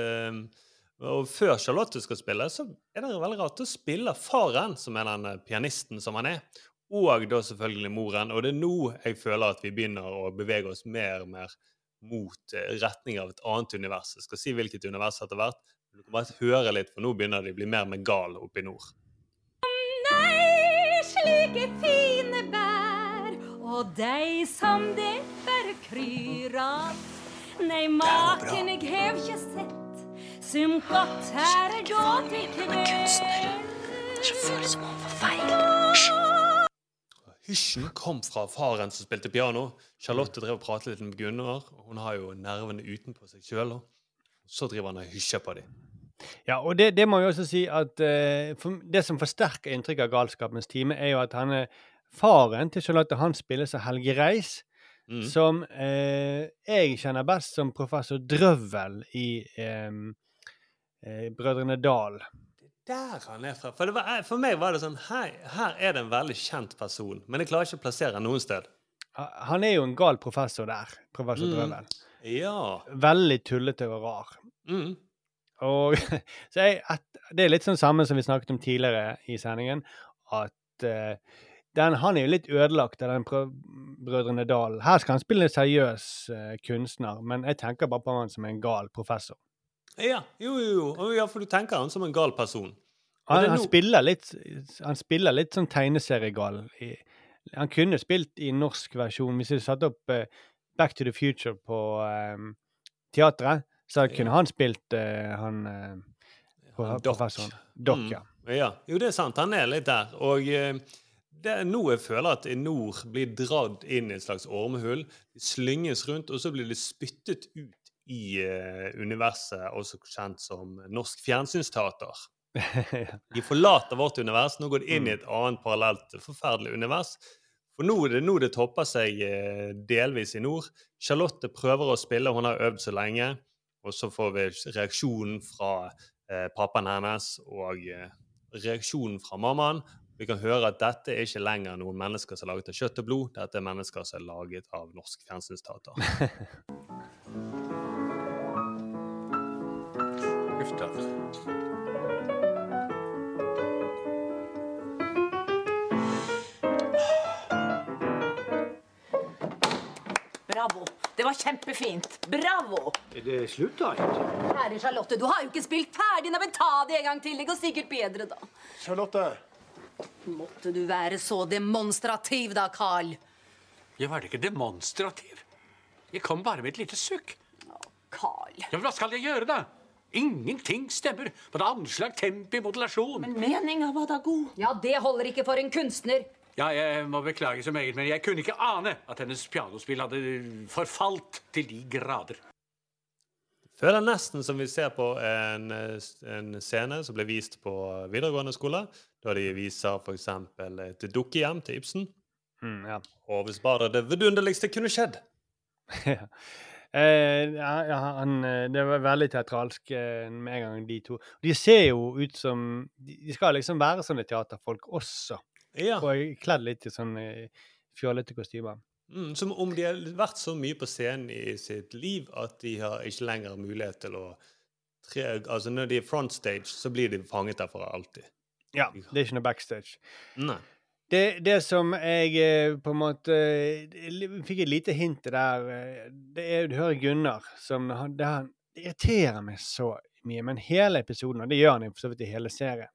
og før Charlotte skal spille, så er det veldig rart. Da spiller faren, som er den eh, pianisten som han er, og da selvfølgelig moren. Og det er nå jeg føler at vi begynner å bevege oss mer og mer mot eh, retning av et annet univers. Jeg skal si hvilket univers etter hvert. Du kan bare høre litt, for nå begynner de å bli mer med gal oppe i nord. Nei, slike fine bær, og deg som det bare kryr av. Nei, maken jeg hev ikke sett, som godt her er da til kveld. Det feil. Hysjen kom fra faren som spilte piano. Charlotte drev og pratet litt med Gunnar. og Hun har jo nervene utenpå seg sjøl. Så driver han og hysjer på dem. Ja, og det, det må jeg også si at uh, for, Det som forsterker inntrykket av galskapens time, er jo at han er faren til Charlotte. Han spiller som Helge Reis, Mm. som uh, jeg kjenner best som professor Drøvel i eh, eh, Brødrene Dal. Der han er fra. For, det var, for meg var det sånn her, her er det en veldig kjent person, men jeg klarer ikke å plassere han noen sted. Han er jo en gal professor der, professor Mm. Drøvel. Ja. Veldig tullete og rar. Mm. Og så jeg, at, Det er litt sånn samme som vi snakket om tidligere i sendingen, at uh, den, han er jo litt ødelagt av den Brødrene Dal. Her skal han spille en seriøs uh, kunstner, men jeg tenker bare på han som en gal professor. Ja, jo, jo, jo. Ja, for du tenker han som en gal person. Han, det han, spiller litt, han spiller litt sånn tegneseriegal. Han kunne spilt i norsk versjon. Hvis vi satte opp uh, Back to the Future på um, teatret, så kunne han spilt uh, han uh, pro- professoren. Doc, ja. Mm. ja. Jo, det er sant. Han er litt der. Og eh, det er nå jeg føler at nord blir dratt inn i et slags ormehull. De slynges rundt, og så blir de spyttet ut i eh, universet, også kjent som norsk fjernsynsteater. De forlater vårt univers, nå går de inn i et annet parallelt forferdelig univers. For nå er det nå det topper seg eh, delvis i nord. Charlotte prøver å spille, hun har øvd så lenge. Og så får vi reaksjonen fra eh, pappaen hennes og eh, reaksjonen fra mammaen. Vi kan høre at dette er ikke lenger noen mennesker som er laget av kjøtt og blod. Dette er mennesker som er laget av norsk fjernsynsteater. Uff. Bravo. Det var kjempefint. Bravo. Er det slutt, da? Kjære Charlotte, du har jo ikke spilt ferdig. Nei, men ta det en gang til. Det går sikkert bedre, da. Charlotte. Måtte du være så demonstrativ, da, Carl. Jeg var ikke demonstrativ. Jeg kom bare med et lite sukk. Carl. Ja, men hva skal jeg gjøre, da? Ingenting stemmer. Både anslag, tempi, modulasjon. Men meninga var da god. Ja, det holder ikke for en kunstner. Ja, jeg må beklage så meget, men jeg kunne ikke ane at hennes pianospill hadde forfalt til de grader. Det Føler nesten som vi ser på en, en scene som ble vist på videregående skole, da de viser f.eks. et dukkehjem til Ibsen. Mm, ja. Og hvis bare det vidunderligste kunne skjedd. Eh, ja, han, eh, det var veldig teatralsk eh, med en gang, de to. De ser jo ut som De skal liksom være sånne teaterfolk også. Ja. Og kledd litt i sånne fjollete kostymer. Mm, som om de har vært så mye på scenen i sitt liv at de har ikke lenger mulighet til å tre, Altså når de er frontstage, så blir de fanget der for alltid. Ja, det er ikke noe backstage. Nei. Det, det som jeg eh, på en måte eh, fikk et lite hint der, eh, det er du hører Gunnar som det, han, det irriterer meg så mye. Men hele episoden, og det gjør han for så vidt i hele serien,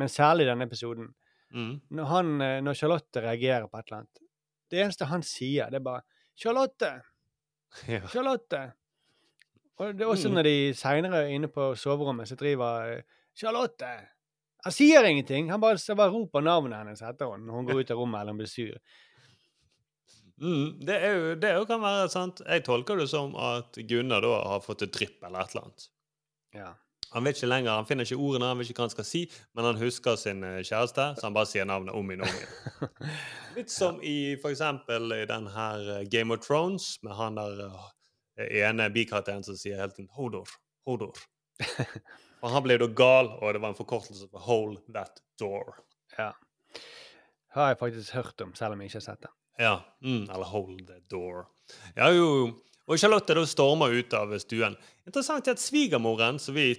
men særlig denne episoden Mm. når, han, når Charlotte reagerer på et eller annet Det eneste han sier, det er bare 'Charlotte! Ja. Charlotte!' Og det er også Mm. når de seinere inne på soverommet så driver 'Charlotte!' Han sier ingenting. Han bare, bare roper navnet hennes etter henne når hun går ut av rommet eller hun blir sur. Mm, det, er jo, det er jo kan være sant. Jeg tolker det som at Gunnar da har fått et drypp eller et eller annet. Ja. Han vet ikke lenger, han finner ikke ordene, han vet ikke hva han skal si, men han husker sin eh, kjæreste, så han bare sier navnet om igjen og om igjen. Litt som i for eksempel i den her eh, Game of Thrones, med han der eh, ene bikarakteren som sier hele tiden 'Hodor', 'Hodor'. Og han ble jo da gal, og det var en forkortelse for 'Hold that door'. Ja. Har jeg faktisk hørt om, selv om jeg ikke har sett det. Ja, mm, eller 'Hold the door'. Ja, jo. Og Charlotte da stormer ut av stuen. Interessant er at svigermoren, som vi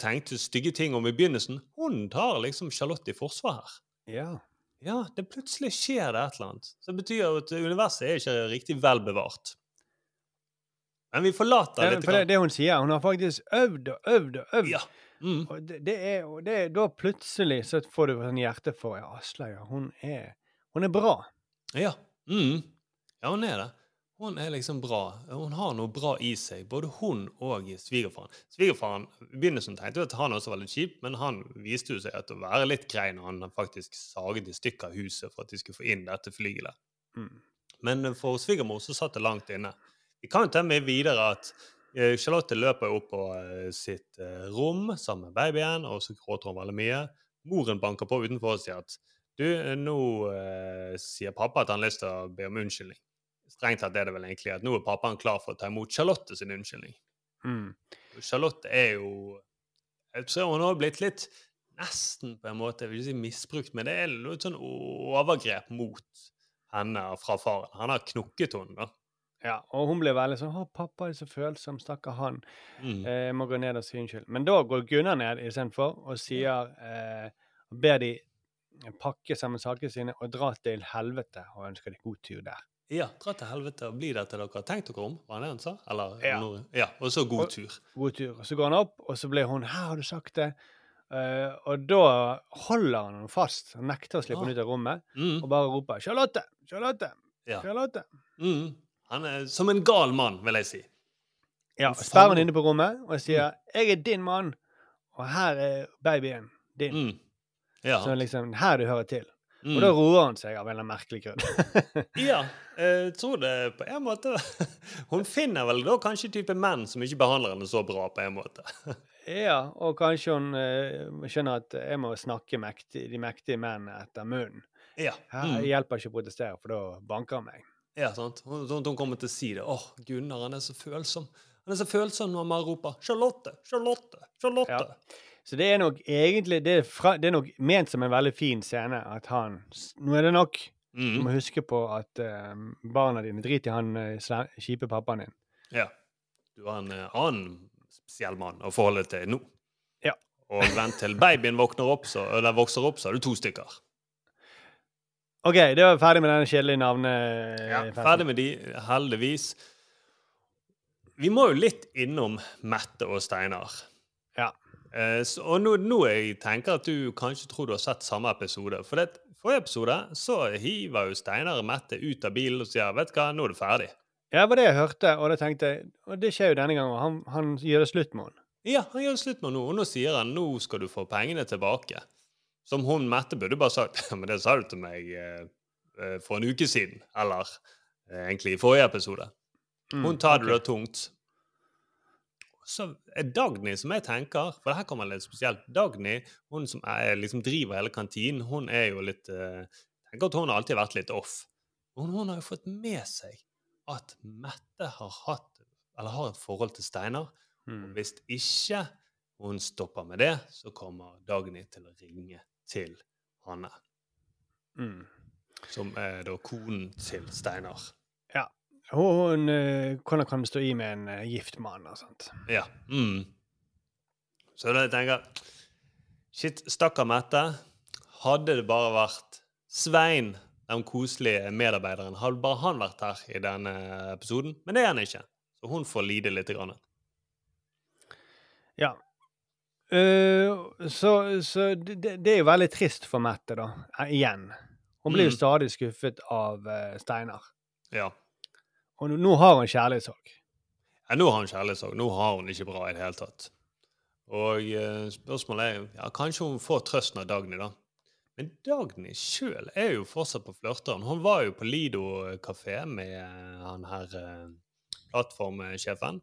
tenkte stygge ting om i begynnelsen, hun tar liksom Charlotte i forsvar her. Ja. Ja, det plutselig skjer det et eller annet. Så det betyr jo at universet er ikke riktig vel bevart. Men vi forlater Ja, litt. for det, det hun sier, hun har faktisk øvd og øvd og øvd. Mm. Og det, det er, og det, da plutselig så får du sånn hjerte for ja, Aslaug, ja, hun er, hun er bra. Ja. Mm. ja, hun er det. Hun er liksom bra. Hun har noe bra i seg, både hun og svigerfaren. Svigerfaren i begynnelsen tenkte jo at han også var litt kjip, men han viste jo seg at å være litt grei når han faktisk saget i stykker huset for at de skulle få inn dette flygelet. Mm. Men for svigermor så satt det langt inne. Vi kan jo ta med videre at Charlotte løper opp på eh, sitt eh, rom sammen med babyen, og så gråter hun veldig mye. Moren banker på utenfor og sier at du, eh, nå eh, sier pappa at han har lyst til å be om unnskyldning. Strengt tatt er det vel egentlig at nå er pappaen klar for å ta imot Charlotte sin unnskyldning. Mm. Charlotte er jo Jeg tror hun har blitt litt nesten på en måte, jeg vil ikke si misbrukt, men det er noe sånn overgrep mot henne fra faren. Han har knukket henne, da. Ja, og hun blir veldig sånn 'Å, pappa er så følsom, stakkar han. Mm. Eh, jeg må gå ned og si unnskyld.' Men da går Gunnar ned istedenfor og sier eh, Ber de pakke sammen sakene sine og dra til helvete, og ønsker de god tur der. Ja, dra til helvete og bli det til dere har tenkt dere om, var det han sa? Eller, Ja. noe- ja. Og så god Og- tur. God tur. Og så går han opp, og så blir hun 'Her har du sagt det'. Uh, og da holder han henne fast. Han nekter å slippe Ah. ut av rommet Mm. og bare roper 'Charlotte! Charlotte! Ja. Charlotte!' Mm. Han er som en gal mann, vil jeg si. Ja, sperrer han inne på rommet og sier 'Jeg er din mann, og her er babyen din'. Mm. Ja. Så liksom, her du hører til. Mm. Og da roer han seg av en eller annen merkelig grunn. Ja, jeg tror det på en måte Hun finner vel da kanskje type menn som ikke behandler henne så bra, på en måte. ja, og kanskje hun uh, skjønner at jeg må snakke mektig, de mektige mennene etter munnen. Ja. Her Mm. hjelper ikke å protestere, for da banker han meg. Ja, sant? Hun kommer til å si det. Åh, Gunnar, han er så følsom. Han er så følsom når bare roper 'Charlotte! Charlotte! Charlotte!' Ja. Så det er nok egentlig det er, fra, det er nok ment som en veldig fin scene at han Nå er det nok. Mm. Du må huske på at uh, barna dine driter i han uh, kjipe pappaen din. Ja. Du har en uh, annen spesiell mann å forholde deg til nå. Ja. Og vent til babyen våkner opp, så, eller vokser opp, så har du to stykker. OK, det var ferdig med den kjedelige navnet... Ja, ferdig med de, heldigvis. Vi må jo litt innom Mette og Steinar. Ja. Eh, så, og nå, nå jeg tenker at du kanskje tror du har sett samme episode. For det, forrige episode så hiver jo Steinar og Mette ut av bilen og sier vet du hva, nå er det ferdig. Ja, det var det jeg hørte, og da tenkte jeg Og det skjer jo denne gangen. Han, han gjør det slutt med henne. Ja, han gjør det slutt med henne nå, og nå sier han nå skal du få pengene tilbake. Som hun Mette burde bare sagt «Ja, men det sa du til meg eh, eh, for en uke siden. Eller eh, egentlig i forrige episode. Mm, Hun tar det da tungt. Så er Dagny, som jeg tenker For her kommer litt spesielt. Dagny, hun som er, liksom driver hele kantinen, hun er jo litt eh, Jeg tenker at hun har alltid vært litt off. Hun, hun har jo fått med seg at Mette har hatt Eller har et forhold til Steinar. Og hvis ikke hun stopper med det, så kommer Dagny til å ringe til Hanne. Mm. Som er da konen til Steinar. Ja. Hun, eh, hvordan kan det stå i med en eh, gift mann og sånt? Ja. Mm. Så da tenker jeg Shit, stakkar Mette. Hadde det bare vært Svein, den koselige medarbeideren, hadde bare han vært her i denne episoden. Men det er han ikke. Så hun får lide litt. Grann. Ja. Eh, så så det, det er jo veldig trist for Mette, da. eh, Igjen. Hun blir jo Mm. stadig skuffet av uh, Steinar. Ja. Og nå, har hun kjærlighetssorg. Ja, nå har hun kjærlighetssorg. Nå har hun ikke bra i det hele tatt. Og uh, spørsmålet er jo ja, Kanskje hun får trøsten av Dagny, da. Men Dagny sjøl er jo fortsatt på flørteren. Hun var jo på Lido kafé med eh, han her eh, plattformsjefen.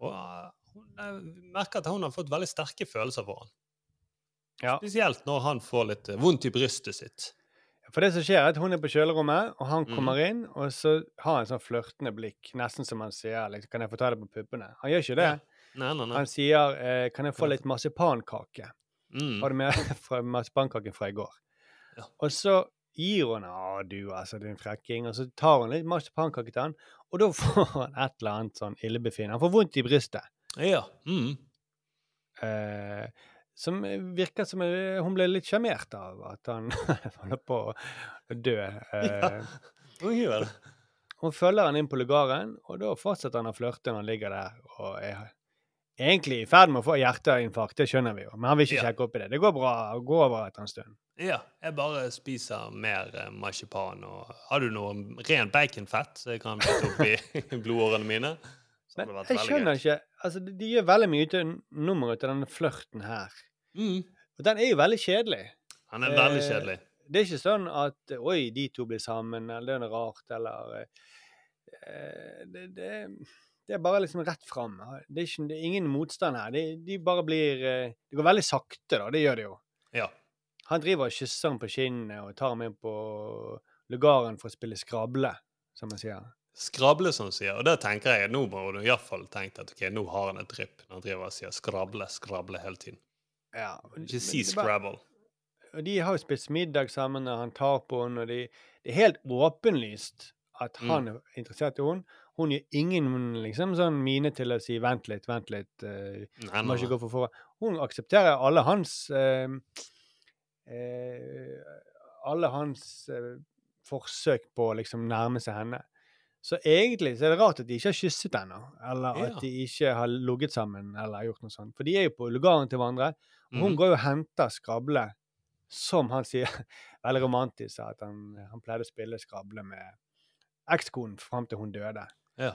Og eh, hun jeg merker at hun har fått veldig sterke følelser for han. Spesielt når han får litt eh, vondt i brystet sitt. For det som skjer, er at hun er på kjølerommet, og han kommer kommer inn, og så har han sånn flørtende blikk, nesten som han sier liksom, 'Kan jeg få ta det på puppene?' Han gjør ikke det. Ja. Nei, nei, nei. Han sier eh, 'Kan jeg få litt marsipankake?' Mm. Har du med fra marsipankaken fra i går? Og så gir hun 'Å, du, altså, din frekking', og så tar hun litt marsipankake til han, og da får han et eller annet sånn illebefinnende. Han får vondt i brystet. Ja. Mm. Eh, som virker som eh, hun ble litt sjarmert av at han holder på å dø. Eh, gjør. Hun følger han inn på lugaren, og da fortsetter han å flørte når han ligger der og er egentlig i ferd med å få hjerteinfarkt, det skjønner vi jo, men han vil ikke Ja. sjekke opp i det. Det går bra, går over etter en stund. Ja, jeg bare spiser mer eh, marsipan. Og har du noe ren baconfett så jeg kan putte oppi blodårene mine? Vært Jeg skjønner gøy. ikke altså De gjør veldig mye ut av nummer ut denne flørten her. Og den er jo veldig kjedelig. Han er veldig Eh, kjedelig. Det er ikke sånn at Oi, de to blir sammen, eller det er noe rart, eller eh, det, det, det er bare liksom rett fram. Det er, ikke, det er ingen motstand her. De, de bare blir eh, Det går veldig sakte, da. Det gjør det jo. Ja. Han driver og kysser henne på kinnet og tar henne med på lugaren for å spille skrable, som han sier. Skrable, som du sier. Og det tenker jeg nå må du iallfall tenke at ok, nå har han et drypp når han driver og sier skrable, skrable hele tiden. Ja, Ikke si scrabble. Og de har jo spist middag sammen, og han tar på henne, og de, det er helt åpenlyst at han Mm. er interessert i henne. Hun gjør ingen liksom sånn mine til å si 'vent litt, vent litt', uh, Nei, nei, nei. gå for. Hun aksepterer alle hans uh, uh, Alle hans forsøk på å liksom nærme seg henne. Så egentlig så er det rart at de ikke har kysset ennå, eller Ja. at de ikke har ligget sammen, eller gjort noe sånt. For de er jo på lugaren til hverandre, og hun Mhm. går jo og henter skrable, som han sier, veldig romantisk, at han, han pleide å spille skrable med ekskonen fram til hun døde. Ja.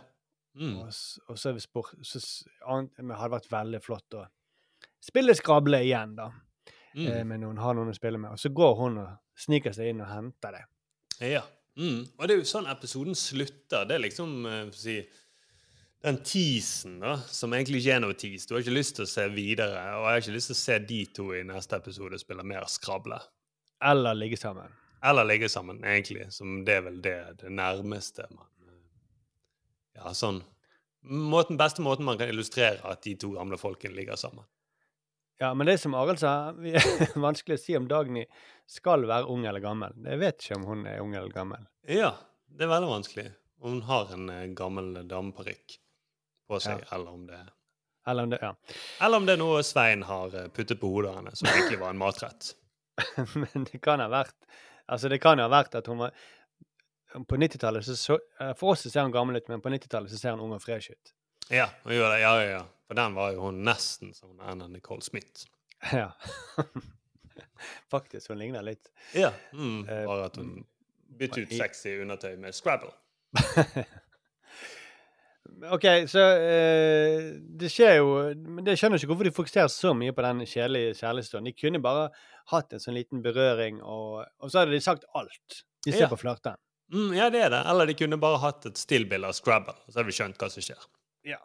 Mm. Og, og så, er vi spor, så an- hadde vært veldig flott å spille skrable igjen, da. Mm. Eh, med noen, har noen å spille med. Og så går hun og sniker seg inn og henter det. Ja. Mm. Og det er jo sånn episoden slutter. Det er liksom eh, si, den teasen, da, som egentlig ikke er noe tease. Du har ikke lyst til å se videre, og jeg har ikke lyst til å se de to i neste episode spille mer skrable. Eller ligge sammen. Eller ligge sammen, egentlig. Som det er vel det, det nærmeste man eh, Ja, sånn måten, Beste måten man kan illustrere at de to gamle folkene ligger sammen. Ja, men det som Arild sa, vi er vanskelig å si om Dagny skal være ung eller gammel. Jeg vet ikke om hun er ung eller gammel. Ja, det er veldig vanskelig. Om hun har en eh, gammel dameparykk på seg, Ja. eller om det Eller om det, ja. Eller om det er noe Svein har eh, puttet på hodet hennes, som egentlig var en matrett. Men det kan ha vært Altså, det kan jo ha vært at hun var På 90-tallet så, så eh, For oss så ser hun gammel ut, men på 90-tallet så ser hun ung og fresh ut. Ja, hun gjør det. Ja, ja, ja. For den var jo hun nesten som Anna Nicole Smith. Ja. Faktisk, hun ligner litt. Ja. Mm, Eh, bare at hun bytte ut sexy undertøy med Scrabble. OK, så uh, Det skjer jo Men jeg skjønner ikke hvorfor de fokuserer så mye på den kjedelige kjærlighetsstunden. De kunne bare hatt en sånn liten berøring, og, og så hadde de sagt alt Ja. istedenfor for flørten. Mm, ja, det er det. Eller de kunne bare hatt et stillbilde av Scrabble, så hadde vi skjønt hva som skjer. Ja.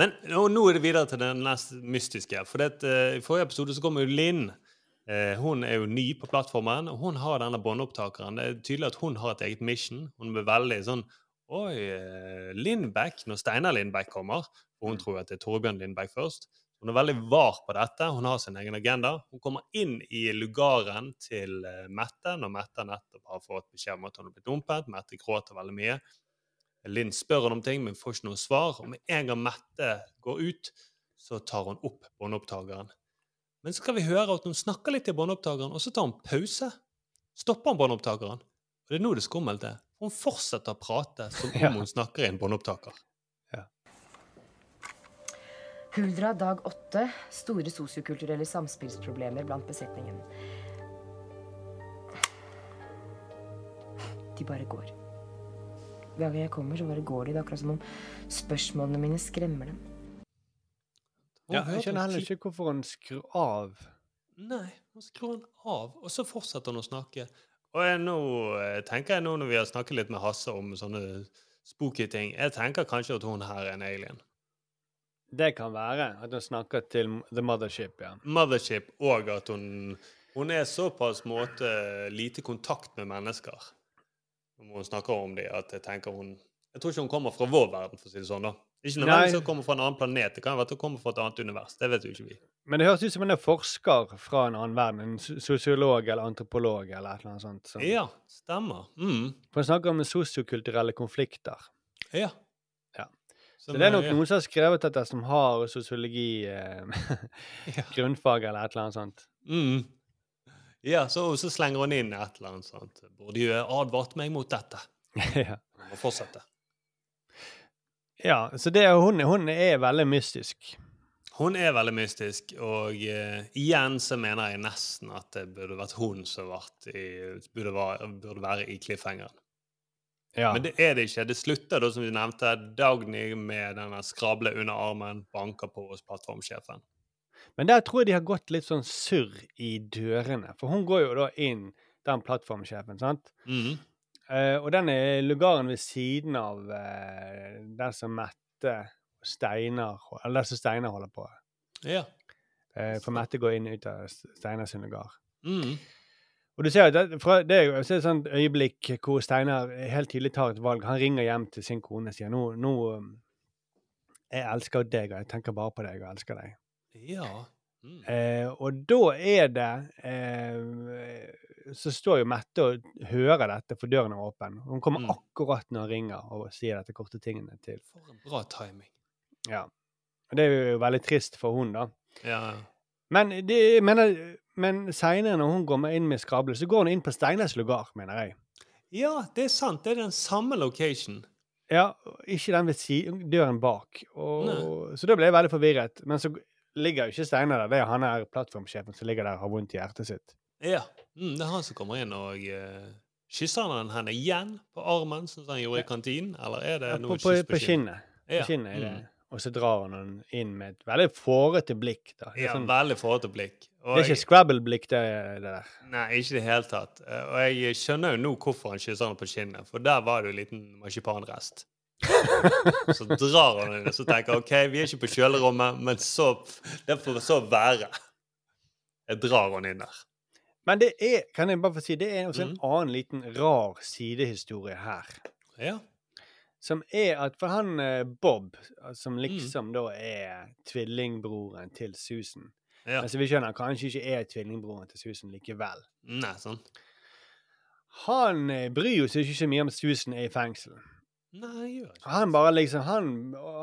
Men nå er det videre til det nest mystiske. For det, eh, I forrige episode så kom jo Linn. Eh, hun er jo ny på plattformen, og hun har denne båndopptakeren. Det er tydelig at hun har et eget mission. Hun blir veldig sånn Oi, eh, Lindbekk, når Steinar Lindbekk kommer. Og hun tror at det er Torbjørn Lindbekk først. Hun er veldig var på dette. Hun har sin egen agenda. Hun kommer inn i lugaren til Mette når Mette nettopp har fått beskjed om at hun har blitt dumpet. Mette gråter veldig mye. Linn spør henne om ting, men får ikke noe svar. Og med en gang Mette går ut, så tar hun opp båndopptakeren. Men så kan vi høre at hun snakker litt til båndopptakeren, og så tar hun pause. Stopper hun båndopptakeren. Og det er nå det skummelte er. Hun fortsetter å prate som om hun snakker i en båndopptaker. Huldra dag åtte. Store sosiokulturelle samspillsproblemer blant besetningen. De bare går. Hver gang jeg kommer, så bare går de. Det er akkurat som om spørsmålene mine skremmer dem. Ja, jeg skjønner heller ikke hvorfor han skrur av. Nei, han skrur han av, og så fortsetter han å snakke. Og jeg, nå eh, tenker jeg nå når vi har snakket litt med Hasse om sånne spooky ting, jeg tenker kanskje at hun her er en alien. Det kan være at hun snakker til The Mothership, ja. Mothership, og at hun, hun er såpass måte lite kontakt med mennesker. Når hun snakker om dem, at jeg tenker hun Jeg tror ikke hun kommer fra vår verden, for å si det sånn. da. Ikke nødvendigvis hun kommer fra en annen planet. Det kan være at hun kommer fra et annet univers. Det vet jo ikke vi. Men det høres ut som hun er forsker fra en annen verden. En sosiolog eller antropolog eller et eller annet sånt. som- Ja, stemmer. Mm. For hun snakker om sosiokulturelle konflikter. Ja. Ja. Så det er- nok noen som har skrevet dette, som har sosiologi eh, grunnfag eller et eller annet sånt. Mm. Ja, så, så slenger hun inn et eller annet sånt. Burde jo advart meg mot dette. ja. Og fortsette. ja, så det, hun, hun er veldig mystisk. Hun er veldig mystisk, og uh, igjen så mener jeg nesten at det burde vært hun som i, burde, være, burde være i cliffhangeren. Ja. Men det er det ikke. Det slutter da, som vi nevnte, Dagny med denne skrable under armen banker på hos plattformsjefen. Men der tror jeg de har gått litt sånn surr i dørene. For hun går jo da inn, den plattformsjefen, sant? Mm. Uh, og den er lugaren ved siden av uh, der som Mette Steinar Eller der som Steinar holder på. Ja. Uh, for Mette går inn ut av Steinar sin lugar. Mm. Og du ser at det, fra, det er et sånt øyeblikk hvor Steinar helt tydelig tar et valg. Han ringer hjem til sin kone og sier nå, nå Jeg elsker deg, og jeg tenker bare på deg og elsker deg. Ja. Eh, og da er det eh, Så står jo Mette og hører dette, for døren er åpen. Hun kommer akkurat når hun ringer og sier dette korte tingene til. For en bra timing. Ja. Og det er jo veldig trist for hun, da. Ja. Men, det, mener, men seinere, når hun kommer inn med skrable, så går hun inn på Steinars lugar, mener jeg. ja, det er sant. Det er den samme location. Ja, ikke den ved si, døren bak. Og, så da ble jeg veldig forvirret. Men så ligger jo ikke Steinar der. Det er han her plattformsjefen som ligger der og har vondt i hjertet sitt. Ja. Mm, det er han som kommer inn og uh, Kysser han henne igjen på armen, sånn som han gjorde i kantinen? Eller er det Ja, noe på, på, kyss på kinnet. Ja. På kinnet er det. Mm. Og så drar han den inn med et veldig fårete blikk. da. Ja, sånn, veldig fårete blikk. Og det er ikke Scrabble-blikk, det, det der. Nei, ikke i det hele tatt. Eh, Og jeg skjønner jo nå hvorfor han kysser henne på kinnet, for der var det jo en liten marsipanrest. så drar han inn og så tenker OK, vi er ikke på kjølerommet, men så Det får så være. Jeg drar han inn der. Men det er, kan jeg bare få si, det er også Mm. en annen liten rar sidehistorie her. Ja. Som er at for han eh, Bob, som Mm. liksom da er tvillingbroren til Susan Ja. Altså vi skjønner han kanskje ikke er tvillingbroren til Susan likevel. Nei, sånn. Han eh, bryr jo seg ikke så mye om Susan er i fengsel. Nei, gjør ikke Han bare liksom Han,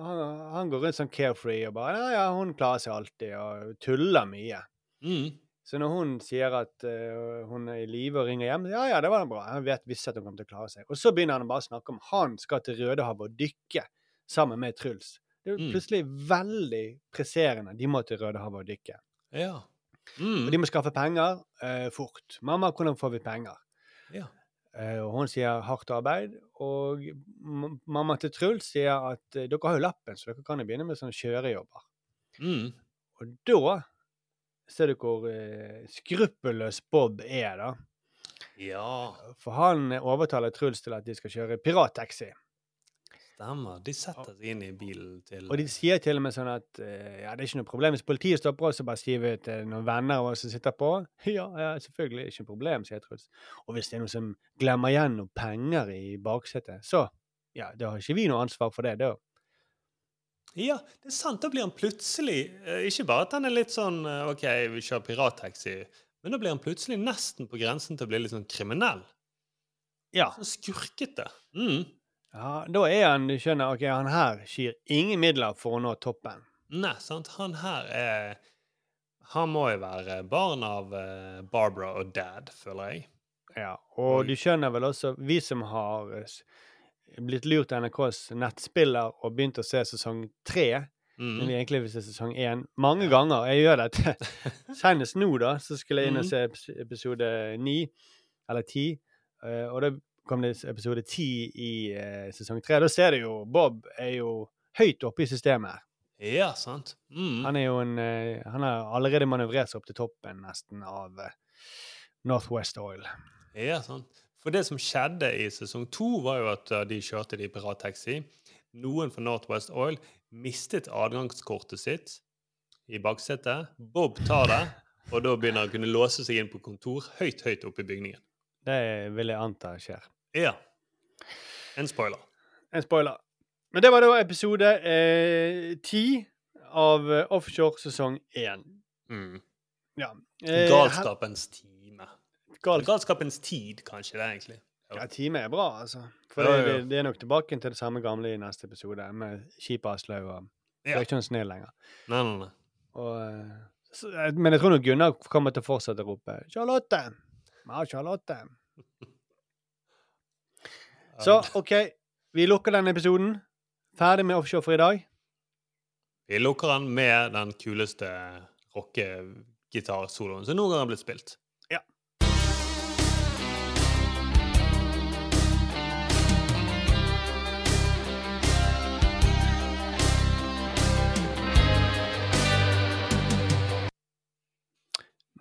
han, han går rundt sånn carefree og bare Ja, ja, hun klarer seg alltid, og tuller mye. Mm. Så når hun sier at uh, hun er i live og ringer hjem, ja, ja, det var bra. Han vet visst at hun kommer til å klare seg. Og så begynner han bare å snakke om han skal til Rødehavet og dykke sammen med Truls. Det er Mm. plutselig veldig presserende. De må til Rødehavet og dykke. Ja. Og de må skaffe penger uh, fort. 'Mamma, hvordan får vi penger?' Ja. Eh, og hun sier hardt arbeid. Og mamma til Truls sier at eh, dere har jo lappen, så dere kan jo begynne med sånne kjørejobber. Mm. Og da ser du hvor eh, skruppelløs Bob er, da. Ja. For han overtaler Truls til at de skal kjøre pirattaxi. Stemmer. De setter seg inn i bilen til Og de sier til og med sånn at eh, ja, det er ikke noe problem hvis politiet stopper oss, så bare vi til noen venner av oss som sitter på. Ja, ja, selvfølgelig, ikke noe problem, sier Truls. Og hvis det er noen som glemmer igjen noen penger i baksetet, så ja, da har ikke vi noe ansvar for det, da. Ja, det er sant. Da blir han plutselig eh, Ikke bare at han er litt sånn eh, OK, vi kjører pirattaxi, men da blir han plutselig nesten på grensen til å bli litt sånn kriminell. Ja. Sånn skurkete. Mm. Ja, da er han, du skjønner, ok, han her skyr ingen midler for å nå toppen. Nei, sant. Han her er Han må jo være barn av eh, Barbara og dad, føler jeg. Ja, og du skjønner vel også, vi som har eh, blitt lurt av NRKs nettspiller og begynt å se sesong tre, Mm. men vi egentlig vil se sesong én, mange ganger. Jeg gjør dette. Senest nå, da, så skulle jeg inn og Mhm. se episode ni, eller ti, eh, og da kom det episode ti i eh, sesong tre. Da ser du jo Bob er jo høyt oppe i systemet. her. Ja, sant. Mm. Han er jo en eh, Han har allerede manøvrert seg opp til toppen nesten av eh, Northwest Oil. Ja, sant. For det som skjedde i sesong to, var jo at uh, de kjørte de pirattaxi. Noen fra Northwest Oil mistet adgangskortet sitt i baksetet. Bob tar det, og da begynner han å kunne låse seg inn på kontor høyt, høyt oppe i bygningen. Det vil jeg anta skjer. Ja. En spoiler. En spoiler. Men det var da episode eh, ti av eh, Offshore sesong én. Mm. Ja. Eh, Galskapens time. Gal- Galskapens tid, kanskje, det er egentlig. Ja, time er bra, altså. For Ja, det, det, er nok tilbake til det samme gamle i neste episode, med skip Aslaug og Det er ikke noe sne lenger. Nei, nei, nei. Og, eh, så, eh, men jeg tror nok Gunnar kommer til å fortsette å rope 'Charlotte!' Ja, Charlotte. Så OK, vi lukker den episoden. Ferdig med offshore for i dag. Vi lukker den med den kuleste rockegitarsoloen som noen gang har blitt spilt. Ja.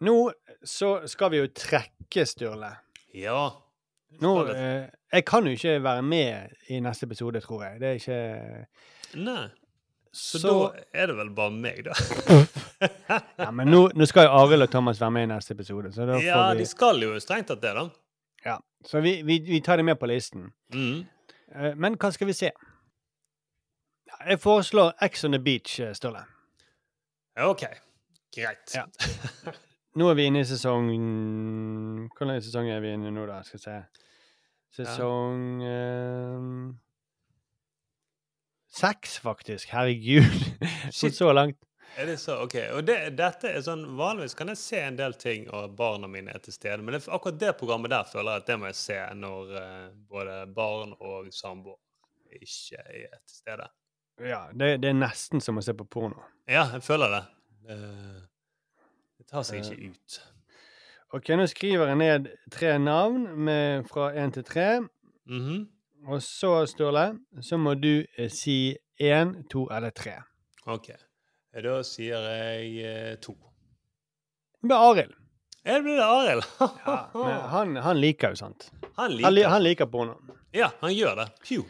Nå så skal vi jo trekke, Sturle. Ja. Nå, eh, jeg kan jo ikke være med i neste episode, tror jeg. Det er ikke Nei. Så, Så- da er det vel bare meg, da. Ja, men nå, nå skal jo Arild og Thomas være med i neste episode, så da får ja, vi de skal jo strengt tatt det, da. Ja, så vi, vi, vi tar det med på listen. Mm. Eh, Men hva skal vi se? Jeg foreslår X on the Beach, Ståle. Sturle. OK. Greit. Ja. Nå er vi inne i sesong Hvor lang sesong er vi inne i nå, da? Skal vi se. Sesong eh, Seks, faktisk. Herregud. Shit. så langt. Er det så? OK. Og det, dette er sånn Vanligvis kan jeg se en del ting, og barna mine er til stede. Men det, akkurat det programmet der føler jeg at det må jeg se når uh, både barn og samboer ikke er til stede. Ja, det, det er nesten som å se på porno. Ja, jeg føler det. Uh, tar seg Eh. ikke ut. OK, nå skriver jeg ned tre navn med, fra én til tre. Mhm. Og så, Sturle, så må du eh, si én, to eller tre. OK. Da sier jeg eh, to. Det blir Arild. Ja, det Arild? Men han, han liker jo sant. Han Han, liker han liker porno. Ja, han gjør det. Phew.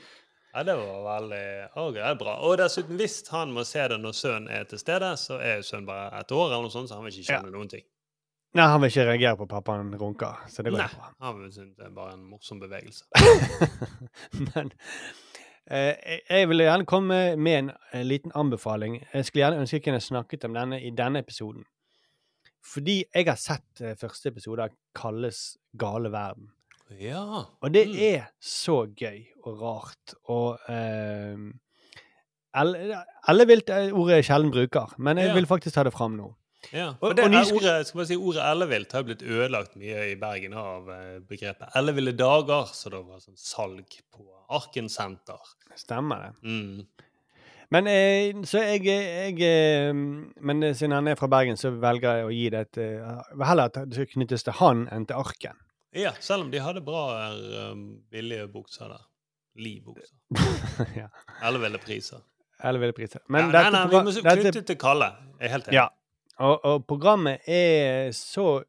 Ja, det var veldig oh, det er bra. Og dessuten, hvis han må se det når sønnen er til stede, så er jo sønnen bare et år, eller noe sånt, så han vil ikke skjønne noen ting. Nei, han vil ikke reagere på pappaen runker, så det går Nei, bra. han vil synes det er bare en morsom bevegelse. Men eh, jeg- vil gjerne komme med en, en liten anbefaling. Jeg skulle gjerne ønske jeg kunne snakket om denne i denne episoden. Fordi jeg har sett eh, første episode av Kalles gale verden. Ja. Og det er så gøy og rart og eh, Ellevilt er ordet jeg sjelden bruker, men jeg Ja. vil faktisk ta det fram nå. Ja, Og- og det og nysk- ordet, skal man si, ordet ellevilt har blitt ødelagt mye i Bergen av eh, begrepet elleville dager, så det var sånn salg på Arken senter. Stemmer det. Mm. Men eh, så jeg, jeg eh, Men siden han er fra Bergen, så velger jeg å gi det et eh, Heller at det skal knyttes til han enn til arken. Ja, selv om de hadde bra eh, billige bukser der. Li-bukser. ja. Elleville priser. Eller ville priser. Men ja, nei, nei, vi må knytte dette- til Kalle. Jeg er helt enig. Ja. Og, og programmet er så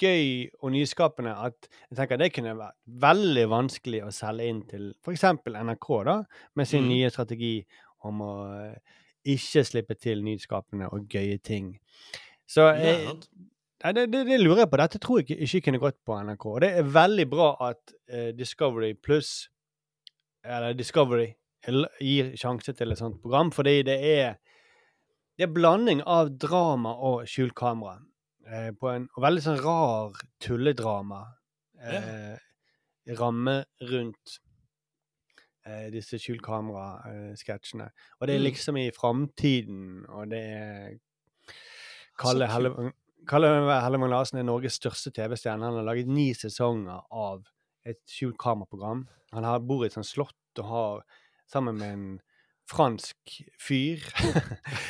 gøy og nyskapende at jeg tenker det kunne vært veldig vanskelig å selge inn til f.eks. NRK, da, med sin Mm. nye strategi om å eh, ikke slippe til nyskapende og gøye ting. Så jeg. Nei, det, det, det lurer jeg på. Dette tror jeg ikke, ikke kunne gått på NRK. Og det er veldig bra at uh, Discovery Pluss, eller Discovery, gir sjanse til et sånt program, fordi det er det er blanding av drama og skjult kamera. Uh, på en veldig sånn rar tulledrama. Eh, Ramme rundt eh, disse skjult kamera-sketsjene. Og det er Mm. liksom i framtiden, og det er Kalle Så kult. Helle- Kalle Hellemann Larsen er Norges største TV-stjerne. Han har laget ni sesonger av et skjult kameraprogram. Han har, bor i et sånt slott og har sammen med en fransk fyr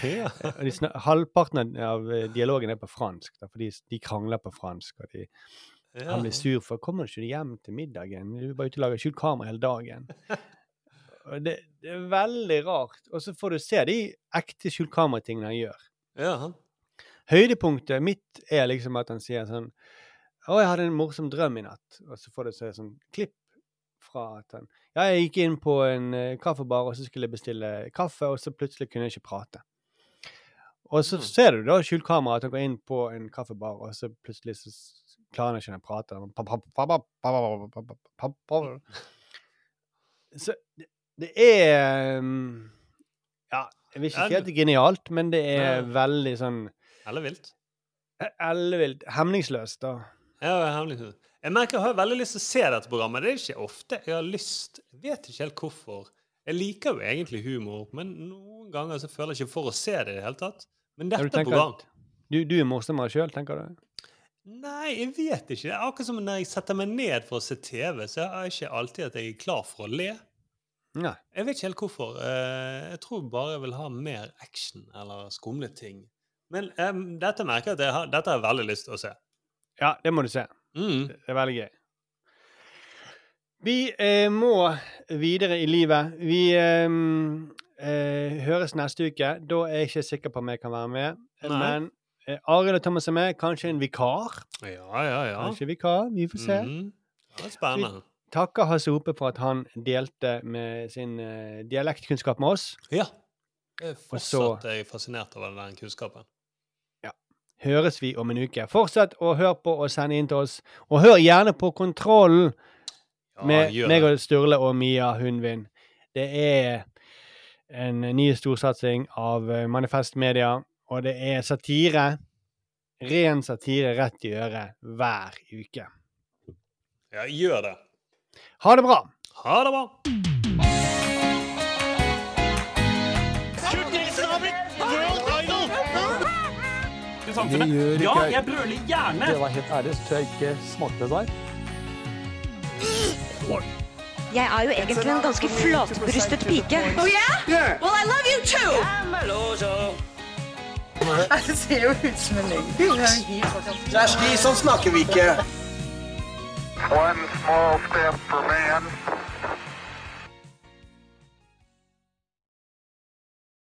Ja. Snak, Halvparten av eh, dialogen er på fransk, da, fordi de krangler på fransk. og de, Ja. Han blir sur for 'Kommer du ikke hjem til middagen? Du er bare ute og lager skjult kamera hele dagen'. Det, det er veldig rart. Og så får du se de ekte skjult kamera-tingene han gjør. Ja, han. Høydepunktet mitt er liksom at han sier sånn Å, jeg hadde en morsom drøm i natt. Og så får du se sånn klipp fra at han Ja, jeg gikk inn på en kaffebar, og så skulle jeg bestille kaffe, og så plutselig kunne jeg ikke prate. Og så ser du da skjult kamera at han går inn på en kaffebar, og så plutselig så klarer han ikke å prate. Så det er Ja, jeg vil ikke si at det er genialt, men det er veldig sånn Ellevilt. Ellevilt. Hemningsløst, da. Ja, hemmelig. Jeg merker jeg har veldig lyst til å se dette programmet. Det er ikke ofte jeg har lyst. Jeg vet ikke helt hvorfor. Jeg liker jo egentlig humor, men noen ganger så føler jeg ikke for å se det i det hele tatt. Men Ja, du dette tenker program Du, du er morsommere sjøl, tenker du? Nei, jeg vet ikke. Det er akkurat som når jeg setter meg ned for å se TV, så er jeg ikke alltid at jeg er klar for å le. Nei. Jeg vet ikke helt hvorfor. Eh, Jeg tror bare jeg vil ha mer action eller skumle ting. Men um, dette merker jeg at jeg har, dette har jeg veldig lyst til å se. Ja, det må du se. Mm. Det er veldig gøy. Vi eh, må videre i livet. Vi eh, eh, høres neste uke. Da er jeg ikke sikker på om jeg kan være med. Nei. Men eh, Arild og Thomas er med. Kanskje en vikar. Ja, ja, ja. Kanskje vikar. Vi får se. Mm. Det er spennende. Vi takker Hasse Hope for at han delte med sin eh, dialektkunnskap med oss. Ja. Jeg er fortsatt så jeg er fascinert over den kunnskapen. Høres vi om en uke. Fortsett å høre på og sende inn til oss. Og hør gjerne på Kontrollen med ja, meg og Sturle og Mia Hundvin. Det er en ny storsatsing av eh, Manifest Media, og det er satire. Ren satire rett i øret hver uke. Ja, gjør det. Ha det bra! Ha det bra! Det gjør ikke Ja, jeg. brøler gjerne. Det var helt ærlig, så tror jeg ikke smakte det der. Jeg er jo egentlig en ganske flatbrystet pike. Oh yeah? Well, I love you too. Det ser jo ut som en løgn. Kjersti, sånn snakker vi ikke. One small step for man,